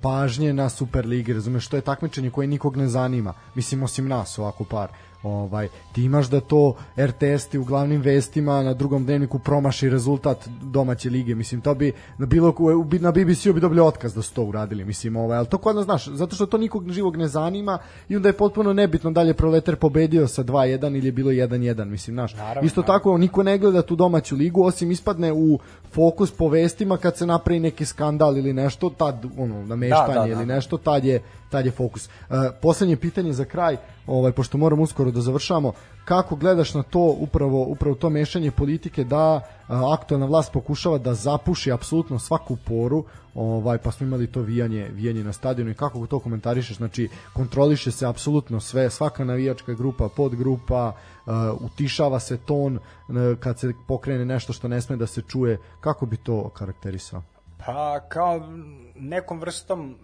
pažnje na Superligi, razumeš, to je takmičenje koje nikog ne zanima, mislim osim nas ovako par. Ovaj, ti imaš da to RTS ti u glavnim vestima na drugom dnevniku promaši rezultat domaće lige, mislim to bi na bilo na BBC-u bi dobili otkaz da su to uradili, mislim ovaj, ali to kod nas znaš, zato što to nikog živog ne zanima i onda je potpuno nebitno da li je Proletar pobedio sa 2-1 ili je bilo 1-1, mislim, znaš. Naravno, Isto naravno. tako niko ne gleda tu domaću ligu osim ispadne u fokus po vestima kad se napravi neki skandal ili nešto tad ono nameštanje Da, da, da. ili nešto tad je tad je fokus. Uh, poslednje pitanje za kraj, ovaj pošto moramo uskoro da završamo, kako gledaš na to upravo upravo to mešanje politike da aktuelna vlast pokušava da zapuši apsolutno svaku poru, ovaj pa smo imali to vijanje vijanje na stadionu i kako to komentarišeš? Znači kontroliše se apsolutno sve, svaka navijačka grupa, podgrupa, utišava se ton uh, kad se pokrene nešto što ne sme da se čuje. Kako bi to karakterisao? Pa kao nekom vrstom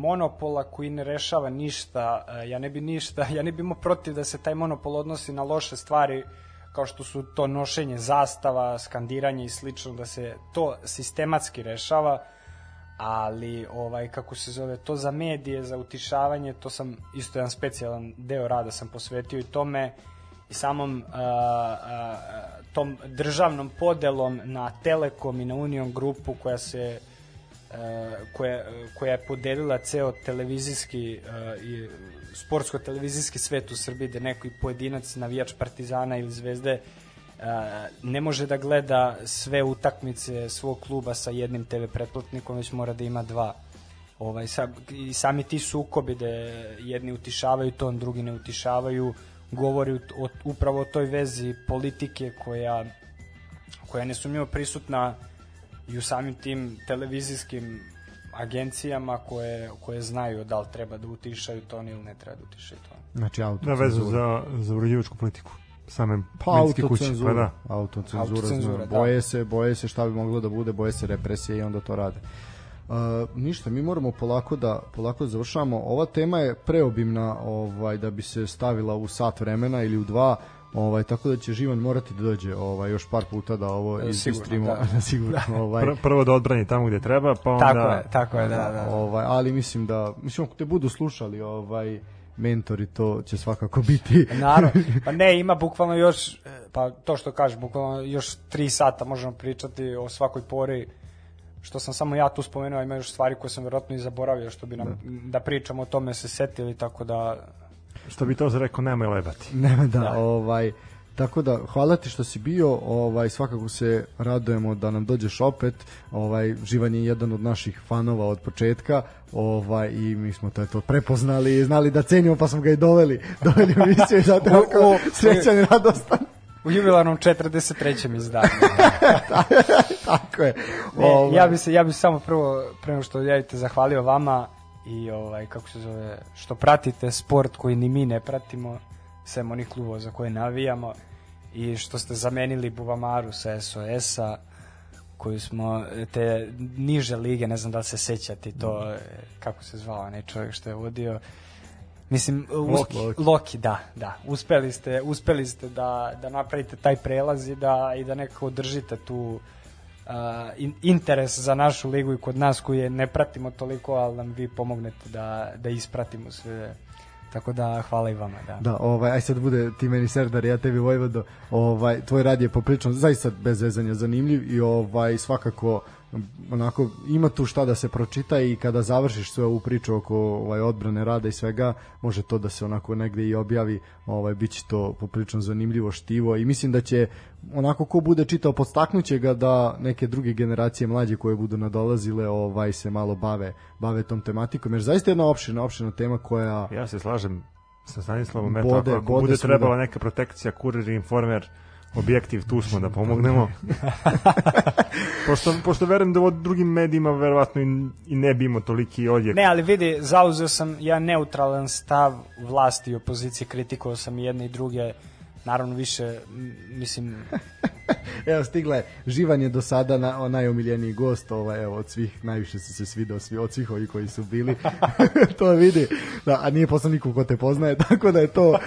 monopola koji ne rešava ništa, e, ja ne bi ništa, [laughs] ja ne bi imao protiv da se taj monopol odnosi na loše stvari kao što su to nošenje zastava, skandiranje i slično, da se to sistematski rešava, ali ovaj kako se zove to za medije, za utišavanje, to sam isto jedan specijalan deo rada sam posvetio i tome i samom a, a, tom državnom podelom na Telekom i na Union grupu koja se e, koja, koja je podelila ceo televizijski e, i sportsko-televizijski svet u Srbiji da neko i pojedinac navijač Partizana ili Zvezde e, ne može da gleda sve utakmice svog kluba sa jednim TV pretplatnikom, već mora da ima dva. Ovaj, sa, I sami ti sukobi da jedni utišavaju ton, drugi ne utišavaju, govori o, upravo o toj vezi politike koja, koja je nesumnjivo prisutna i u samim tim televizijskim agencijama koje, koje znaju da li treba da utišaju ton ili ne treba da utišaju ton. Znači auto. Na vezu za, za uređivačku politiku. Same pa medijske kuće. autocenzura, Pa da. autocenzura, Autocenzura, da. boje se, boje se šta bi moglo da bude, boje se represije i onda to rade. Uh, ništa, mi moramo polako da polako da završamo. Ova tema je preobimna, ovaj da bi se stavila u sat vremena ili u dva. Ovaj tako da će Živan morati da dođe ovaj još par puta da ovo E, izistrimo [laughs] sigurno, da. sigurno ovaj Pr prvo da odbrani tamo gde treba, pa onda... Tako je, tako je, da, da. da. ovaj ali mislim da mislim ako te budu slušali ovaj mentori to će svakako biti [laughs] Naravno, [laughs] pa ne, ima bukvalno još, e, pa to što kažeš, bukvalno još tri sata možemo pričati o svakoj pori, što sam samo ja tu spomenuo, ima još stvari koje sam verovatno i zaboravio, što bi nam, da, da pričamo o tome se setili, tako da, Što bi to rekao, nemoj lebati. [laughs] Nema da, Da. ovaj tako da hvala ti što si bio, ovaj svakako se radujemo da nam dođeš opet. Ovaj Živan je jedan od naših fanova od početka. Ovaj i mi smo to eto prepoznali i znali da cenimo pa smo ga i doveli, [laughs] doveli u emisiju i zato je O, kao o, srećan i radostan. u jubilarnom 43. izdanju. [laughs] tako je. Ne, Ovaj, ja bi se ja bi se samo prvo pre nego što javite zahvalio vama i ovaj kako se zove što pratite sport koji ni mi ne pratimo sem onih klubova za koje navijamo i što ste zamenili Buvamaru sa SOS-a koju smo te niže lige, ne znam da li se sećate to e, kako se zvao onaj čovjek što je vodio Mislim, Loki. Loki. Loki, da, da. Uspeli ste, uspeli ste da, da napravite taj prelaz i da, i da nekako održite tu in, interes za našu ligu i kod nas koji je ne pratimo toliko, ali nam vi pomognete da, da ispratimo sve. Tako da hvala i vama, da. Da, ovaj, aj sad bude ti meni Serdar, ja tebi Vojvodo, ovaj, tvoj rad je poprično zaista bez vezanja zanimljiv i ovaj, svakako onako ima tu šta da se pročita i kada završiš sve ovu priču oko ovaj odbrane rada i svega može to da se onako negde i objavi ovaj biće to poprilično zanimljivo štivo i mislim da će onako ko bude čitao podstaknuće ga da neke druge generacije mlađe koje budu nadolazile ovaj se malo bave bave tom tematikom jer zaista je jedna opširna opširna tema koja Ja se slažem sa Stanislavom, Bode- ako, ako bode bude svuda. trebala neka protekcija, kurir, informer, objektiv, tu smo da pomognemo. [laughs] pošto, pošto verujem da u drugim medijima verovatno i, i ne bi imao toliki odjek. Ne, ali vidi, zauzeo sam ja neutralan stav vlasti i opozicije, kritikovao sam i jedne i druge, naravno više, mislim, [laughs] Evo stigla je Živan je do sada na, najomiljeniji gost, ovaj evo od svih najviše se se svidao svi od svih ovih koji su bili. [laughs] [laughs] to vidi. Da, a nije posle niko ko te poznaje, tako da je to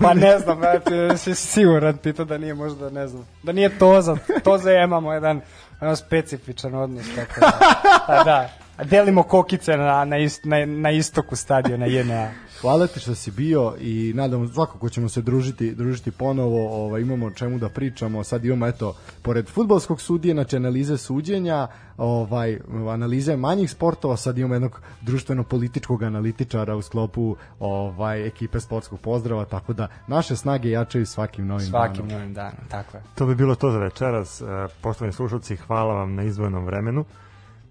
pa ne znam, ja ti si siguran ti to da nije možda, ne znam, da nije Toza, Toza ja imamo jedan, jedan specifičan odnos, tako da, a da, a delimo kokice na, na, ist, na, na istoku stadiona JNA. Hvala ti što si bio i nadamo svakako ćemo se družiti, družiti ponovo, ovaj, imamo o čemu da pričamo, sad imamo eto, pored futbolskog sudije, znači analize suđenja, ovaj, analize manjih sportova, sad imamo jednog društveno-političkog analitičara u sklopu ovaj, ekipe sportskog pozdrava, tako da naše snage jačaju svakim novim Svakim danom. novim danom, tako je. To bi bilo to za večeras. E, Poštovani slušalci, hvala vam na izvojenom vremenu.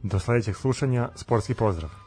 Do sledećeg slušanja, sportski pozdrav.